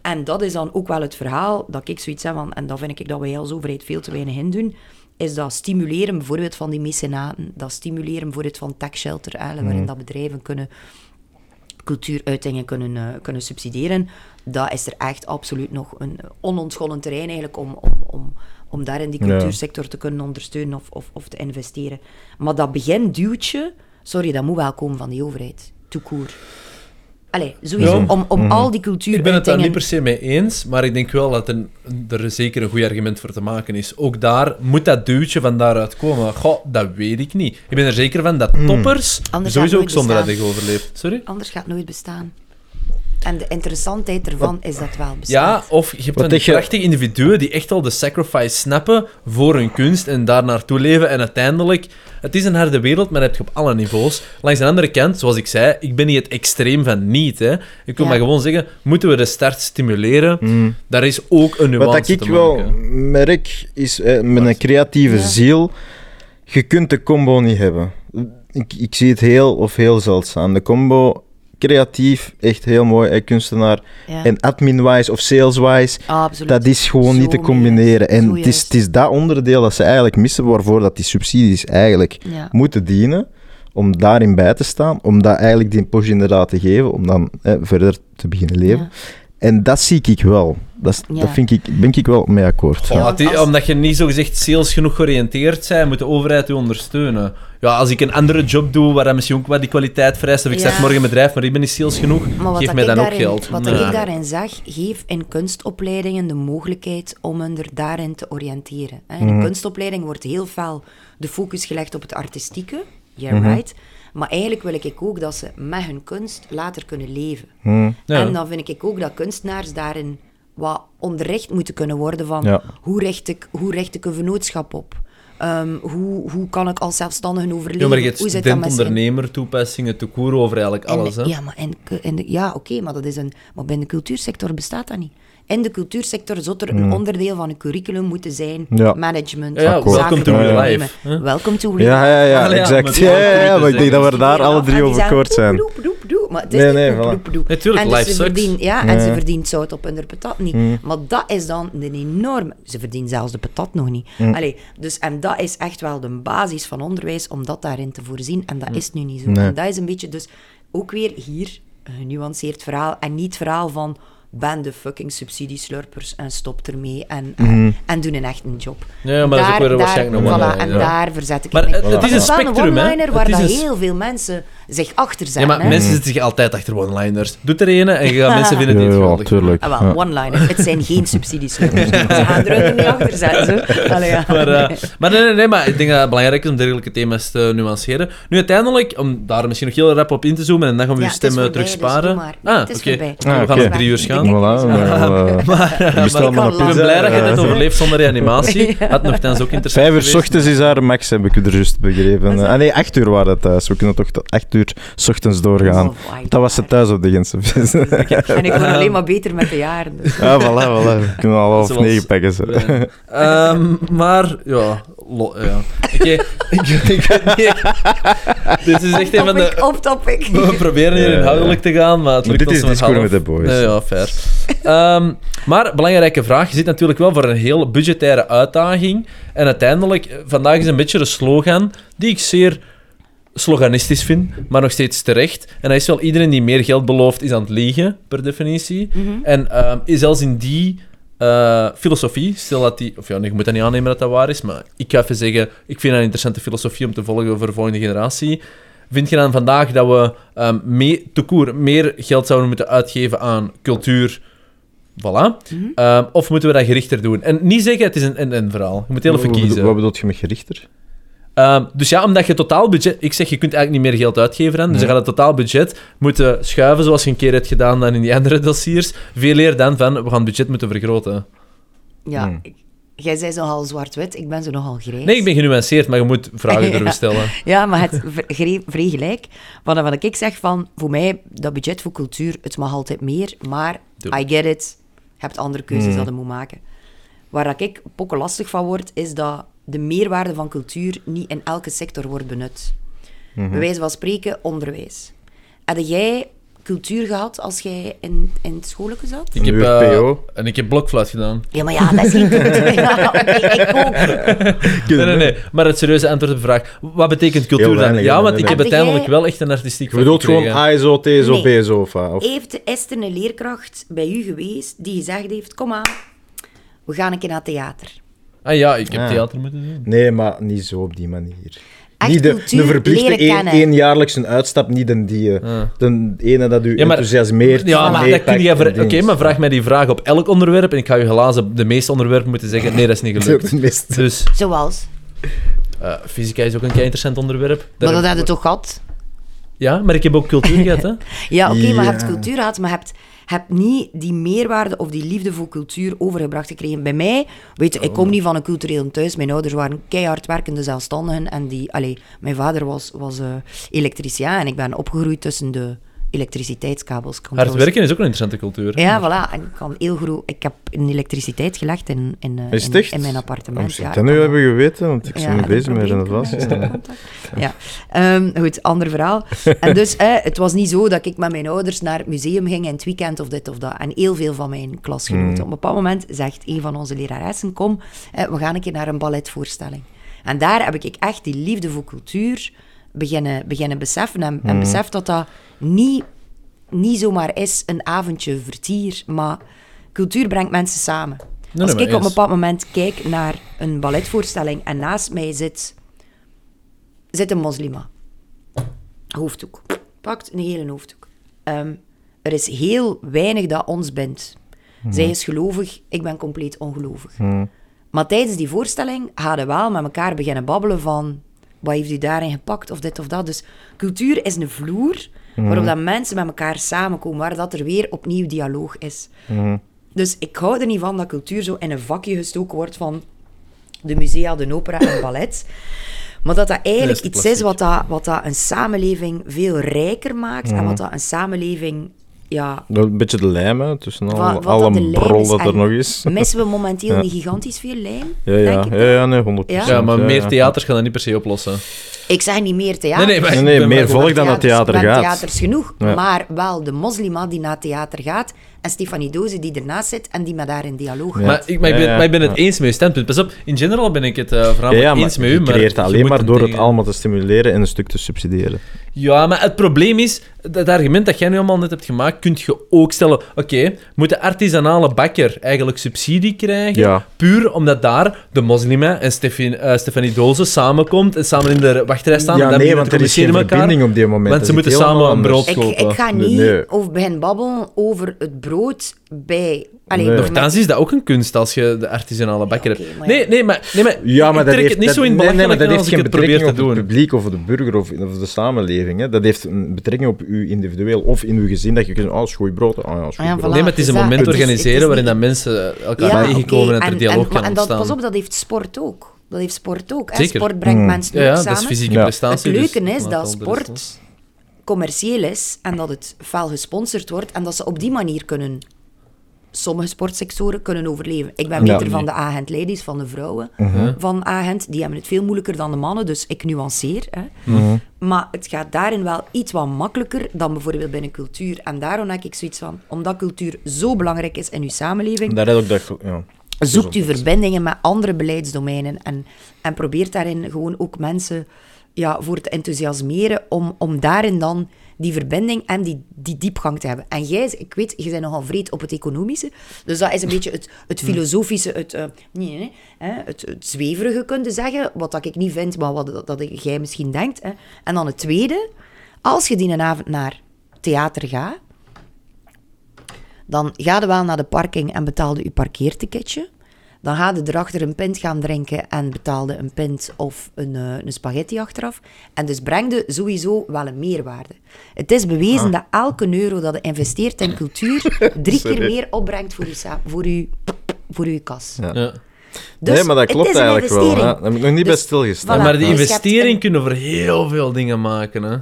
[SPEAKER 1] En dat is dan ook wel het verhaal dat ik zoiets heb van... En dat vind ik dat wij als overheid veel te weinig in doen is dat stimuleren bijvoorbeeld van die mecenaten, dat stimuleren bijvoorbeeld van tax shelter, hè,
[SPEAKER 3] Mhm.
[SPEAKER 1] waarin dat bedrijven kunnen cultuuruitingen kunnen, eh, kunnen subsidiëren, dat is er echt absoluut nog een onontgonnen terrein eigenlijk om, om, om, om daar in die cultuursector te kunnen ondersteunen of, of, of te investeren. Maar dat beginduwtje, sorry, dat moet wel komen van die overheid. Court. Allee, sowieso,
[SPEAKER 9] Ja.
[SPEAKER 1] om, om
[SPEAKER 3] Mhm.
[SPEAKER 1] al die cultuur
[SPEAKER 9] Ik ben het daar niet per se mee eens, maar ik denk wel dat een, er zeker een goed argument voor te maken is. Ook daar moet dat duwtje van daaruit komen. Goh, dat weet ik niet. Ik ben er zeker van dat toppers
[SPEAKER 1] Anders
[SPEAKER 9] sowieso ook zonder dat ik overleefd. Sorry?
[SPEAKER 1] Anders gaat het nooit bestaan. En de interessantheid ervan is dat wel bestaat.
[SPEAKER 9] Ja, of je hebt
[SPEAKER 3] Wat
[SPEAKER 9] die
[SPEAKER 3] denk je-
[SPEAKER 9] prachtige individuen die echt al de sacrifice snappen voor hun kunst en daar naartoe leven en uiteindelijk Het is een harde wereld, maar dat heb je op alle niveaus. Langs de andere kant, zoals ik zei, ik ben niet het extreem van niet. Hè. Ik wil
[SPEAKER 1] Ja.
[SPEAKER 9] maar gewoon zeggen, moeten we de start stimuleren?
[SPEAKER 3] Mm.
[SPEAKER 9] Daar is ook een nuance
[SPEAKER 3] Wat ik
[SPEAKER 9] te
[SPEAKER 3] wel
[SPEAKER 9] maken.
[SPEAKER 3] merk, is eh, met een creatieve
[SPEAKER 1] Ja.
[SPEAKER 3] ziel, je kunt de combo niet hebben. Ik, ik zie het heel of heel zeldzaam. De combo, creatief, echt heel mooi, kunstenaar.
[SPEAKER 1] Ja.
[SPEAKER 3] En admin-wise of sales-wise,
[SPEAKER 1] Absoluut.
[SPEAKER 3] dat is gewoon
[SPEAKER 1] Zo
[SPEAKER 3] niet te combineren. En het is, het is dat onderdeel dat ze eigenlijk missen, waarvoor dat die subsidies eigenlijk
[SPEAKER 1] Ja.
[SPEAKER 3] moeten dienen. Om daarin bij te staan, om dat eigenlijk die push inderdaad te geven, om dan eh, verder te beginnen leven.
[SPEAKER 1] Ja.
[SPEAKER 3] En dat zie ik wel. Dat,
[SPEAKER 1] Ja.
[SPEAKER 3] dat vind ik, ben ik wel mee akkoord.
[SPEAKER 1] Ja,
[SPEAKER 9] Omdat je niet zo gezegd sales genoeg georiënteerd bent, moet de overheid je ondersteunen. Ja, als ik een andere job doe waar dat misschien ook wat die kwaliteit vereist, of ik
[SPEAKER 1] Ja.
[SPEAKER 9] start morgen een bedrijf, maar ik ben niet sales genoeg,
[SPEAKER 1] Maar wat
[SPEAKER 9] geef mij
[SPEAKER 1] ik
[SPEAKER 9] dan ook
[SPEAKER 1] daarin,
[SPEAKER 9] geld.
[SPEAKER 1] Wat ik daarin zag, geef in kunstopleidingen de mogelijkheid om hen er daarin te oriënteren. In een
[SPEAKER 3] Mhm.
[SPEAKER 1] kunstopleiding wordt heel veel de focus gelegd op het artistieke. Yeah,
[SPEAKER 3] Mhm.
[SPEAKER 1] right. Maar eigenlijk wil ik ook dat ze met hun kunst later kunnen leven.
[SPEAKER 3] Hm.
[SPEAKER 9] Ja.
[SPEAKER 1] En dan vind ik ook dat kunstenaars daarin wat onderricht moeten kunnen worden van
[SPEAKER 3] Ja.
[SPEAKER 1] hoe, richt ik, hoe richt ik een vennootschap op? Ehm, hoe, hoe kan ik als zelfstandige overleven?
[SPEAKER 9] Ja, maar je hebt
[SPEAKER 1] hoe zit dat met zijn-
[SPEAKER 9] student-ondernemer toepassingen, te koer over eigenlijk
[SPEAKER 1] en-
[SPEAKER 9] alles. Hè?
[SPEAKER 1] Ja, maar, in, cu- in de, ja oké, maar, dat is een, maar binnen de cultuursector bestaat dat niet. In de cultuursector zou er een onderdeel van een curriculum moeten zijn.
[SPEAKER 3] Ja.
[SPEAKER 1] Management,
[SPEAKER 9] Ja, welcome to life, hè?
[SPEAKER 1] Welcome to real
[SPEAKER 3] Ja, ja, ja, exact.
[SPEAKER 9] maar
[SPEAKER 3] Ja,
[SPEAKER 9] dat
[SPEAKER 3] ja, ja, maar
[SPEAKER 9] te
[SPEAKER 3] ik denk dat we daar alle drie
[SPEAKER 1] die
[SPEAKER 3] over akkoord zijn.
[SPEAKER 1] poep, poep, poep. Maar het is
[SPEAKER 3] Nee, nee.
[SPEAKER 9] Natuurlijk,
[SPEAKER 1] en
[SPEAKER 9] life
[SPEAKER 1] dus ze verdient, ja, en ze verdient zout op hun patat niet.
[SPEAKER 3] Mm.
[SPEAKER 1] Maar dat is dan een enorme... Ze verdient zelfs de patat nog niet.
[SPEAKER 3] Mm.
[SPEAKER 1] Allee, dus, en dat is echt wel de basis van onderwijs, om dat daarin te voorzien. En dat is nu niet zo.
[SPEAKER 3] Nee.
[SPEAKER 1] En dat is een beetje dus ook weer hier een genuanceerd verhaal. En niet het verhaal van ben de fucking subsidieslurpers en stop ermee en, en,
[SPEAKER 3] Mhm.
[SPEAKER 1] en doen een echt een job.
[SPEAKER 9] Ja, maar dat is ook weer waarschijnlijk nog
[SPEAKER 1] voilà,
[SPEAKER 9] wel,
[SPEAKER 1] En
[SPEAKER 9] ja.
[SPEAKER 1] daar verzet ik
[SPEAKER 9] Maar
[SPEAKER 1] me.
[SPEAKER 9] het- het is een spectrum, hè.
[SPEAKER 1] one-liner waar
[SPEAKER 9] Het is
[SPEAKER 1] dat
[SPEAKER 9] een
[SPEAKER 1] heel veel mensen zich achter
[SPEAKER 9] Ja,
[SPEAKER 1] zetten.
[SPEAKER 9] maar
[SPEAKER 1] hè.
[SPEAKER 9] mensen zitten zich altijd achter one-liners. Doe er ene en je gaat mensen vinden die
[SPEAKER 3] Ja,
[SPEAKER 9] het
[SPEAKER 3] ja,
[SPEAKER 9] geweldig
[SPEAKER 3] tuurlijk.
[SPEAKER 1] Ah, wel,
[SPEAKER 3] Ja.
[SPEAKER 1] one-liner. Het zijn geen subsidies. Ze gaan er niet achter zetten. ja.
[SPEAKER 9] Maar, eh, maar nee, nee, nee, maar ik denk dat het belangrijk is om dergelijke thema's te nuanceren. Nu, uiteindelijk, om daar misschien nog heel rap op in te zoomen en dan gaan we
[SPEAKER 1] Ja,
[SPEAKER 9] je
[SPEAKER 1] het is
[SPEAKER 9] stem eh,
[SPEAKER 1] voorbij,
[SPEAKER 9] terug
[SPEAKER 1] dus
[SPEAKER 9] sparen.
[SPEAKER 1] maar.
[SPEAKER 9] Ah,
[SPEAKER 1] het is
[SPEAKER 9] oké.
[SPEAKER 1] voorbij.
[SPEAKER 9] We
[SPEAKER 3] Ah,
[SPEAKER 9] gaan nog drie uur gaan.
[SPEAKER 3] Voilà,
[SPEAKER 1] het is wel.
[SPEAKER 3] maar, eh,
[SPEAKER 1] ik
[SPEAKER 3] maar
[SPEAKER 9] ben blij dat je dit
[SPEAKER 3] eh,
[SPEAKER 9] overleeft zonder reanimatie. Had nogthans ook interessant
[SPEAKER 3] Vijf uur s
[SPEAKER 9] geweest.
[SPEAKER 3] ochtends is daar max, heb ik u er juist begrepen. Ah nee, acht uur waren het thuis. We kunnen toch tot acht uur s ochtends doorgaan.
[SPEAKER 1] Oh,
[SPEAKER 3] Dat was het thuis op de Gentse.
[SPEAKER 1] En ik word alleen maar beter met de jaren. dus.
[SPEAKER 3] Ah, voilà, voilà. We kunnen al half negen pakken. Zo.
[SPEAKER 9] Ehm, maar, ja... lo- ja. Oké, ik, ik weet niet... Dit is echt een van de...
[SPEAKER 1] Op topic.
[SPEAKER 9] We proberen hier inhoudelijk te gaan, maar het
[SPEAKER 3] Maar
[SPEAKER 9] lukt
[SPEAKER 3] dit is Discord
[SPEAKER 9] half.
[SPEAKER 3] met de boys.
[SPEAKER 9] Nee, ja, fair. Ehm, maar, belangrijke vraag. Je zit natuurlijk wel voor een heel budgettaire uitdaging. En uiteindelijk, eh, vandaag is een beetje de slogan die ik zeer sloganistisch vind, maar nog steeds terecht. En dat is wel iedereen die meer geld belooft, is aan het liegen, per definitie.
[SPEAKER 1] Mhm.
[SPEAKER 9] En ehm, zelfs in die eh, filosofie, stel dat die... Of ja, nee, je moet dat niet aannemen dat dat waar is, maar ik ga even zeggen, ik vind dat een interessante filosofie om te volgen voor de volgende generatie. Vind je dan vandaag dat we ehm mee, te koer, meer geld zouden moeten uitgeven aan cultuur? Voilà.
[SPEAKER 1] Mhm.
[SPEAKER 9] Ehm, of moeten we dat gerichter doen? En niet zeggen, het is een en-en verhaal. Je moet heel even
[SPEAKER 3] Wat bedoel-
[SPEAKER 9] kiezen.
[SPEAKER 3] Wat bedoel je met gerichter?
[SPEAKER 9] Ehm, dus ja, omdat je totaalbudget... Ik zeg, je kunt eigenlijk niet meer geld uitgeven dan. Dus je
[SPEAKER 3] Nee.
[SPEAKER 9] gaat het totaalbudget moeten schuiven, zoals je een keer hebt gedaan dan in die andere dossiers. Veel eer dan van, we gaan het budget moeten vergroten.
[SPEAKER 1] Ja,
[SPEAKER 3] Hmm.
[SPEAKER 1] ik- jij zei zo nogal zwart-wit, ik ben zo nogal grijs.
[SPEAKER 9] Nee, ik ben genuanceerd, maar je moet vragen durven stellen.
[SPEAKER 1] Ja, maar het vrij gelijk. Want wat ik zeg van, voor mij, dat budget voor cultuur, het mag altijd meer, maar
[SPEAKER 9] Doe.
[SPEAKER 1] I get it. Je hebt andere keuzes
[SPEAKER 3] Mm.
[SPEAKER 1] dat je moet maken. Waar dat ik pokken lastig van word, is dat de meerwaarde van cultuur niet in elke sector wordt benut.
[SPEAKER 3] Mhm.
[SPEAKER 1] Bij wijze van spreken, onderwijs. Had jij cultuur gehad als jij in, in het schoolke zat?
[SPEAKER 9] Ik heb, eh,
[SPEAKER 3] PO.
[SPEAKER 9] en ik heb blokfluit gedaan.
[SPEAKER 1] Ja, maar ja, dat is geen cultuur. Ja, oké, ik ook.
[SPEAKER 9] Nee, nee, nee. Maar het serieuze antwoord op de vraag, wat betekent cultuur dan? Ja, want
[SPEAKER 3] Nee,
[SPEAKER 9] ik
[SPEAKER 3] nee.
[SPEAKER 9] heb uiteindelijk wel echt een artistiek
[SPEAKER 3] Je bedoelt gewoon A is O, T O,
[SPEAKER 1] Nee.
[SPEAKER 3] B O.
[SPEAKER 1] Heeft, is er een leerkracht bij u geweest die gezegd heeft, kom aan, we gaan een keer naar theater.
[SPEAKER 9] Ah ja, ik heb
[SPEAKER 3] Ah.
[SPEAKER 9] theater moeten doen.
[SPEAKER 3] Nee, maar niet zo op die manier.
[SPEAKER 1] Echt
[SPEAKER 3] niet de,
[SPEAKER 1] cultuur
[SPEAKER 3] de verplichte
[SPEAKER 1] leren
[SPEAKER 3] één,
[SPEAKER 1] kennen.
[SPEAKER 3] éénjaarlijks een uitstap, niet een die, eh, de ene dat u
[SPEAKER 9] Ja, maar-
[SPEAKER 3] enthousiasmeert.
[SPEAKER 9] Ja, maar dat kun je Oké, maar vraag mij die vraag op elk onderwerp en ik ga je helaas op de meeste onderwerpen moeten zeggen, nee, dat is niet gelukt. Dus
[SPEAKER 1] Zoals.
[SPEAKER 9] eh, fysica is ook een kei interessant onderwerp.
[SPEAKER 1] Maar dat hadden we toch gehad?
[SPEAKER 9] Ja, maar ik heb ook cultuur gehad, hè.
[SPEAKER 1] Ja, oké, maar je hebt cultuur gehad, maar je hebt, je hebt niet die meerwaarde of die liefde voor cultuur overgebracht gekregen. Bij mij, weet je, ik kom niet van een cultureel thuis. Mijn ouders waren keihard werkende zelfstandigen. En die, allee, mijn vader was, was eh, elektricien en ik ben opgegroeid tussen de elektriciteitskabels.
[SPEAKER 9] Hard
[SPEAKER 1] trouwens-
[SPEAKER 9] werken is ook een interessante cultuur.
[SPEAKER 1] Ja, voilà. En ik, kan heel groot, ik heb een elektriciteit gelegd in, in, eh,
[SPEAKER 3] Is het
[SPEAKER 1] in,
[SPEAKER 3] echt?
[SPEAKER 1] in mijn
[SPEAKER 3] Oh,
[SPEAKER 1] appartement.
[SPEAKER 3] moest
[SPEAKER 1] Ja,
[SPEAKER 3] ik dat nu hebben geweten? Want ik
[SPEAKER 1] ja,
[SPEAKER 3] ben nu bezig met het was.
[SPEAKER 1] Ja, Ehm, goed, ander verhaal. En dus, eh, het was niet zo dat ik met mijn ouders naar het museum ging in het weekend of dit of dat. En heel veel van mijn klasgenoten. Op een bepaald moment zegt een van onze leraressen, kom, eh, we gaan een keer naar een balletvoorstelling. En daar heb ik echt die liefde voor cultuur beginnen, beginnen beseffen. En, en besef dat dat niet, niet zomaar is een avondje vertier, maar cultuur brengt mensen samen.
[SPEAKER 9] nee,
[SPEAKER 1] Als ik op een bepaald moment kijk naar een balletvoorstelling en naast mij zit, zit een moslima. Hoofddoek. Pakt een hele hoofddoek. Ehm, er is heel weinig dat ons bindt. Zij is gelovig, ik ben compleet ongelovig. Maar tijdens die voorstelling hadden we wel met elkaar beginnen babbelen van... Wat heeft u daarin gepakt, of dit of dat. Dus cultuur is een vloer waarop dat mensen met elkaar samenkomen, waar dat er weer opnieuw dialoog is. Dus ik hou er niet van dat cultuur zo in een vakje gestoken wordt van de musea, de opera en ballet. Maar dat dat eigenlijk
[SPEAKER 9] Dat is
[SPEAKER 1] iets is wat, dat, wat dat een samenleving veel rijker maakt en wat dat een samenleving... Ja,
[SPEAKER 3] Een beetje de lijm hè, tussen al,
[SPEAKER 1] wat, wat
[SPEAKER 3] alle brol
[SPEAKER 1] is.
[SPEAKER 3] dat er
[SPEAKER 1] En
[SPEAKER 3] nog is.
[SPEAKER 1] Missen we momenteel
[SPEAKER 3] Ja.
[SPEAKER 1] niet gigantisch veel lijm?
[SPEAKER 3] Ja, ja, ja, ja, nee, 100%.
[SPEAKER 1] Ja.
[SPEAKER 9] Ja, maar
[SPEAKER 3] ja,
[SPEAKER 9] meer
[SPEAKER 3] ja.
[SPEAKER 9] theaters gaan dat niet per se oplossen.
[SPEAKER 1] Ik zeg niet meer theater.
[SPEAKER 9] Nee, nee, maar
[SPEAKER 3] Nee,
[SPEAKER 9] ik
[SPEAKER 3] nee,
[SPEAKER 9] ben
[SPEAKER 3] meer volk dan naar theater gaat.
[SPEAKER 1] theaters genoeg.
[SPEAKER 3] Ja.
[SPEAKER 1] Maar wel de moslima die naar het theater gaat en Stefanie Doze die ernaast zit en die met haar in dialoog
[SPEAKER 3] Ja.
[SPEAKER 1] gaat.
[SPEAKER 9] Maar ik, maar ik ben, maar ik ben het
[SPEAKER 3] ja.
[SPEAKER 9] eens met je standpunt. Pas op, in general ben ik het eh
[SPEAKER 3] ja, maar
[SPEAKER 9] eens met u.
[SPEAKER 3] je
[SPEAKER 9] maar
[SPEAKER 3] creëert
[SPEAKER 9] je
[SPEAKER 3] alleen
[SPEAKER 9] moet
[SPEAKER 3] maar door het allemaal te stimuleren en een stuk te subsidiëren.
[SPEAKER 9] Ja, maar het probleem is, dat argument dat jij nu allemaal net hebt gemaakt, kun je ook stellen. Oké, moet de artisanale bakker eigenlijk subsidie krijgen?
[SPEAKER 3] Ja.
[SPEAKER 9] Puur omdat daar de moslima en eh, Stefanie Doze samenkomt en samen in de wachtrij staan. en
[SPEAKER 3] Ja,
[SPEAKER 9] dan
[SPEAKER 3] nee, want er is geen
[SPEAKER 9] elkaar.
[SPEAKER 3] verbinding op die moment.
[SPEAKER 9] Want ze moeten samen een brood
[SPEAKER 1] Ik,
[SPEAKER 9] kopen.
[SPEAKER 1] ik ga niet
[SPEAKER 3] nee.
[SPEAKER 1] over beginnen babbelen over het brood bij... Allee,
[SPEAKER 3] Nee.
[SPEAKER 9] Nochtans is dat ook een kunst als je de artisanale bakker hebt. Nee, nee, maar, nee, maar
[SPEAKER 3] Ja, maar
[SPEAKER 9] ik
[SPEAKER 3] dat
[SPEAKER 9] trek
[SPEAKER 3] heeft,
[SPEAKER 9] het niet
[SPEAKER 3] dat,
[SPEAKER 9] zo in
[SPEAKER 3] nee, nee, maar
[SPEAKER 9] belachelijk
[SPEAKER 3] dat heeft geen betrekking op het
[SPEAKER 9] doen.
[SPEAKER 3] publiek of de burger of, of de samenleving. Hè. Dat heeft een betrekking op u individueel of in uw gezin. Dat je kunt, oh, schooi brood. Oh, ja, schooi
[SPEAKER 1] Ah ja,
[SPEAKER 3] brood.
[SPEAKER 1] voilà.
[SPEAKER 9] Nee, maar het is een
[SPEAKER 1] Dus dat-
[SPEAKER 9] moment
[SPEAKER 1] is-
[SPEAKER 9] organiseren
[SPEAKER 1] is
[SPEAKER 9] waarin dat mensen elkaar tegenkomen en er dialoog kan
[SPEAKER 1] en dat,
[SPEAKER 9] ontstaan.
[SPEAKER 1] Pas op, dat heeft sport ook. Dat heeft sport ook. Hè?
[SPEAKER 9] Zeker.
[SPEAKER 1] Sport brengt
[SPEAKER 3] Mm.
[SPEAKER 1] mensen
[SPEAKER 9] ja,
[SPEAKER 1] ook
[SPEAKER 9] ja,
[SPEAKER 1] samen.
[SPEAKER 9] dat is fysieke
[SPEAKER 3] Ja.
[SPEAKER 9] prestatie.
[SPEAKER 1] Het
[SPEAKER 9] dus
[SPEAKER 1] leuke is
[SPEAKER 9] laat
[SPEAKER 1] dat sport
[SPEAKER 9] los.
[SPEAKER 1] commercieel is en dat het fel gesponsord wordt en dat ze op die manier kunnen sommige sportsectoren kunnen overleven. Ik ben
[SPEAKER 3] Ja.
[SPEAKER 1] beter van de agent ladies, van de vrouwen van agent. Die hebben het veel moeilijker dan de mannen, dus ik nuanceer. Hè. Maar het gaat daarin wel iets wat makkelijker dan bijvoorbeeld binnen cultuur. En daarom heb ik zoiets van, omdat cultuur zo belangrijk is in uw samenleving,
[SPEAKER 3] Daar heb ik dat... Ja.
[SPEAKER 1] Zoekt u verbindingen met andere beleidsdomeinen en, en probeert daarin gewoon ook mensen ja, voor te enthousiasmeren om, om daarin dan die verbinding en die, die diepgang te hebben. En jij, ik weet, je bent nogal vreed op het economische, dus dat is een beetje het, het filosofische, het, eh, nee, nee, nee, hè, het, het zweverige, kun je zeggen, wat dat ik niet vind, maar wat dat, dat jij misschien denkt. Hè. En dan het tweede, als je die avond naar theater gaat, dan ga je wel naar de parking en betaalde je parkeerticketje. Dan ga je erachter een pint gaan drinken en betaalde een pint of een, eh, een spaghetti achteraf. En dus breng je sowieso wel een meerwaarde. Het is bewezen dat elke euro dat je investeert in cultuur drie keer meer opbrengt voor je, voor je, voor je kas.
[SPEAKER 3] Ja.
[SPEAKER 9] Ja.
[SPEAKER 1] Dus
[SPEAKER 3] nee, maar dat klopt eigenlijk wel. Hè. Daar heb ik nog niet bij
[SPEAKER 1] Dus-
[SPEAKER 3] stilgestaan.
[SPEAKER 1] Voilà.
[SPEAKER 9] maar die
[SPEAKER 1] Dus
[SPEAKER 9] investering
[SPEAKER 1] een-
[SPEAKER 9] kunnen voor heel veel dingen maken. Hè.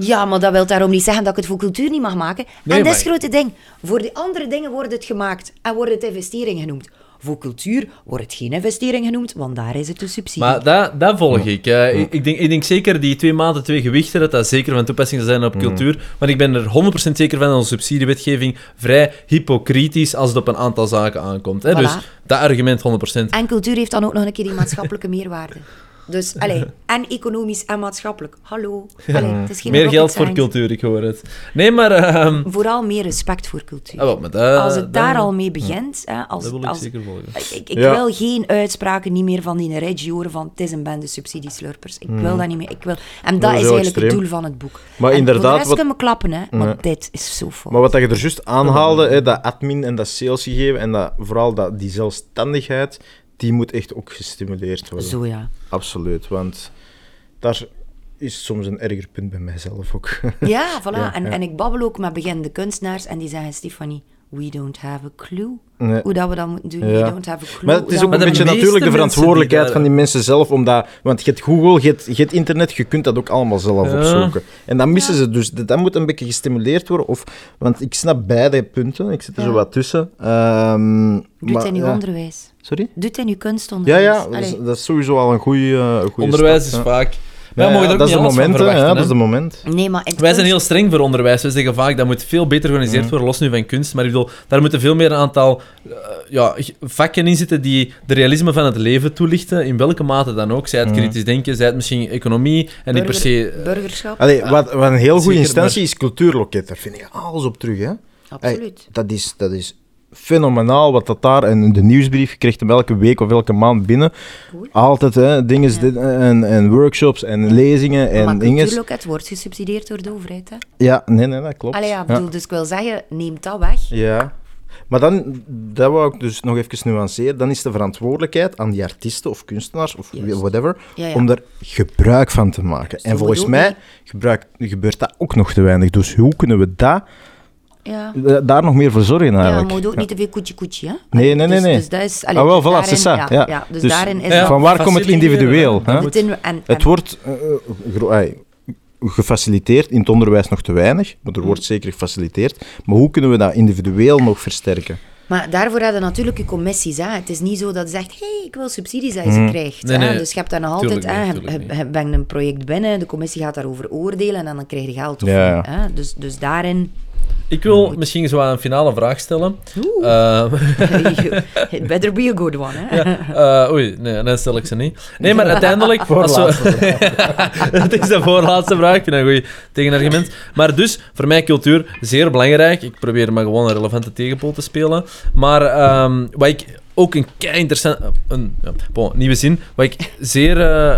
[SPEAKER 1] Ja, maar dat wil daarom niet zeggen dat ik het voor cultuur niet mag maken.
[SPEAKER 9] Nee,
[SPEAKER 1] en dat is het
[SPEAKER 9] maar-
[SPEAKER 1] grote ding. Voor die andere dingen wordt het gemaakt en wordt het investering genoemd. Voor cultuur wordt het geen investering genoemd, want daar is het een subsidie.
[SPEAKER 9] Maar dat, dat volg ik. Ik, ik, denk, ik denk zeker die twee maanden, twee gewichten, dat dat zeker van toepassing zal zijn op cultuur. Want ik ben er 100% zeker van dat onze subsidiewetgeving vrij hypocriet is als het op een aantal zaken aankomt. Hè.
[SPEAKER 1] Voilà.
[SPEAKER 9] Dus dat argument 100%.
[SPEAKER 1] En cultuur heeft dan ook nog een keer die maatschappelijke meerwaarde. Dus, allee, en economisch en maatschappelijk. Hallo. Allee, het is geen
[SPEAKER 9] Meer geld voor cultuur, ik hoor het. Nee, maar... ehm,
[SPEAKER 1] Vooral meer respect voor cultuur.
[SPEAKER 9] ah, dat-
[SPEAKER 1] als het daar al mee begint, hè, als,
[SPEAKER 9] Dat wil ik
[SPEAKER 1] als,
[SPEAKER 9] zeker volgen.
[SPEAKER 1] Ik, ik
[SPEAKER 3] Ja.
[SPEAKER 1] wil geen uitspraken niet meer van die Reggie horen van het is een bende subsidieslurpers. Ik wil dat niet meer. Ik wil... En dat,
[SPEAKER 3] Dat is
[SPEAKER 1] eigenlijk het doel van het boek.
[SPEAKER 3] Maar
[SPEAKER 1] en
[SPEAKER 3] inderdaad,
[SPEAKER 1] Voor de rest
[SPEAKER 3] wat-
[SPEAKER 1] kunnen we klappen, hè. Maar
[SPEAKER 3] Ja.
[SPEAKER 1] dit is zo fout.
[SPEAKER 3] Maar wat je er juist aanhaalde, hè, dat admin en dat salesgegeven en dat, vooral dat, die zelfstandigheid, die moet echt ook gestimuleerd worden.
[SPEAKER 1] Zo ja.
[SPEAKER 3] Absoluut, want daar, is soms een erger punt bij mijzelf ook.
[SPEAKER 1] Ja, voilà.
[SPEAKER 3] Ja,
[SPEAKER 1] en,
[SPEAKER 3] ja.
[SPEAKER 1] en ik babbel ook met beginnende kunstenaars en die zeggen, Stefanie, we don't have a clue
[SPEAKER 3] Nee.
[SPEAKER 1] hoe dat we dat moeten doen.
[SPEAKER 3] Ja.
[SPEAKER 1] We don't have a clue.
[SPEAKER 3] Maar het is ook een beetje natuurlijk de verantwoordelijkheid
[SPEAKER 9] die
[SPEAKER 3] van die mensen zelf, omdat, want je hebt Google, je hebt, je hebt internet, je kunt dat ook allemaal zelf
[SPEAKER 9] Ja.
[SPEAKER 3] opzoeken. En dan missen ze dus, dat moet een beetje gestimuleerd worden, of, want ik snap beide punten, ik zit er
[SPEAKER 1] Ja.
[SPEAKER 3] zo wat tussen. Ehm,
[SPEAKER 1] Doet
[SPEAKER 3] maar,
[SPEAKER 1] in uw
[SPEAKER 3] ja.
[SPEAKER 1] onderwijs.
[SPEAKER 3] Sorry?
[SPEAKER 1] Doet in uw
[SPEAKER 3] Ja,
[SPEAKER 1] kunstonderwijs.
[SPEAKER 3] ja, dat is,
[SPEAKER 1] Allee.
[SPEAKER 3] dat is sowieso al een goede
[SPEAKER 9] Onderwijs is
[SPEAKER 3] ja.
[SPEAKER 9] vaak...
[SPEAKER 3] Ja,
[SPEAKER 9] mogen er ook
[SPEAKER 3] dat is
[SPEAKER 9] niet alles van verwachten, hè.
[SPEAKER 3] dat is de moment.
[SPEAKER 1] Nee, maar het
[SPEAKER 9] Wij zijn heel streng voor onderwijs. We zeggen vaak dat moet veel beter georganiseerd worden, los nu van kunst. Maar ik bedoel, daar moeten veel meer een aantal eh, ja, vakken in zitten die de realisme van het leven toelichten, in welke mate dan ook. Zij het
[SPEAKER 3] Mhm.
[SPEAKER 9] kritisch denken, zij het misschien economie en niet per se... eh,
[SPEAKER 1] Burgerschap,
[SPEAKER 3] Allee, wat, wat een heel goede
[SPEAKER 9] Zeker,
[SPEAKER 3] instantie is Cultuurloket, daar vind je alles op terug. Hè?
[SPEAKER 1] absoluut.
[SPEAKER 3] Dat is, dat is fenomenaal wat dat daar... En de nieuwsbrief, je krijgt hem elke week of elke maand binnen.
[SPEAKER 1] Goed.
[SPEAKER 3] Altijd, hè, dingen,
[SPEAKER 1] Ja.
[SPEAKER 3] dit- en, en workshops en lezingen en
[SPEAKER 1] maar
[SPEAKER 3] dingen.
[SPEAKER 1] cultuurloket wordt gesubsidieerd door de overheid. Hè?
[SPEAKER 3] Ja, nee, nee, dat klopt.
[SPEAKER 1] Allee, ja, bedoel, dus ik wil zeggen, neem dat weg.
[SPEAKER 3] Ja. Maar dan, dat wou ik dus nog even nuanceren, dan is de verantwoordelijkheid aan die artiesten of kunstenaars of
[SPEAKER 1] Juist.
[SPEAKER 3] whatever,
[SPEAKER 1] Ja, ja.
[SPEAKER 3] om daar gebruik van te maken. En volgens mij
[SPEAKER 1] ook
[SPEAKER 3] gebruik, gebeurt dat ook nog te weinig. Dus hoe kunnen we dat,
[SPEAKER 1] Ja.
[SPEAKER 3] da- daar nog meer voor zorgen
[SPEAKER 1] Ja,
[SPEAKER 3] eigenlijk?
[SPEAKER 1] maar moet ook
[SPEAKER 3] Ja.
[SPEAKER 1] niet te veel koetje-koetje, hè?
[SPEAKER 3] Nee, nee, nee,
[SPEAKER 1] Dus,
[SPEAKER 3] nee.
[SPEAKER 1] dus dat is... allee,
[SPEAKER 3] Ah, wel,
[SPEAKER 1] dus
[SPEAKER 3] voilà, c'est
[SPEAKER 1] daarin-
[SPEAKER 3] ça,
[SPEAKER 1] Ja,
[SPEAKER 3] ja.
[SPEAKER 1] ja, dus
[SPEAKER 3] Dus-
[SPEAKER 1] daarin is
[SPEAKER 9] Ja,
[SPEAKER 3] Van waar komt het individueel?
[SPEAKER 9] hè?
[SPEAKER 1] het in- en,
[SPEAKER 3] Het
[SPEAKER 1] en-
[SPEAKER 3] wordt eh, ai, gefaciliteerd, in het onderwijs nog te weinig, maar er wordt zeker gefaciliteerd. Maar hoe kunnen we dat individueel nog versterken?
[SPEAKER 1] Maar daarvoor hebben we natuurlijk je commissies. Hè. Het is niet zo dat je zegt, hé, hey, ik wil subsidies dat je ze
[SPEAKER 3] Mhm.
[SPEAKER 1] krijgt.
[SPEAKER 9] Nee,
[SPEAKER 1] hè.
[SPEAKER 9] nee,
[SPEAKER 1] Dus je hebt dan nog altijd,
[SPEAKER 9] tuurlijk
[SPEAKER 1] hè,
[SPEAKER 9] niet,
[SPEAKER 1] je,
[SPEAKER 9] tuurlijk
[SPEAKER 1] je,
[SPEAKER 9] niet.
[SPEAKER 1] je brengt een project binnen, de commissie gaat daarover oordelen en dan krijg je geld of
[SPEAKER 3] Ja,
[SPEAKER 1] niet. Hè. Dus, dus daarin...
[SPEAKER 9] Ik wil misschien zo een finale vraag stellen.
[SPEAKER 1] Oeh.
[SPEAKER 9] Eh,
[SPEAKER 1] It better be a good one, hè.
[SPEAKER 9] eh, oei, nee, dan stel ik ze niet. Nee, maar uiteindelijk... we- Het is de voorlaatste vraag. Ik vind dat een goed tegenargument. Maar dus, voor mij cultuur zeer belangrijk. Ik probeer maar gewoon een relevante tegenpool te spelen. Maar ehm, wat ik ook een kei interessant... Een ja, bon, nieuwe zin. Wat ik zeer... eh,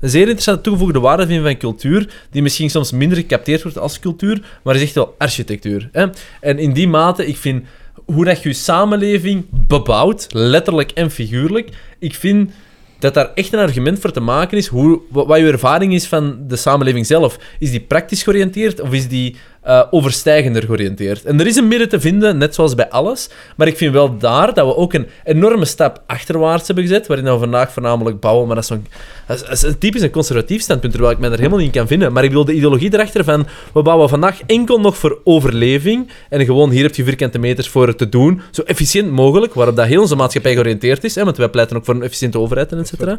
[SPEAKER 9] een zeer interessante toegevoegde waarde vind van cultuur, die misschien soms minder gecapteerd wordt als cultuur, maar is echt wel architectuur. Hè? En in die mate, ik vind hoe dat je samenleving bebouwt, letterlijk en figuurlijk, ik vind dat daar echt een argument voor te maken is, hoe, wat, wat je ervaring is van de samenleving zelf. Is die praktisch georiënteerd of is die eh, overstijgender georiënteerd? En er is een midden te vinden, net zoals bij alles, maar ik vind wel daar dat we ook een enorme stap achterwaarts hebben gezet, waarin we vandaag voornamelijk bouwen, maar dat is, zo'n- dat is, dat is een typisch een conservatief standpunt, terwijl ik mij daar helemaal niet in kan vinden. Maar ik bedoel, de ideologie erachter van, we bouwen vandaag enkel nog voor overleving, en gewoon hier heb je vierkante meters voor het te doen, zo efficiënt mogelijk, waarop dat heel onze maatschappij georiënteerd is, hè, want wij pleiten ook voor een efficiënte overheid en et cetera.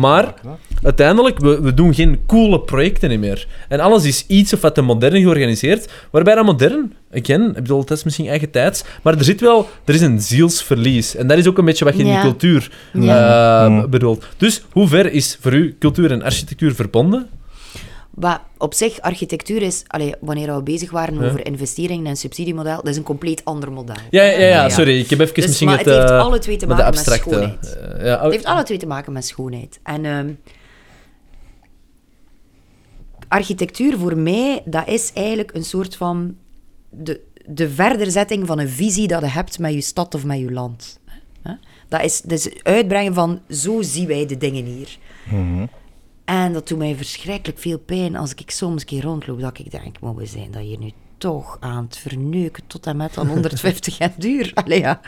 [SPEAKER 9] Maar uiteindelijk, we, we doen geen coole projecten meer. En alles is iets of wat te modern georganiseerd. Waarbij dat modern, again, ik bedoel, dat is misschien eigen tijds, maar er zit wel, er is een zielsverlies. En dat is ook een beetje wat je in
[SPEAKER 1] Ja.
[SPEAKER 9] die cultuur
[SPEAKER 1] Ja.
[SPEAKER 9] eh, bedoelt. Dus hoe ver is voor u cultuur en architectuur verbonden?
[SPEAKER 1] Maar op zich, architectuur is... Allee, wanneer we bezig waren
[SPEAKER 9] Ja.
[SPEAKER 1] over investeringen en subsidiemodel, dat is een compleet ander model.
[SPEAKER 9] Ja, ja, ja, sorry, ik heb even
[SPEAKER 1] Dus,
[SPEAKER 9] misschien
[SPEAKER 1] maar
[SPEAKER 9] het...
[SPEAKER 1] het heeft
[SPEAKER 9] eh,
[SPEAKER 1] alle twee te
[SPEAKER 9] met de
[SPEAKER 1] maken met
[SPEAKER 9] abstracte...
[SPEAKER 1] schoonheid.
[SPEAKER 9] eh, ja,
[SPEAKER 1] Het heeft alle twee te maken met schoonheid. En ehm, architectuur voor mij, dat is eigenlijk een soort van de, de verderzetting van een visie dat je hebt met je stad of met je land. Dat is dus uitbrengen van zo zien wij de dingen hier. En dat doet mij verschrikkelijk veel pijn als ik soms een keer rondloop, dat ik denk, maar we zijn dat hier nu toch aan het verneuken tot en met dan 150 en duur. Allee, ja.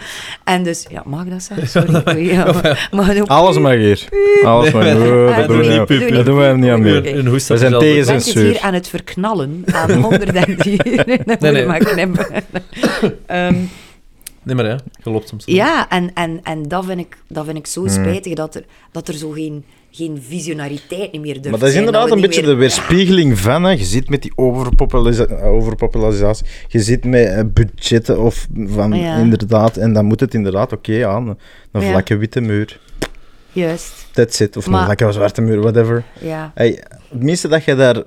[SPEAKER 1] En dus, ja, mag dat zeggen? Sorry. Ja, maar ook-
[SPEAKER 3] Alles mag hier. Alles mag.
[SPEAKER 9] Nee,
[SPEAKER 3] Nee,
[SPEAKER 1] nee,
[SPEAKER 3] dat doen
[SPEAKER 1] doe
[SPEAKER 3] we
[SPEAKER 1] niet,
[SPEAKER 3] Dat doen we niet aan
[SPEAKER 1] Oké.
[SPEAKER 3] mee.
[SPEAKER 9] Een hoest
[SPEAKER 3] We zijn tegen
[SPEAKER 1] Ik ben het
[SPEAKER 3] censuur.
[SPEAKER 1] hier aan het verknallen aan 110. Nee, dat
[SPEAKER 9] Nee,
[SPEAKER 1] moet
[SPEAKER 9] nee.
[SPEAKER 1] maar knippen. Ehm,
[SPEAKER 9] Nee, maar ja, je loopt soms.
[SPEAKER 1] ja, en, en, en dat, vind ik, dat vind ik zo
[SPEAKER 3] Hmm.
[SPEAKER 1] spijtig, dat er, dat er zo geen, geen visionariteit niet meer durft
[SPEAKER 3] Maar dat is
[SPEAKER 1] zijn,
[SPEAKER 3] inderdaad een beetje
[SPEAKER 1] meer-
[SPEAKER 3] de weerspiegeling van. Hè. Je zit met die overpopularisatie. Je zit met eh, budgetten of van
[SPEAKER 1] Ja.
[SPEAKER 3] inderdaad. En dan moet het inderdaad, oké, aan een,
[SPEAKER 1] Ja.
[SPEAKER 3] vlakke witte muur.
[SPEAKER 1] Juist,
[SPEAKER 3] That's it. Of een vlakke zwarte muur, whatever.
[SPEAKER 1] ja.
[SPEAKER 3] Hey, het minste dat je daar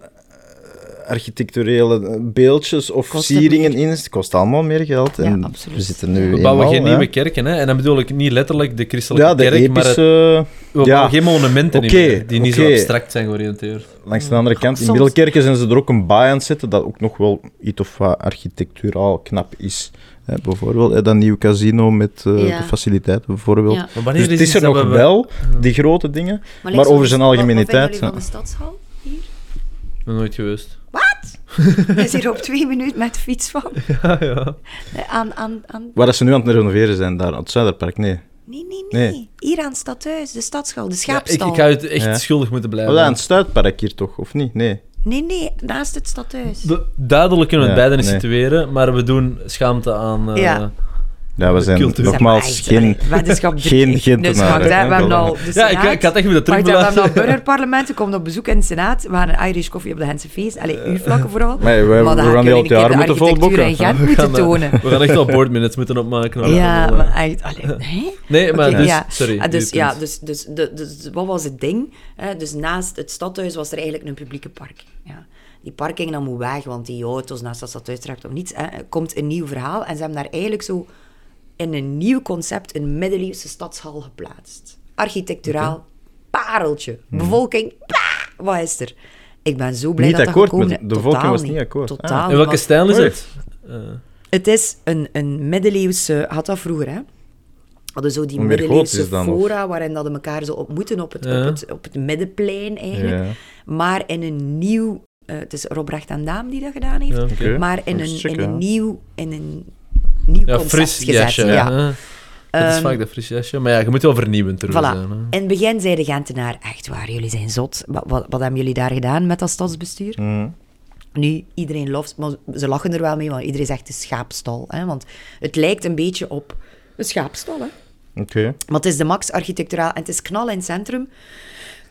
[SPEAKER 3] architecturele eh, beeldjes of
[SPEAKER 1] Kost
[SPEAKER 3] sieringen in, het kost allemaal meer geld.
[SPEAKER 1] Ja,
[SPEAKER 3] en
[SPEAKER 1] absoluut.
[SPEAKER 3] We zitten nu
[SPEAKER 9] We bouwen
[SPEAKER 3] eenmaal,
[SPEAKER 9] geen
[SPEAKER 3] hè.
[SPEAKER 9] nieuwe kerken, hè? En dan bedoel ik niet letterlijk de christelijke
[SPEAKER 3] Ja, de
[SPEAKER 9] kerk, maar het, we
[SPEAKER 3] ja.
[SPEAKER 9] bouwen geen monumenten
[SPEAKER 3] Oké,
[SPEAKER 9] meer, die niet zo abstract zijn georiënteerd.
[SPEAKER 3] Langs de andere kant, in
[SPEAKER 1] Soms-
[SPEAKER 3] Middelkerken zijn ze er ook een baai aan het zetten dat ook nog wel iets of wat architecturaal knap is. Hè, bijvoorbeeld hè, dat nieuw casino met eh,
[SPEAKER 1] Ja.
[SPEAKER 3] de faciliteiten, bijvoorbeeld.
[SPEAKER 1] ja.
[SPEAKER 9] Maar wanneer
[SPEAKER 3] Dus het
[SPEAKER 9] is
[SPEAKER 3] is er nog
[SPEAKER 9] we-
[SPEAKER 3] wel, die grote dingen.
[SPEAKER 1] Maar,
[SPEAKER 3] Maar over zijn
[SPEAKER 1] algemene
[SPEAKER 3] algemeniteit,
[SPEAKER 1] Wat, van de stadshal hier?
[SPEAKER 9] Nog nooit geweest.
[SPEAKER 1] Hij is hier op twee minuten met de fiets van.
[SPEAKER 9] Ja, ja.
[SPEAKER 1] Aan, aan, aan...
[SPEAKER 3] Waar dat ze nu aan het renoveren zijn, daar aan het Zuiderpark, nee.
[SPEAKER 1] Nee, nee, nee,
[SPEAKER 3] Nee.
[SPEAKER 1] Hier aan het stadhuis, de stadsschal, de
[SPEAKER 9] Ja, ik,
[SPEAKER 1] schaapstal.
[SPEAKER 9] ik ga het echt
[SPEAKER 3] Ja.
[SPEAKER 9] schuldig moeten blijven.
[SPEAKER 3] Aan het Stuitpark hier toch, of niet? Nee.
[SPEAKER 1] Nee, nee, naast het stadhuis.
[SPEAKER 9] We- duidelijk kunnen we het
[SPEAKER 3] Ja,
[SPEAKER 9] beide niet
[SPEAKER 3] nee.
[SPEAKER 9] situeren, maar we doen schaamte aan... eh,
[SPEAKER 1] Ja.
[SPEAKER 3] We zijn
[SPEAKER 9] Cultuur.
[SPEAKER 3] nogmaals
[SPEAKER 1] maar,
[SPEAKER 3] geen... geen. Gentenaren,
[SPEAKER 1] Dus hè, we al
[SPEAKER 9] Ja, ik, had echt willen
[SPEAKER 1] Wacht, hè, we hebben al
[SPEAKER 9] terugbelaten.
[SPEAKER 1] burgerparlementen, komt op bezoek in de Senaat. We gaan een Irish koffie op de Gentse feest. Allee, uw vlakken vooral.
[SPEAKER 3] Maar we, we,
[SPEAKER 1] Maar dan
[SPEAKER 3] gaan heel
[SPEAKER 1] jullie
[SPEAKER 3] het jaar moeten
[SPEAKER 1] architectuur
[SPEAKER 3] volboeken.
[SPEAKER 9] We
[SPEAKER 1] moeten
[SPEAKER 9] gaan, eh,
[SPEAKER 1] tonen.
[SPEAKER 9] We gaan echt wel board minutes moeten opmaken.
[SPEAKER 1] Ja,
[SPEAKER 9] Wel, eh,
[SPEAKER 1] maar echt... Allee?
[SPEAKER 9] Nee, maar dus...
[SPEAKER 1] ja.
[SPEAKER 9] Sorry.
[SPEAKER 1] Ah, dus, ja, dus, dus, de, dus wat was het ding? Hè? Dus naast het stadhuis was er eigenlijk een publieke park. Ja. Die parking dan moet weg, want die auto's naast dat stadhuis trekt of niets. Hè? Komt een nieuw verhaal en ze hebben daar eigenlijk zo in een nieuw concept een middeleeuwse stadshal geplaatst. Architecturaal, pareltje. Bevolking, bah, wat is er? Ik ben zo blij
[SPEAKER 3] Niet
[SPEAKER 1] dat dat
[SPEAKER 3] akkoord
[SPEAKER 1] gekomen
[SPEAKER 3] met-
[SPEAKER 1] is.
[SPEAKER 3] de
[SPEAKER 1] Totaal
[SPEAKER 3] bevolking was niet akkoord. Ah.
[SPEAKER 1] Totaal
[SPEAKER 9] In
[SPEAKER 1] niet,
[SPEAKER 9] welke stijl is het? Eh,
[SPEAKER 1] het is een, een middeleeuwse... Had dat vroeger, hè? Hadden zo die middeleeuwse
[SPEAKER 3] dan, of?
[SPEAKER 1] fora, waarin dat elkaar zo ontmoeten op het,
[SPEAKER 9] Ja.
[SPEAKER 1] op het, op het middenplein, eigenlijk.
[SPEAKER 3] Ja.
[SPEAKER 1] Maar in een nieuw... eh, het is Rob Recht en Daam die dat gedaan heeft.
[SPEAKER 9] ja.
[SPEAKER 1] Maar in
[SPEAKER 3] Dat
[SPEAKER 1] een, in een nieuw... In een nieuw
[SPEAKER 9] Ja,
[SPEAKER 1] concept
[SPEAKER 9] fris
[SPEAKER 1] gezet.
[SPEAKER 9] jasje.
[SPEAKER 1] ja.
[SPEAKER 9] Dat is
[SPEAKER 1] Ehm,
[SPEAKER 9] vaak dat fris jasje. Maar ja, je moet wel vernieuwend terug
[SPEAKER 1] Voilà.
[SPEAKER 9] zijn. Hè.
[SPEAKER 1] In het begin zei de Gentenaar, echt waar, jullie zijn zot. Wat, wat, wat hebben jullie daar gedaan met dat stadsbestuur?
[SPEAKER 3] Mhm.
[SPEAKER 1] Nu, iedereen loft, maar ze lachen er wel mee, want iedereen zegt de schaapstal. Hè? Want het lijkt een beetje op een schaapstal, hè?
[SPEAKER 3] Oké.
[SPEAKER 1] Maar het is de max architecturaal en het is knal in het centrum.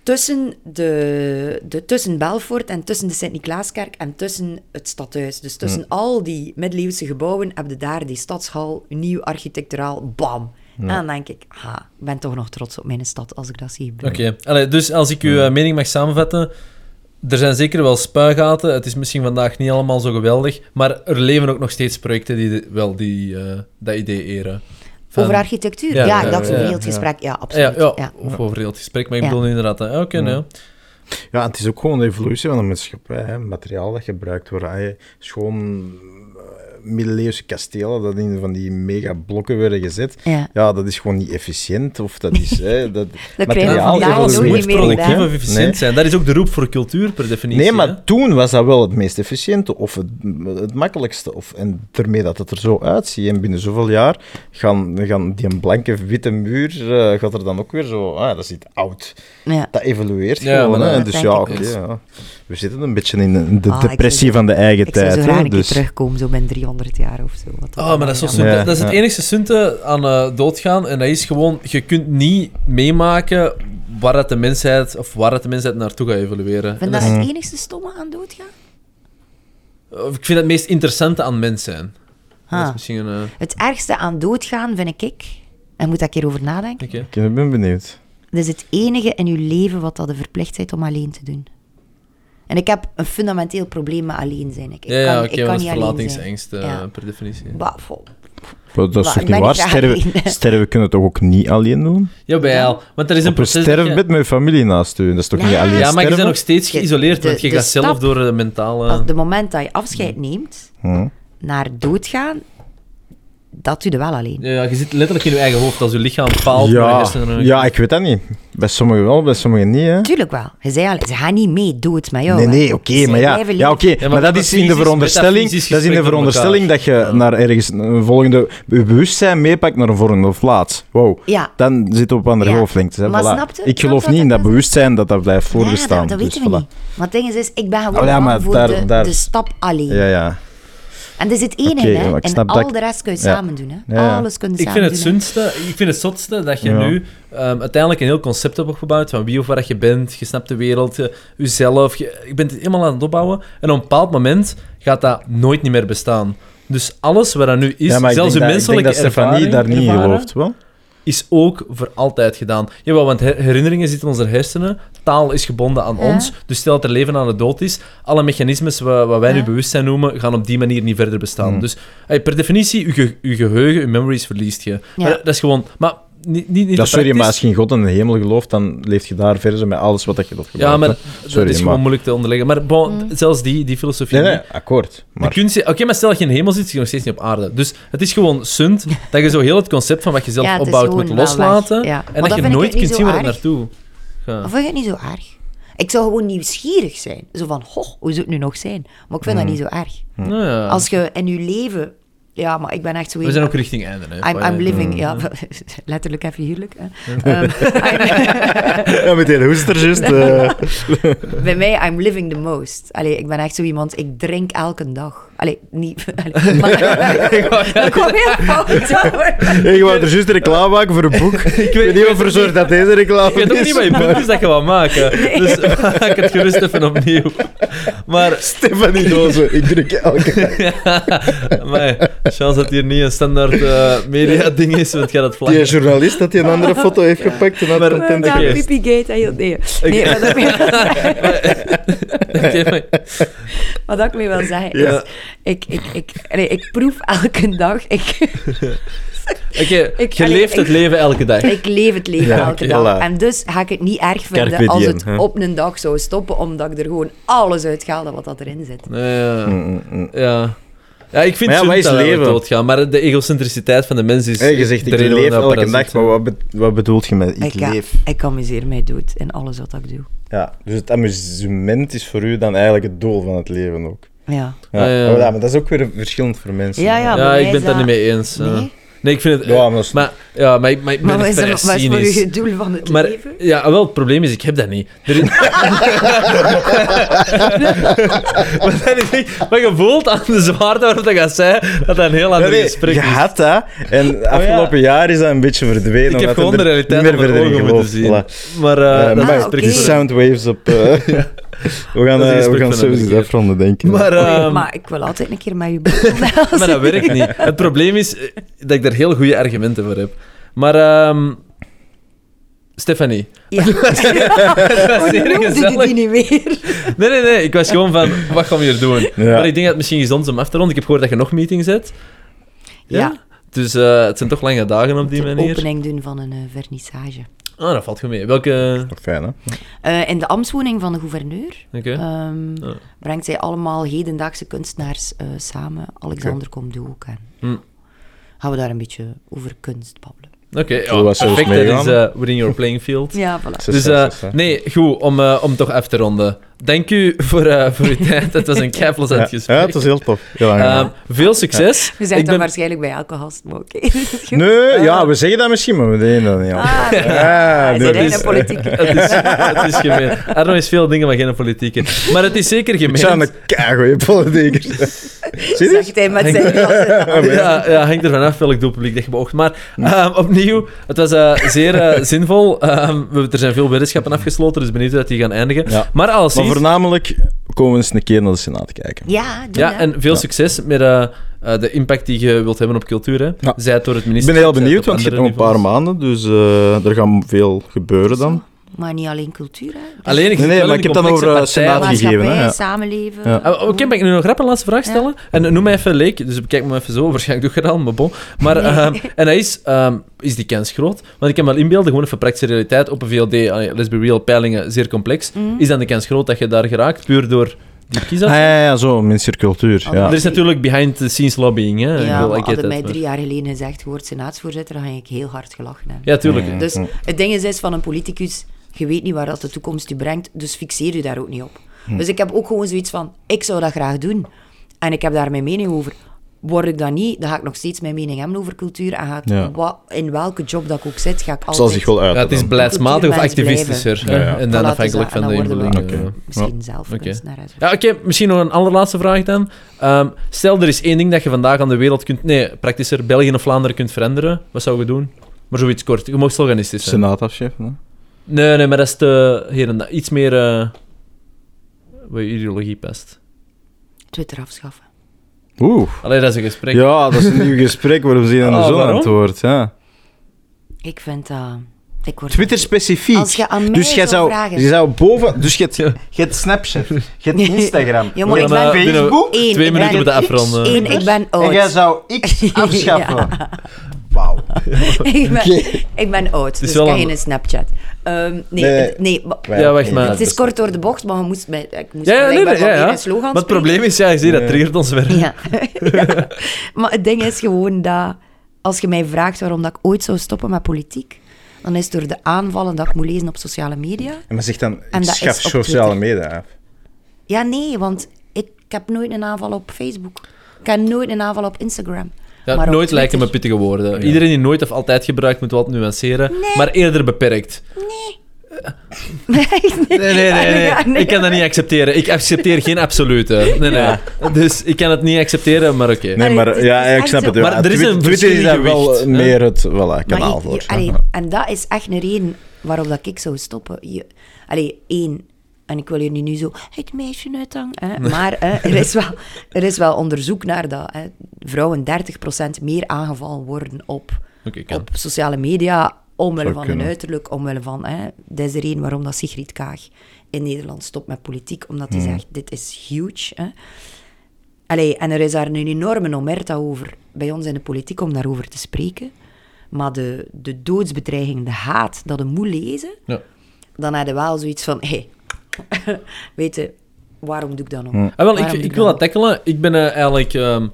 [SPEAKER 1] Tussen, de, de, tussen Belfort en tussen de Sint-Niklaaskerk en tussen het stadhuis. Dus tussen al die middeleeuwse gebouwen heb je daar die stadshal, nieuw architecturaal, bam. En dan denk ik, ha, ik ben toch nog trots op mijn stad als ik dat zie.
[SPEAKER 9] Oké, Allee, dus als ik uw eh, mening mag samenvatten, er zijn zeker wel spuigaten. Het is misschien vandaag niet allemaal zo geweldig, maar er leven ook nog steeds projecten die de- wel die, eh, dat idee eren. Van-
[SPEAKER 1] Over architectuur?
[SPEAKER 9] Ja,
[SPEAKER 1] Ja,
[SPEAKER 9] ja,
[SPEAKER 1] ik dacht over
[SPEAKER 3] ja,
[SPEAKER 1] heel het gesprek. Ja,
[SPEAKER 9] Ja,
[SPEAKER 1] absoluut.
[SPEAKER 9] ja,
[SPEAKER 1] Ja.
[SPEAKER 9] of over heel het gesprek, maar ik
[SPEAKER 1] Ja.
[SPEAKER 9] bedoel inderdaad... Oké, nee.
[SPEAKER 3] Ja, het is ook gewoon de evolutie van de maatschappij. Hè. Materiaal dat gebruikt wordt. Ah, middeleeuwse kastelen dat in van die mega blokken werden gezet.
[SPEAKER 1] Ja.
[SPEAKER 3] Ja, dat is gewoon niet efficiënt. Of dat is... hè, dat,
[SPEAKER 1] Dat
[SPEAKER 3] materiaal.
[SPEAKER 9] Alles moet
[SPEAKER 1] niet meer
[SPEAKER 9] productief of efficiënt
[SPEAKER 3] Nee.
[SPEAKER 9] zijn. Dat is ook de roep voor cultuur, per definitie.
[SPEAKER 3] Nee,
[SPEAKER 9] hè.
[SPEAKER 3] maar toen was dat wel het meest efficiënte of het, het makkelijkste. Of, en daarmee dat het er zo uitziet. En binnen zoveel jaar gaan, gaan die een blanke witte muur, eh, gaat er dan ook weer zo... Ah, dat is iets oud.
[SPEAKER 1] Ja.
[SPEAKER 3] Dat evolueert
[SPEAKER 9] Ja,
[SPEAKER 3] gewoon.
[SPEAKER 9] maar
[SPEAKER 3] hè.
[SPEAKER 1] dat
[SPEAKER 3] Dus ja, oké. We zitten een beetje in de,
[SPEAKER 1] Ah,
[SPEAKER 3] depressie
[SPEAKER 1] zou-
[SPEAKER 3] van de eigen
[SPEAKER 1] Ik zou
[SPEAKER 3] tijd.
[SPEAKER 1] zo
[SPEAKER 3] Dus,
[SPEAKER 1] terugkomen, zo binnen 300 jaar of zo. Wat
[SPEAKER 9] Oh, maar dat is, zo
[SPEAKER 1] Ja.
[SPEAKER 9] dat is het
[SPEAKER 3] ja.
[SPEAKER 9] enige sunte aan eh, doodgaan. En dat is gewoon, je kunt niet meemaken waar het de mensheid, of waar het de mensheid naartoe gaat evolueren. En
[SPEAKER 1] Vind
[SPEAKER 9] dat
[SPEAKER 1] dat
[SPEAKER 9] is-
[SPEAKER 1] het enigste stomme aan doodgaan?
[SPEAKER 9] of ik vind het meest interessante aan mens zijn. Dat is
[SPEAKER 1] Ah.
[SPEAKER 9] misschien een... eh,
[SPEAKER 1] Het ergste aan doodgaan vind ik, en moet ik hierover nadenken,
[SPEAKER 9] oké.
[SPEAKER 3] ik ben benieuwd.
[SPEAKER 1] dat is het enige in uw leven wat dat de verplicht bent om alleen te doen. En ik heb een fundamenteel probleem met alleen zijn. Ik, ik
[SPEAKER 9] Ja, ja
[SPEAKER 1] kan,
[SPEAKER 9] oké,
[SPEAKER 1] ik
[SPEAKER 9] maar
[SPEAKER 1] kan
[SPEAKER 9] dat
[SPEAKER 1] niet
[SPEAKER 9] is
[SPEAKER 1] alleen zijn.
[SPEAKER 9] verlatingsangst eh,
[SPEAKER 1] Ja.
[SPEAKER 9] per definitie.
[SPEAKER 1] Bah, vol.
[SPEAKER 3] Maar dat is toch niet waar? Sterven, sterven kunnen toch ook niet alleen doen?
[SPEAKER 9] Jawel, want er is een
[SPEAKER 3] Op een
[SPEAKER 9] proces... je-
[SPEAKER 3] sterfbed met je familie naast u. Dat is toch niet alleen
[SPEAKER 9] Ja, maar je
[SPEAKER 3] sterven?
[SPEAKER 9] bent nog steeds geïsoleerd,
[SPEAKER 1] de-
[SPEAKER 9] want je
[SPEAKER 1] de
[SPEAKER 9] gaat zelf door de mentale...
[SPEAKER 1] Als de moment dat je afscheid neemt,
[SPEAKER 3] Hm.
[SPEAKER 1] naar doodgaan, dat doe je wel alleen.
[SPEAKER 9] Ja, je zit letterlijk in je eigen hoofd als je lichaam faalt. je
[SPEAKER 3] Ja, ja, ik weet dat niet. Bij sommigen wel, bij sommigen niet. Hè?
[SPEAKER 1] Tuurlijk wel. Je zei al, ze gaan niet mee dood met jou.
[SPEAKER 3] Nee, nee, oké, maar ja, ja, oké,
[SPEAKER 9] maar
[SPEAKER 3] maar, dat is in de veronderstelling, dat is in de veronderstelling dat je naar ergens een volgende je bewustzijn meepakt naar een volgende plaats. Wow,
[SPEAKER 1] Ja.
[SPEAKER 3] dan zit het op andere
[SPEAKER 1] Ja.
[SPEAKER 3] golflengte. hè,
[SPEAKER 1] Maar
[SPEAKER 3] voilà.
[SPEAKER 1] snap je-
[SPEAKER 3] Ik geloof niet in dat bewustzijn dat dat blijft
[SPEAKER 1] Ja,
[SPEAKER 3] voorbestaan.
[SPEAKER 1] dat, dat
[SPEAKER 3] dus
[SPEAKER 1] weten we
[SPEAKER 3] voilà.
[SPEAKER 1] niet. Maar het ding is, is, ik ben gewoon
[SPEAKER 3] Oh ja, maar
[SPEAKER 1] bang voor
[SPEAKER 3] daar-
[SPEAKER 1] de,
[SPEAKER 3] daar-
[SPEAKER 1] de stap alleen.
[SPEAKER 3] Ja, ja.
[SPEAKER 1] En is het enige,
[SPEAKER 3] Oké,
[SPEAKER 1] hè. En
[SPEAKER 3] snap
[SPEAKER 1] al
[SPEAKER 3] dat
[SPEAKER 1] de rest kun je
[SPEAKER 3] Ja.
[SPEAKER 1] samen doen, hè. Alles kun je
[SPEAKER 9] Ik
[SPEAKER 1] samen
[SPEAKER 9] vind het
[SPEAKER 1] doen,
[SPEAKER 9] zunste, ik vind het zotste dat je
[SPEAKER 3] Ja.
[SPEAKER 9] nu ehm, uiteindelijk een heel concept hebt opgebouwd van wie of waar je bent, je snapt de wereld, je, jezelf, je, je bent het helemaal aan het opbouwen en op een bepaald moment gaat dat nooit niet meer bestaan. Dus alles wat er nu is, zelfs
[SPEAKER 3] denk
[SPEAKER 9] de
[SPEAKER 3] dat, ik denk
[SPEAKER 9] menselijke
[SPEAKER 3] dat Stefanie
[SPEAKER 9] ervaring,
[SPEAKER 3] daar niet in gelooft, wel?
[SPEAKER 9] Is ook voor altijd gedaan. Jawel, want her- herinneringen zitten in onze hersenen, taal is gebonden aan
[SPEAKER 1] Ja.
[SPEAKER 9] ons, dus stel dat er leven aan de dood is, alle mechanismes wa- wat wij nu bewustzijn noemen, gaan op die manier niet verder bestaan.
[SPEAKER 3] Hmm.
[SPEAKER 9] Dus hey, per definitie, je, ge- je geheugen, je memories verliest je. Maar dat is gewoon... Maar niet, niet,
[SPEAKER 3] Ja, sorry, maar als je in God en de hemel gelooft, dan leef je daar verder met alles wat dat je dat
[SPEAKER 9] Ja,
[SPEAKER 3] gebruikt.
[SPEAKER 9] maar dat
[SPEAKER 3] Sorry,
[SPEAKER 9] is gewoon moeilijk te onderleggen. Maar bon,
[SPEAKER 1] Mm.
[SPEAKER 9] zelfs die, die filosofie...
[SPEAKER 3] Nee, nee,
[SPEAKER 9] niet.
[SPEAKER 3] akkoord. Maar
[SPEAKER 9] Oké, maar stel dat je in de hemel zit, zit je nog steeds niet op aarde. Dus het is gewoon sunt dat je zo heel het concept van wat je zelf
[SPEAKER 1] Ja,
[SPEAKER 9] opbouwt moet loslaten.
[SPEAKER 1] Ja.
[SPEAKER 9] En dat
[SPEAKER 1] dat
[SPEAKER 9] je
[SPEAKER 1] ik
[SPEAKER 9] nooit
[SPEAKER 1] niet
[SPEAKER 9] kunt
[SPEAKER 1] zo
[SPEAKER 9] zien waar het
[SPEAKER 1] erg.
[SPEAKER 9] naartoe gaat.
[SPEAKER 1] Of vind je het niet zo erg? Ik zou gewoon nieuwsgierig zijn. Zo van, goh, hoe zou het nu nog zijn? Maar ik vind dat niet zo erg.
[SPEAKER 9] Nou ja.
[SPEAKER 1] Als je in je leven... Ja, maar ik ben echt zo...
[SPEAKER 9] We zijn ook richting einde. Hè.
[SPEAKER 1] I'm, I'm living... Ja, letterlijk en figuurlijk. Hè. Ehm, I'm-
[SPEAKER 3] Ja, met die hoester juist. eh.
[SPEAKER 1] bij mij, I'm living the most. Allee, ik ben echt zo iemand... Ik drink elke dag. Allee, niet... Allee, maar, dat kwam heel fout over.
[SPEAKER 3] Hey, je wou er juist reclame maken voor een boek. ik weet niet of er zorgt dat deze reclame
[SPEAKER 9] Ik weet ook
[SPEAKER 3] is.
[SPEAKER 9] niet wat je punt is dat je wat maken. Dus maak het gerust even opnieuw. Maar,
[SPEAKER 3] Stefanie Doze, ik druk elke dag.
[SPEAKER 9] maar chance dat hier niet een standaard eh, media-ding is, want gaat het
[SPEAKER 3] Die
[SPEAKER 9] vlak.
[SPEAKER 3] journalist dat hij een andere foto heeft gepakt en had
[SPEAKER 9] Maar-
[SPEAKER 3] content
[SPEAKER 1] Ja,
[SPEAKER 9] Oké.
[SPEAKER 1] Pipigate, heel... Nee, nee wat, ik mee,
[SPEAKER 9] Oké, maar-
[SPEAKER 1] wat ik mee wil zeggen is...
[SPEAKER 3] Ja.
[SPEAKER 1] Ik, ik, ik, allee, ik proef elke dag... Ik,
[SPEAKER 9] Oké,
[SPEAKER 1] Ik-
[SPEAKER 9] je leeft het
[SPEAKER 1] ik-
[SPEAKER 9] leven elke dag.
[SPEAKER 1] ik leef het leven
[SPEAKER 3] Ja,
[SPEAKER 1] elke dag.
[SPEAKER 3] voilà.
[SPEAKER 1] En dus ga ik het niet erg vinden
[SPEAKER 3] Carpe
[SPEAKER 1] als
[SPEAKER 3] diem,
[SPEAKER 1] het
[SPEAKER 3] hè.
[SPEAKER 1] op een dag zou stoppen, omdat ik er gewoon alles uithaalde wat dat erin zit.
[SPEAKER 9] Nee, ja.
[SPEAKER 3] Mm, mm, mm.
[SPEAKER 9] ja. Ja, ik vind
[SPEAKER 3] Maar ja,
[SPEAKER 9] het
[SPEAKER 3] is
[SPEAKER 9] we
[SPEAKER 3] leven?
[SPEAKER 9] doodgaan, maar de egocentriciteit van de mens is...
[SPEAKER 3] Hey, je zegt, ik leef elke dag, maar wat, be- wat bedoelt je met ik,
[SPEAKER 1] ja,
[SPEAKER 3] leef?
[SPEAKER 1] ik amuseer mij dood in alles wat ik doe.
[SPEAKER 3] Ja, dus het amusement is voor u dan eigenlijk het doel van het leven ook.
[SPEAKER 1] Ja.
[SPEAKER 3] Ja,
[SPEAKER 9] Ah, ja.
[SPEAKER 3] Oh, ja, maar dat is ook weer verschillend voor mensen.
[SPEAKER 1] Ja, ja.
[SPEAKER 9] Ja, ik ben het daar niet mee eens. eh.
[SPEAKER 1] Nee?
[SPEAKER 9] Nee, ik vind het...
[SPEAKER 3] Ja, maar dat is-
[SPEAKER 9] maar, ja, maar, ik- maar ik ben
[SPEAKER 1] Maar wat is,
[SPEAKER 9] vrij
[SPEAKER 1] er, wat is voor u
[SPEAKER 9] cynisch.
[SPEAKER 1] het doel van het
[SPEAKER 9] Maar
[SPEAKER 1] leven?
[SPEAKER 9] ja, wel, het probleem is, ik heb dat niet. Er is... maar, dat is echt, maar je voelt aan de zwaarte waarop dat gaat zei, dat dat een heel ander
[SPEAKER 3] nee,
[SPEAKER 9] gesprek
[SPEAKER 3] je
[SPEAKER 9] is.
[SPEAKER 3] had dat, en afgelopen jaar is dat een beetje verdwenen.
[SPEAKER 9] Ik heb
[SPEAKER 3] omdat
[SPEAKER 9] gewoon
[SPEAKER 3] er
[SPEAKER 9] de realiteit
[SPEAKER 3] niet meer
[SPEAKER 9] onder
[SPEAKER 3] verder in
[SPEAKER 9] ogen moeten
[SPEAKER 3] gelooft.
[SPEAKER 9] zien.
[SPEAKER 3] Voilà.
[SPEAKER 9] Maar uh,
[SPEAKER 3] Ja,
[SPEAKER 9] dat
[SPEAKER 3] maar
[SPEAKER 1] oké.
[SPEAKER 3] soundwaves op... eh, we gaan, eh, we gaan sowieso afronden, denk ik.
[SPEAKER 9] Maar,
[SPEAKER 1] Nee,
[SPEAKER 9] ehm,
[SPEAKER 1] maar ik wil altijd een keer met u
[SPEAKER 9] maar dat werkt niet. Het probleem is eh, dat ik daar heel goede argumenten voor heb. Maar, ehm Stefanie.
[SPEAKER 1] Ja.
[SPEAKER 9] zeer
[SPEAKER 1] Hoe noemde je
[SPEAKER 9] gezellig.
[SPEAKER 1] die niet meer?
[SPEAKER 9] Nee, nee, nee. Ik was gewoon van, wat gaan we hier doen?
[SPEAKER 3] Ja.
[SPEAKER 9] Maar ik denk dat het misschien gezond is om af te ronden. Ik heb gehoord dat je nog meetings hebt.
[SPEAKER 1] Ja.
[SPEAKER 9] Dus eh, het zijn toch lange dagen op die
[SPEAKER 1] De
[SPEAKER 9] manier.
[SPEAKER 1] opening doen van een eh, vernissage.
[SPEAKER 9] Ah, dat valt goed mee. Welke...
[SPEAKER 3] Fijn, hè?
[SPEAKER 1] Eh, in de ambtswoning van de gouverneur ehm,
[SPEAKER 9] Ja.
[SPEAKER 1] brengt zij allemaal hedendaagse kunstenaars eh, samen. Alexander komt ook. En
[SPEAKER 9] Hm.
[SPEAKER 1] gaan we daar een beetje over kunst babbelen.
[SPEAKER 9] Oké, ja,
[SPEAKER 3] we zelfs
[SPEAKER 9] perfect. Dat is eh, within your playing field.
[SPEAKER 1] Ja, voilà.
[SPEAKER 9] Dus eh, nee, goed, om, eh, om toch af te ronden. Dank u voor, eh, voor uw tijd. Het was een keiplezant
[SPEAKER 3] ja,
[SPEAKER 9] gesprek.
[SPEAKER 3] ja, het was heel tof. Heel aangenaam.
[SPEAKER 9] Ehm, veel succes.
[SPEAKER 1] We zijn
[SPEAKER 9] ik
[SPEAKER 1] dan
[SPEAKER 9] ben...
[SPEAKER 1] waarschijnlijk bij elke gast, maar oké.
[SPEAKER 3] nee, ja, we zeggen dat misschien, maar we deden dat niet.
[SPEAKER 1] Ah, nee.
[SPEAKER 3] Ja, is-
[SPEAKER 1] een politiek.
[SPEAKER 9] Het is, het is gemeen. Arno is veel dingen, maar geen politiek. in. Maar het is zeker
[SPEAKER 3] Ik zou
[SPEAKER 9] gemeen.
[SPEAKER 3] een keigoeie politieker zijn. Zie je?
[SPEAKER 1] Hij met zijn
[SPEAKER 9] Ja, ja, hangt er vanaf welk doelpubliek dat je beoogt. Maar ehm, opnieuw, het was eh, zeer eh, zinvol. Ehm, we, er zijn veel weddenschappen afgesloten, dus benieuwd hoe dat die gaan eindigen.
[SPEAKER 3] Ja.
[SPEAKER 9] Maar als
[SPEAKER 3] Maar voornamelijk komen we eens een keer naar de Senaat kijken.
[SPEAKER 1] Ja, doe
[SPEAKER 9] Ja,
[SPEAKER 1] dat.
[SPEAKER 9] en veel
[SPEAKER 3] Ja.
[SPEAKER 9] succes met eh, eh, de impact die je wilt hebben op cultuur. Hè.
[SPEAKER 3] Ja.
[SPEAKER 9] Zij het door het
[SPEAKER 3] Ik
[SPEAKER 9] minister.
[SPEAKER 3] ben heel benieuwd, want je hebt nog een paar maanden, dus eh, er gaat veel gebeuren dan.
[SPEAKER 1] Maar niet alleen cultuur, hè.
[SPEAKER 9] Alleen, ik
[SPEAKER 3] Nee, nee, maar ik heb dan
[SPEAKER 9] complexe
[SPEAKER 3] over,
[SPEAKER 9] partijen.
[SPEAKER 3] Senaat gegeven, hè, ja.
[SPEAKER 1] samenleven.
[SPEAKER 3] Ja.
[SPEAKER 9] Ah, Oké, mag ik nu nog rap een laatste vraag
[SPEAKER 1] Ja.
[SPEAKER 9] stellen? En noem mij even leek, dus bekijk me even zo. Waarschijnlijk doe je dat al, maar bon. Maar, ehm, en dat is, ehm, is die kans groot? Want ik kan me wel inbeelden, gewoon even praktische realiteit, op een VLD, let's be real, peilingen, zeer complex.
[SPEAKER 1] Mhm.
[SPEAKER 9] Is dan de kans groot dat je daar geraakt, puur door die
[SPEAKER 3] Ah,
[SPEAKER 9] kiesafstand?
[SPEAKER 3] ja, ja, zo, minister cultuur.
[SPEAKER 1] Ah,
[SPEAKER 3] Ja.
[SPEAKER 9] Er is natuurlijk behind-the-scenes lobbying, hè? Ik
[SPEAKER 1] Ja,
[SPEAKER 9] ik weet
[SPEAKER 1] hadden
[SPEAKER 9] het,
[SPEAKER 1] mij
[SPEAKER 9] maar-
[SPEAKER 1] drie jaar geleden gezegd, je wordt senaatsvoorzitter, dan ging ik heel hard gelachen hebben.
[SPEAKER 9] Ja, tuurlijk.
[SPEAKER 3] Mm.
[SPEAKER 1] Dus het ding is, is van een politicus, je weet niet waar dat de toekomst u brengt, dus fixeer je daar ook niet op.
[SPEAKER 3] Hm.
[SPEAKER 1] Dus ik heb ook gewoon zoiets van, ik zou dat graag doen. En ik heb daar mijn mening over. Word ik dat niet, dan ga ik nog steeds mijn mening hebben over cultuur. En ga ik,
[SPEAKER 3] Ja.
[SPEAKER 1] wat, in welke job dat ik ook zit, ga ik altijd...
[SPEAKER 3] zal zich wel uit.
[SPEAKER 9] Ja, het is beleidsmatig of activistischer.
[SPEAKER 3] Ja, ja.
[SPEAKER 9] En dan
[SPEAKER 1] Voilà,
[SPEAKER 9] afhankelijk van de
[SPEAKER 1] we. Misschien zelf.
[SPEAKER 9] Ja, oké. Misschien nog een allerlaatste vraag dan. Ehm, stel, er is één ding dat je vandaag aan de wereld kunt... Nee, praktischer, België of Vlaanderen kunt veranderen. Wat zou je doen? Maar zoiets kort. Je mag organistisch zijn.
[SPEAKER 3] Senaat afschaffen.
[SPEAKER 9] Nee, nee, maar dat is te... Hier en daar. Iets meer... eh wat je ideologie past.
[SPEAKER 1] Twitter afschaffen.
[SPEAKER 3] Oeh.
[SPEAKER 9] Allee, dat is een gesprek.
[SPEAKER 3] Ja, dat is een nieuw gesprek waarop ze aan de
[SPEAKER 9] Ah,
[SPEAKER 3] zon antwoordt. Ja.
[SPEAKER 1] Ik vind dat... ik word
[SPEAKER 3] Twitter specifiek.
[SPEAKER 1] Als je aan mij
[SPEAKER 3] dus jij
[SPEAKER 1] zou vragen-
[SPEAKER 3] je zou boven... Dus je hebt, je hebt Snapchat, je hebt Instagram,
[SPEAKER 1] Ja, maar
[SPEAKER 3] je
[SPEAKER 1] ik
[SPEAKER 3] hebt Facebook...
[SPEAKER 1] Eén,
[SPEAKER 9] Twee minuten moeten afronden.
[SPEAKER 1] Eén, ik ben oud.
[SPEAKER 3] En jij zou X afschaffen.
[SPEAKER 1] Ja.
[SPEAKER 3] Wauw.
[SPEAKER 1] ik, ben, ik ben oud, dus ik heb
[SPEAKER 9] een-
[SPEAKER 1] geen Snapchat. Ehm, nee,
[SPEAKER 3] Nee.
[SPEAKER 1] het- nee, maar-
[SPEAKER 9] Ja, wacht maar.
[SPEAKER 1] het is kort door de bocht, maar je moest mij, ik moest
[SPEAKER 9] Ja, ja, nee, ja,
[SPEAKER 1] weer
[SPEAKER 9] ja.
[SPEAKER 1] een slogan
[SPEAKER 9] Maar het probleem is, ja, je ziet, dat triggert ons weer.
[SPEAKER 1] Ja. Ja. Maar het ding is gewoon dat als je mij vraagt waarom dat ik ooit zou stoppen met politiek, dan is het door de aanvallen dat ik moet lezen op sociale media.
[SPEAKER 3] En maar zeg dan,
[SPEAKER 1] En
[SPEAKER 3] ik
[SPEAKER 1] dat
[SPEAKER 3] schaf
[SPEAKER 1] is op
[SPEAKER 3] sociale media af.
[SPEAKER 1] Ja, nee, want ik heb nooit een aanval op Facebook. Ik heb nooit een aanval op Instagram.
[SPEAKER 9] Ja,
[SPEAKER 1] Maar
[SPEAKER 9] nooit lijken me pittige woorden. Iedereen die nooit of altijd gebruikt, moet wat nuanceren. Maar eerder beperkt.
[SPEAKER 1] Nee,
[SPEAKER 9] Nee, nee, nee. nee.
[SPEAKER 1] Ja, nee.
[SPEAKER 9] Ik kan dat niet accepteren. Ik accepteer geen absolute. Nee, nee. Dus ik kan het niet accepteren, maar oké.
[SPEAKER 3] Nee,
[SPEAKER 1] Allee,
[SPEAKER 3] maar ja,
[SPEAKER 1] is
[SPEAKER 3] ik snap het. ja.
[SPEAKER 9] Maar er is een
[SPEAKER 3] Twitter is daar wel meer het voilà, kanaal voor.
[SPEAKER 1] allee, en dat is echt een reden waarop dat ik zou stoppen. Je, allee, één, en ik wil hier nu, nu zo het meisje uithangen, hè, maar hè, er, is wel, er is wel onderzoek naar dat hè, vrouwen 30% meer aangevallen worden op, op sociale media omwille van
[SPEAKER 3] kunnen.
[SPEAKER 1] hun uiterlijk, omwille van... Hè, dat is de reden waarom dat Sigrid Kaag in Nederland stopt met politiek, omdat
[SPEAKER 3] Hmm.
[SPEAKER 1] hij zegt, dit is huge. Hè. Allee, en er is daar een enorme omerta over bij ons in de politiek om daarover te spreken. Maar de, de doodsbedreiging, de haat dat je moet lezen,
[SPEAKER 9] Ja.
[SPEAKER 1] dan heb je wel zoiets van, hé, hey, weet je, waarom doe ik dat nog?
[SPEAKER 9] Ah, wel, ik, ik wil
[SPEAKER 1] dat
[SPEAKER 9] dat tackelen. Ik ben eh, eigenlijk... ehm,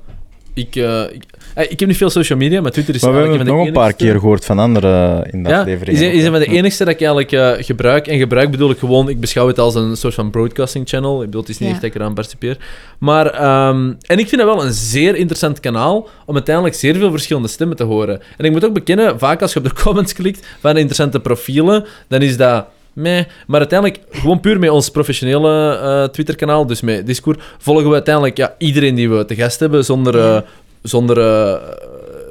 [SPEAKER 9] ik, eh, ik, eh, ik heb niet veel social media, maar Twitter is
[SPEAKER 3] Maar we hebben het nog een paar keer gehoord van anderen in de
[SPEAKER 9] Ja,
[SPEAKER 3] aflevering.
[SPEAKER 9] is, is een van de enigste dat ik eigenlijk eh, gebruik. En gebruik bedoel ik gewoon, ik beschouw het als een soort van broadcasting channel. Ik bedoel, het is niet
[SPEAKER 1] Ja.
[SPEAKER 9] echt dat ik eraan participeer. Maar, ehm, en ik vind dat wel een zeer interessant kanaal om uiteindelijk zeer veel verschillende stemmen te horen. En ik moet ook bekennen, vaak als je op de comments klikt van interessante profielen, dan is dat... Meh. Maar uiteindelijk, gewoon puur met ons professionele eh, Twitter-kanaal, dus met Discord, volgen we uiteindelijk ja, iedereen die we te gast hebben, zonder, eh, zonder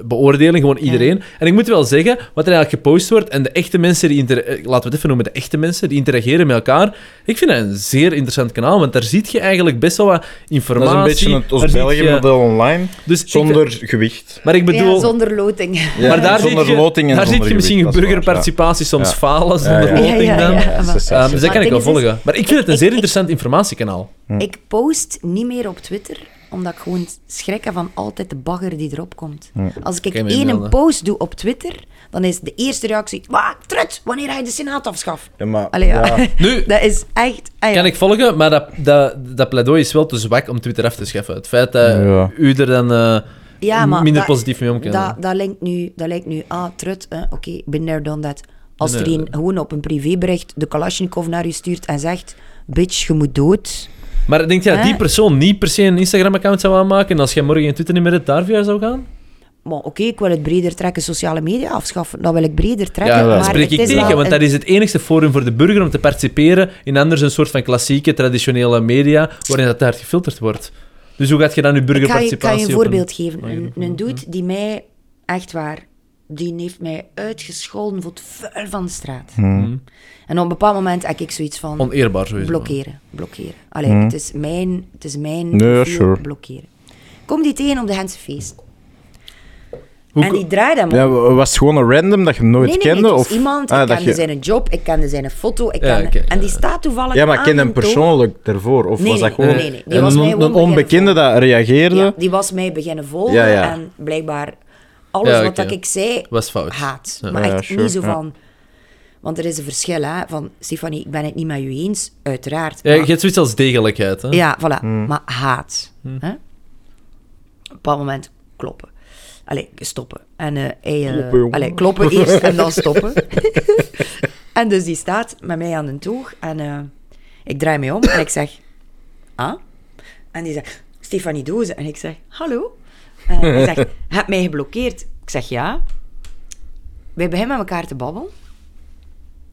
[SPEAKER 9] beoordeling, gewoon iedereen. En ik moet wel zeggen, wat er eigenlijk gepost wordt, en de echte mensen die, eh, laten we het even noemen, de echte mensen die interageren met elkaar, ik vind dat een zeer interessant kanaal, want daar zie je eigenlijk best wel wat
[SPEAKER 3] Dat
[SPEAKER 9] informatie.
[SPEAKER 3] is een beetje het
[SPEAKER 9] je-
[SPEAKER 3] Oost-België-model online,
[SPEAKER 9] Dus
[SPEAKER 3] zonder gewicht.
[SPEAKER 9] maar ik bedoel...
[SPEAKER 1] Ja, zonder loting.
[SPEAKER 3] Ja,
[SPEAKER 9] maar daar
[SPEAKER 3] zonder
[SPEAKER 9] zie je,
[SPEAKER 3] loting en
[SPEAKER 9] daar zie
[SPEAKER 3] zonder
[SPEAKER 9] je misschien
[SPEAKER 3] gewicht, dat
[SPEAKER 9] burgerparticipatie soms
[SPEAKER 3] Ja.
[SPEAKER 9] falen zonder
[SPEAKER 3] Ja, ja.
[SPEAKER 9] loting
[SPEAKER 1] Ja, ja,
[SPEAKER 9] dan.
[SPEAKER 1] ja.
[SPEAKER 3] Ja, dat is-
[SPEAKER 9] dus dat kan ik
[SPEAKER 1] het
[SPEAKER 9] wel volgen. Maar ik vind het een
[SPEAKER 1] Ik-
[SPEAKER 9] zeer interessant informatiekanaal.
[SPEAKER 1] Ik post niet meer op Twitter, omdat ik gewoon schrik heb van altijd de bagger die erop komt. Als ik
[SPEAKER 9] je
[SPEAKER 1] één een post doe op Twitter, dan is de eerste reactie... Wat, trut, wanneer ga je de Senaat afschaffen?
[SPEAKER 3] Ja, maar,
[SPEAKER 1] Allee, ja.
[SPEAKER 3] ja.
[SPEAKER 9] Nu,
[SPEAKER 1] Dat is echt... ah, ja.
[SPEAKER 9] kan ik volgen, maar dat, dat, dat pleidooi is wel te zwak om Twitter af te schaffen. Het feit dat
[SPEAKER 3] Ja.
[SPEAKER 9] u er dan eh,
[SPEAKER 1] Ja, maar
[SPEAKER 9] minder
[SPEAKER 1] dat-
[SPEAKER 9] positief mee om.
[SPEAKER 1] Dat, dat, lijkt nu, dat lijkt nu, ah, trut, eh, oké, ik ben there done that. Als
[SPEAKER 9] Nee,
[SPEAKER 1] er
[SPEAKER 9] nee.
[SPEAKER 1] een gewoon op een privébericht de Kalashnikov naar u stuurt en zegt, bitch, je moet dood.
[SPEAKER 9] Maar denk je dat die persoon niet per se een Instagram-account zou aanmaken en als jij morgen in Twitter niet meer hebt, daar via zou gaan?
[SPEAKER 1] Maar oké, ik wil het breder trekken, sociale media afschaffen. Dat wil ik breder trekken.
[SPEAKER 9] Ja,
[SPEAKER 1] maar
[SPEAKER 9] spreek
[SPEAKER 1] het
[SPEAKER 9] ik tegen, want
[SPEAKER 1] een-
[SPEAKER 9] dat is het enigste forum voor de burger om te participeren in anders een soort van klassieke, traditionele media, waarin dat daar gefilterd wordt. Dus hoe gaat je dan je
[SPEAKER 1] Ik ga je, ik
[SPEAKER 9] burgerparticipatie
[SPEAKER 1] ga je een voorbeeld geven.
[SPEAKER 9] Oh,
[SPEAKER 1] Een, een dude die mij, echt waar, die heeft mij uitgescholden voor het vuil van de straat.
[SPEAKER 9] Mhm.
[SPEAKER 1] En op een bepaald moment heb ik zoiets van...
[SPEAKER 9] Oneerbaar sowieso.
[SPEAKER 1] Blokkeren, blokkeren. Allee,
[SPEAKER 3] Mhm.
[SPEAKER 1] het is mijn, het is mijn
[SPEAKER 3] Nee, sure.
[SPEAKER 1] blokkeren. Kom die tegen op de Gentse feest.
[SPEAKER 9] Hoe
[SPEAKER 1] en die draait hem.
[SPEAKER 3] Ja, was het gewoon een random dat je hem nooit
[SPEAKER 1] nee, nee,
[SPEAKER 3] kende?
[SPEAKER 1] het was
[SPEAKER 3] of
[SPEAKER 1] iemand,
[SPEAKER 3] Ah,
[SPEAKER 1] ik
[SPEAKER 3] dat
[SPEAKER 1] kende
[SPEAKER 3] je...
[SPEAKER 1] zijn job, ik kende zijn foto, ik
[SPEAKER 9] Ja,
[SPEAKER 1] kende... en die
[SPEAKER 9] ja.
[SPEAKER 1] staat toevallig
[SPEAKER 3] Ja, maar
[SPEAKER 1] aan
[SPEAKER 3] ken hem persoonlijk daarvoor? Of
[SPEAKER 1] Nee,
[SPEAKER 3] was dat
[SPEAKER 1] nee,
[SPEAKER 3] gewoon
[SPEAKER 1] nee, nee. Die
[SPEAKER 3] een,
[SPEAKER 1] was mij
[SPEAKER 3] een, een onbekende dat reageerde?
[SPEAKER 1] Ja, die was mij beginnen volgen
[SPEAKER 3] Ja, ja.
[SPEAKER 1] en blijkbaar alles
[SPEAKER 9] Ja,
[SPEAKER 1] wat dat ik zei,
[SPEAKER 9] Was fout.
[SPEAKER 1] haat.
[SPEAKER 9] Ja.
[SPEAKER 1] Maar
[SPEAKER 3] Ja,
[SPEAKER 1] echt
[SPEAKER 3] sure,
[SPEAKER 1] niet zo van... Want er is een verschil, hè. Van, Stefanie, ik ben het niet met u eens, uiteraard.
[SPEAKER 9] Ja, je hebt zoiets als degelijkheid. Hè?
[SPEAKER 1] Ja, voilà.
[SPEAKER 3] Hmm.
[SPEAKER 1] Maar haat. Hè? Op een bepaald moment kloppen. Allee, stoppen. En, eh, hij, eh,
[SPEAKER 3] Kloppen, jongen.
[SPEAKER 1] allee, kloppen eerst en dan stoppen. en dus die staat met mij aan de toog. En eh, ik draai mij om en ik zeg... Ah? En die zegt... Stefanie Doze. En ik zeg... Hallo? En hij zegt... Je hebt mij geblokkeerd. Ik zeg ja. Wij beginnen met elkaar te babbelen.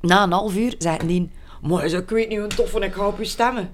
[SPEAKER 1] Na een half uur zei die... Maar ik weet niet hoe tof en ik ga op u stemmen.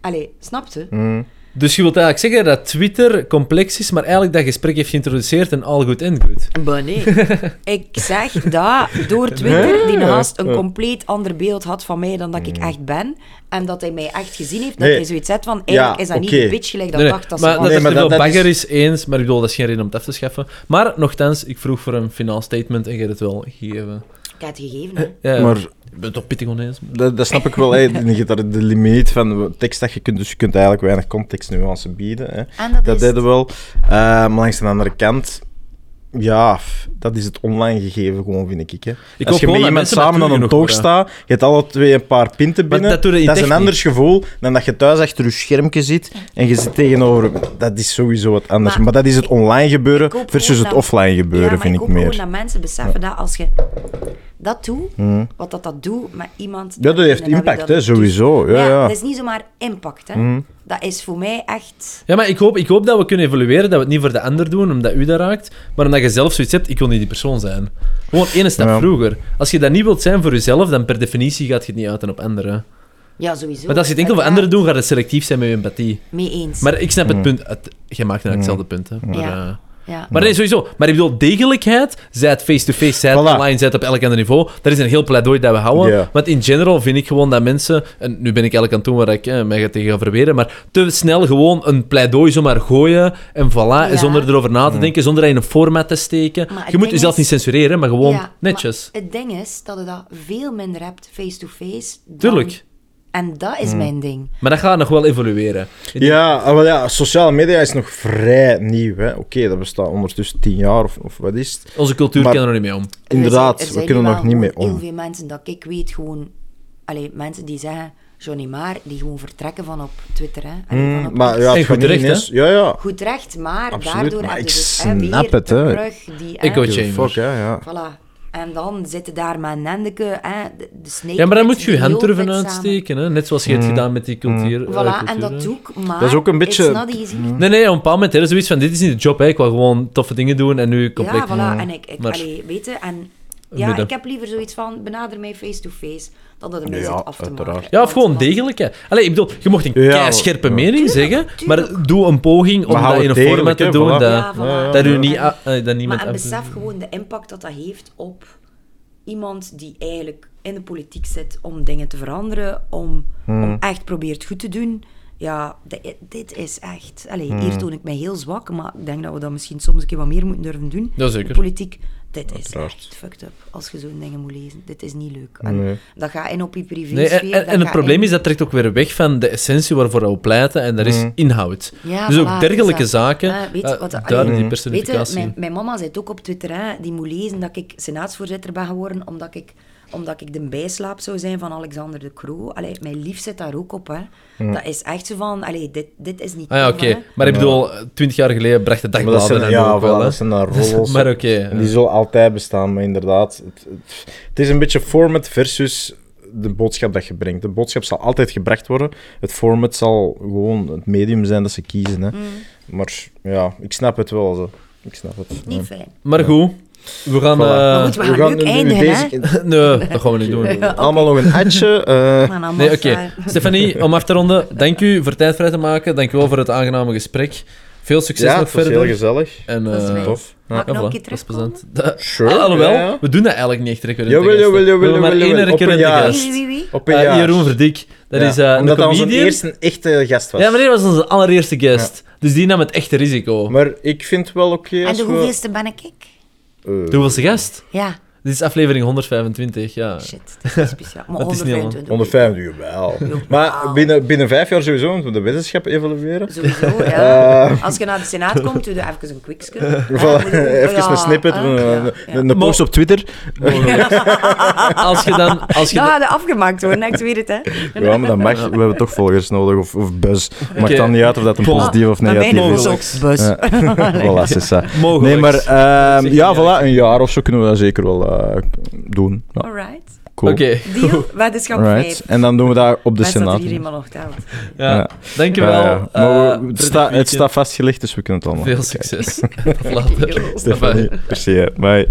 [SPEAKER 1] Allee, snapte?
[SPEAKER 3] Mm.
[SPEAKER 9] Dus je wilt eigenlijk zeggen dat Twitter complex is, maar eigenlijk dat gesprek heeft geïntroduceerd en all good and good.
[SPEAKER 1] Maar nee. ik zeg dat door Twitter die gast een compleet ander beeld had van mij dan dat ik echt ben. En dat hij mij echt gezien heeft. Dat
[SPEAKER 3] Nee.
[SPEAKER 1] hij zoiets zet van, eigenlijk
[SPEAKER 3] Ja,
[SPEAKER 1] is dat niet de bitch gelijk dat
[SPEAKER 9] Nee,
[SPEAKER 1] dacht dat
[SPEAKER 9] maar
[SPEAKER 1] ze
[SPEAKER 9] dat.
[SPEAKER 3] Nee, maar dat- dat
[SPEAKER 9] bagger
[SPEAKER 3] is-
[SPEAKER 9] is... eens, maar ik bedoel, dat is geen reden om het af te schaffen. Maar nogthans, ik vroeg voor een finaal statement en je hebt het wel gegeven.
[SPEAKER 1] Ik heb het gegeven, hè.
[SPEAKER 9] Ja,
[SPEAKER 3] Maar
[SPEAKER 9] ik ben toch pittig oneens.
[SPEAKER 3] dat, dat snap ik wel. hè. Je hebt daar de limiet van tekst dat je kunt, dus je kunt eigenlijk weinig contextnuance bieden. Hè.
[SPEAKER 1] En dat,
[SPEAKER 3] Dat deden we wel. Eh, maar langs de andere kant, ja, dat is het online gegeven gewoon, vind ik. Hè.
[SPEAKER 9] Ik
[SPEAKER 3] Als
[SPEAKER 9] hoop
[SPEAKER 3] je
[SPEAKER 9] gewoon
[SPEAKER 3] met iemand
[SPEAKER 9] mensen
[SPEAKER 3] samen aan een toog staat, je hebt alle twee een paar pinten
[SPEAKER 9] Maar
[SPEAKER 3] binnen,
[SPEAKER 9] dat
[SPEAKER 3] is een
[SPEAKER 9] echt
[SPEAKER 3] ander gevoel dan dat je thuis achter je schermpje zit en je zit tegenover... Dat is sowieso wat anders. Maar,
[SPEAKER 1] Maar
[SPEAKER 3] dat is het online gebeuren
[SPEAKER 1] ik hoop
[SPEAKER 3] versus het offline
[SPEAKER 1] ja,
[SPEAKER 3] gebeuren,
[SPEAKER 1] maar
[SPEAKER 3] vind
[SPEAKER 1] ik
[SPEAKER 3] ik
[SPEAKER 1] hoop
[SPEAKER 3] meer.
[SPEAKER 1] gewoon dat mensen beseffen dat als je... dat doe,
[SPEAKER 3] Mhm.
[SPEAKER 1] wat dat, dat doet met iemand...
[SPEAKER 3] Ja, dat heeft impact,
[SPEAKER 1] dat
[SPEAKER 3] hè, sowieso. Ja,
[SPEAKER 1] Ja,
[SPEAKER 3] ja.
[SPEAKER 1] dat is niet zomaar impact, hè.
[SPEAKER 3] Mhm.
[SPEAKER 1] Dat is voor mij echt...
[SPEAKER 9] Ja, maar ik hoop, ik hoop dat we kunnen evolueren, dat we het niet voor de ander doen, omdat u dat raakt, maar omdat je zelf zoiets hebt, ik wil niet die persoon zijn. Gewoon één stap
[SPEAKER 3] Ja.
[SPEAKER 9] vroeger. Als je dat niet wilt zijn voor jezelf, dan per definitie gaat je het niet uiten op anderen.
[SPEAKER 1] Ja, sowieso.
[SPEAKER 9] Want als je het enkel voor anderen doet, gaat het selectief zijn met je empathie.
[SPEAKER 1] Mee eens.
[SPEAKER 9] Maar ik snap het
[SPEAKER 3] Mm.
[SPEAKER 9] punt. Het, jij maakt eigenlijk hetzelfde punt, hè. Maar,
[SPEAKER 1] Ja.
[SPEAKER 9] eh,
[SPEAKER 1] ja.
[SPEAKER 9] maar nee, sowieso. Maar ik bedoel, degelijkheid, zij het face-to-face, zij het
[SPEAKER 3] Voilà.
[SPEAKER 9] online, zij het op elk ander niveau, dat is een heel pleidooi dat we houden.
[SPEAKER 3] Ja.
[SPEAKER 9] Want in general vind ik gewoon dat mensen, en nu ben ik eigenlijk aan het doen waar ik eh, mij ga tegen ga verweren, maar te snel gewoon een pleidooi zomaar gooien en voilà, en zonder erover na te denken, zonder dat in een format te steken.
[SPEAKER 1] Maar
[SPEAKER 9] je moet jezelf
[SPEAKER 1] is-
[SPEAKER 9] niet censureren, maar gewoon
[SPEAKER 1] Ja,
[SPEAKER 9] netjes.
[SPEAKER 1] maar het ding is dat je dat veel minder hebt face-to-face. dan-
[SPEAKER 9] Tuurlijk.
[SPEAKER 1] En dat is mijn ding.
[SPEAKER 9] Maar dat gaat nog wel evolueren. Ik
[SPEAKER 3] Ja, ah, wel ja, sociale media is nog vrij nieuw. hè. Oké, dat bestaat ondertussen tien jaar of, of wat is het?
[SPEAKER 9] Onze cultuur
[SPEAKER 3] Maar-
[SPEAKER 9] kan er niet mee om.
[SPEAKER 3] Inderdaad,
[SPEAKER 1] Er zijn- er
[SPEAKER 3] we
[SPEAKER 1] zijn
[SPEAKER 3] kunnen
[SPEAKER 1] nu
[SPEAKER 3] nog
[SPEAKER 1] wel
[SPEAKER 3] niet mee
[SPEAKER 1] gewoon
[SPEAKER 3] om.
[SPEAKER 1] Heel veel mensen dat ik weet gewoon... Allee, mensen die zeggen Johnny Maar, die gewoon vertrekken van op Twitter. Hè. Allee, van op
[SPEAKER 3] maar
[SPEAKER 1] X.
[SPEAKER 3] ja, het
[SPEAKER 9] En
[SPEAKER 3] gaat
[SPEAKER 9] goed
[SPEAKER 3] niet
[SPEAKER 9] terecht,
[SPEAKER 3] ineens- Ja, ja.
[SPEAKER 1] Goed recht, maar
[SPEAKER 3] Absoluut,
[SPEAKER 1] daardoor
[SPEAKER 3] maar
[SPEAKER 1] heb je
[SPEAKER 3] ik
[SPEAKER 1] dus hè,
[SPEAKER 3] snap
[SPEAKER 1] weer
[SPEAKER 3] het, hè.
[SPEAKER 1] terug die... hè,
[SPEAKER 9] chamber.
[SPEAKER 3] Fuck, hè, ja.
[SPEAKER 1] Voilà. En dan zitten daar met Nendeke, hè, de, de snake
[SPEAKER 9] Ja, maar dan moet je je hand durven uitsteken, hè? net zoals je het
[SPEAKER 3] Mm.
[SPEAKER 9] gedaan met die cultuur. eh,
[SPEAKER 1] Voilà, en
[SPEAKER 9] cultuur,
[SPEAKER 1] dat
[SPEAKER 9] hè.
[SPEAKER 1] doe ik, maar
[SPEAKER 3] Dat is ook een beetje-
[SPEAKER 1] easy.
[SPEAKER 9] Nee, nee, op een bepaald moment hè, zoiets van, dit is niet de job, hè. ik wil gewoon toffe dingen doen en nu compleet...
[SPEAKER 1] Ja, voilà. En ik, ik
[SPEAKER 9] Maar-
[SPEAKER 1] allee, weet je, en ja,
[SPEAKER 9] Midden.
[SPEAKER 1] ik heb liever zoiets van, benader mij face-to-face, dan dat er mij
[SPEAKER 3] Ja,
[SPEAKER 1] zit af te
[SPEAKER 3] uiteraard.
[SPEAKER 1] maken.
[SPEAKER 9] Ja, of gewoon
[SPEAKER 1] want-
[SPEAKER 9] degelijk. Hè. Allee, ik bedoel, je mocht een
[SPEAKER 3] Ja,
[SPEAKER 9] scherpe
[SPEAKER 3] ja.
[SPEAKER 9] mening zeggen, maar doe een poging om dat in een format te doen
[SPEAKER 3] voilà.
[SPEAKER 9] dat,
[SPEAKER 1] Ja, voilà.
[SPEAKER 3] Ja, ja,
[SPEAKER 9] dat u niet,
[SPEAKER 1] En-
[SPEAKER 9] eh, dat niemand
[SPEAKER 1] Maar en besef gewoon de impact dat dat heeft op iemand die eigenlijk in de politiek zit om dingen te veranderen, om,
[SPEAKER 3] Hmm.
[SPEAKER 1] om echt probeert goed te doen. Ja, di- dit is echt... Allee,
[SPEAKER 3] Hmm.
[SPEAKER 1] hier toon ik mij heel zwak, maar ik denk dat we dat misschien soms een keer wat meer moeten durven doen.
[SPEAKER 9] Ja, zeker.
[SPEAKER 1] De politiek, dit is
[SPEAKER 3] Uiteraard.
[SPEAKER 1] echt fucked up als je zo'n dingen moet lezen. Dit is niet leuk. En
[SPEAKER 3] Nee.
[SPEAKER 1] Dat gaat in op je privé
[SPEAKER 9] Nee, en, en- en het probleem is, dat trekt ook weer weg van de essentie waarvoor we pleiten, en dat is
[SPEAKER 3] Mm.
[SPEAKER 9] inhoud.
[SPEAKER 1] Ja,
[SPEAKER 9] dus ook
[SPEAKER 1] voilà,
[SPEAKER 9] dergelijke zaken,
[SPEAKER 1] Eh, weet je
[SPEAKER 9] eh,
[SPEAKER 1] wat
[SPEAKER 9] daar
[SPEAKER 1] allee,
[SPEAKER 9] die
[SPEAKER 3] Mm.
[SPEAKER 9] personificatie.
[SPEAKER 1] Weet je, mijn, mijn mama zei het ook op Twitter, hè, die moet lezen dat ik senaatsvoorzitter ben geworden, omdat ik, omdat ik de bijslaap zou zijn van Alexander de Croo. Allee, mijn lief zit daar ook op. Hè. Dat is echt zo van, allee, dit, dit is niet
[SPEAKER 9] Ah ja, oké. Maar ik bedoel, twintig jaar geleden bracht de
[SPEAKER 3] Maar dat
[SPEAKER 9] dagbladen
[SPEAKER 3] zijn,
[SPEAKER 9] en
[SPEAKER 3] ja,
[SPEAKER 9] ook wel,
[SPEAKER 3] voilà, dat zijn daar rollers.
[SPEAKER 9] Maar oké.
[SPEAKER 3] En die zullen altijd bestaan, maar inderdaad. Het, het, het is een beetje format versus de boodschap dat je brengt. De boodschap zal altijd gebracht worden. Het format zal gewoon het medium zijn dat ze kiezen. Hè.
[SPEAKER 1] Mm.
[SPEAKER 3] Maar ja, ik snap het wel. Zo. Ik snap het.
[SPEAKER 1] Niet
[SPEAKER 3] Ja.
[SPEAKER 1] fijn.
[SPEAKER 9] Maar goed, we gaan...
[SPEAKER 3] Voilà.
[SPEAKER 9] eh,
[SPEAKER 1] Maar goed, we gaan leuk
[SPEAKER 3] nu- nu
[SPEAKER 1] eindigen, hè.
[SPEAKER 3] deze-
[SPEAKER 9] nee, dat gaan we niet doen.
[SPEAKER 1] Ja.
[SPEAKER 3] Allemaal nog een adje. eh,
[SPEAKER 9] Nee, oké.
[SPEAKER 1] eh,
[SPEAKER 9] Stefanie, om af te ronden, dank u voor tijd vrij te maken. Dank u wel voor het aangename gesprek. Veel succes
[SPEAKER 3] ja,
[SPEAKER 9] nog
[SPEAKER 3] het was
[SPEAKER 9] verder.
[SPEAKER 3] heel gezellig.
[SPEAKER 9] En,
[SPEAKER 1] Dat is
[SPEAKER 9] eh,
[SPEAKER 3] tof.
[SPEAKER 9] Ja,
[SPEAKER 1] nog een
[SPEAKER 9] voilà,
[SPEAKER 1] keer
[SPEAKER 9] dat is plezant. Dat-
[SPEAKER 3] Sure.
[SPEAKER 9] Ah, alhoewel,
[SPEAKER 3] ja, ja.
[SPEAKER 9] we doen dat eigenlijk niet echt recurrent.
[SPEAKER 3] Jawel, jawel, jawel,
[SPEAKER 9] We hebben maar één.
[SPEAKER 3] Op een
[SPEAKER 9] gast.
[SPEAKER 1] Wie, wie, wie?
[SPEAKER 3] Op een jaar.
[SPEAKER 9] Jeroen Verdik. Dat
[SPEAKER 3] Ja,
[SPEAKER 9] is eh,
[SPEAKER 3] Omdat
[SPEAKER 9] een
[SPEAKER 3] dat onze eerste echte gast was.
[SPEAKER 9] Ja, maar die was onze allereerste guest. Dus die nam het echte risico.
[SPEAKER 3] Maar ik vind wel oké
[SPEAKER 1] En de
[SPEAKER 3] we...
[SPEAKER 1] hoeveelste ben ik?
[SPEAKER 3] Eh,
[SPEAKER 9] De hoeveelste gast?
[SPEAKER 1] Ja,
[SPEAKER 9] Dit is aflevering 125, ja.
[SPEAKER 1] shit. Dat is speciaal. Maar
[SPEAKER 9] Dat is niet
[SPEAKER 1] 125.
[SPEAKER 3] 150, jawel. Maar binnen, binnen vijf jaar sowieso moeten we de wetenschap evalueren.
[SPEAKER 1] Sowieso, ja.
[SPEAKER 3] Eh.
[SPEAKER 1] Als je naar de Senaat komt, doe je even een quicksje.
[SPEAKER 3] Voilà, even een snippet, een, een, een post op Twitter.
[SPEAKER 9] Als je dan... Als je
[SPEAKER 1] Dat
[SPEAKER 9] dan-
[SPEAKER 1] gaat afgemaakt worden, ik weet het, hè.
[SPEAKER 3] Ja, maar dat mag. We hebben toch volgers nodig, of, of buzz. Maakt
[SPEAKER 9] Oké.
[SPEAKER 3] dan niet uit of dat een positief of negatief
[SPEAKER 1] is
[SPEAKER 3] is.
[SPEAKER 1] ook bus.
[SPEAKER 3] Ja. Voilà, c'est ça.
[SPEAKER 9] Mogelijk.
[SPEAKER 3] Nee, maar ehm, ja, voilà, een jaar of zo kunnen we dat zeker wel eh, doen. Ja,
[SPEAKER 1] Alright.
[SPEAKER 3] cool.
[SPEAKER 9] Oké.
[SPEAKER 1] Deal, wetenschap
[SPEAKER 3] Alright.
[SPEAKER 1] 5.
[SPEAKER 3] En dan doen we dat op de Senaat.
[SPEAKER 1] er hier iemand nog telt.
[SPEAKER 9] Ja,
[SPEAKER 3] Ja.
[SPEAKER 9] dankjewel.
[SPEAKER 3] Ja, ja. Maar we-
[SPEAKER 9] Eh,
[SPEAKER 3] het, staat, het staat vastgelegd, dus we kunnen het allemaal
[SPEAKER 9] Veel succes. Tot later.
[SPEAKER 3] Stefanie, hè. Bye.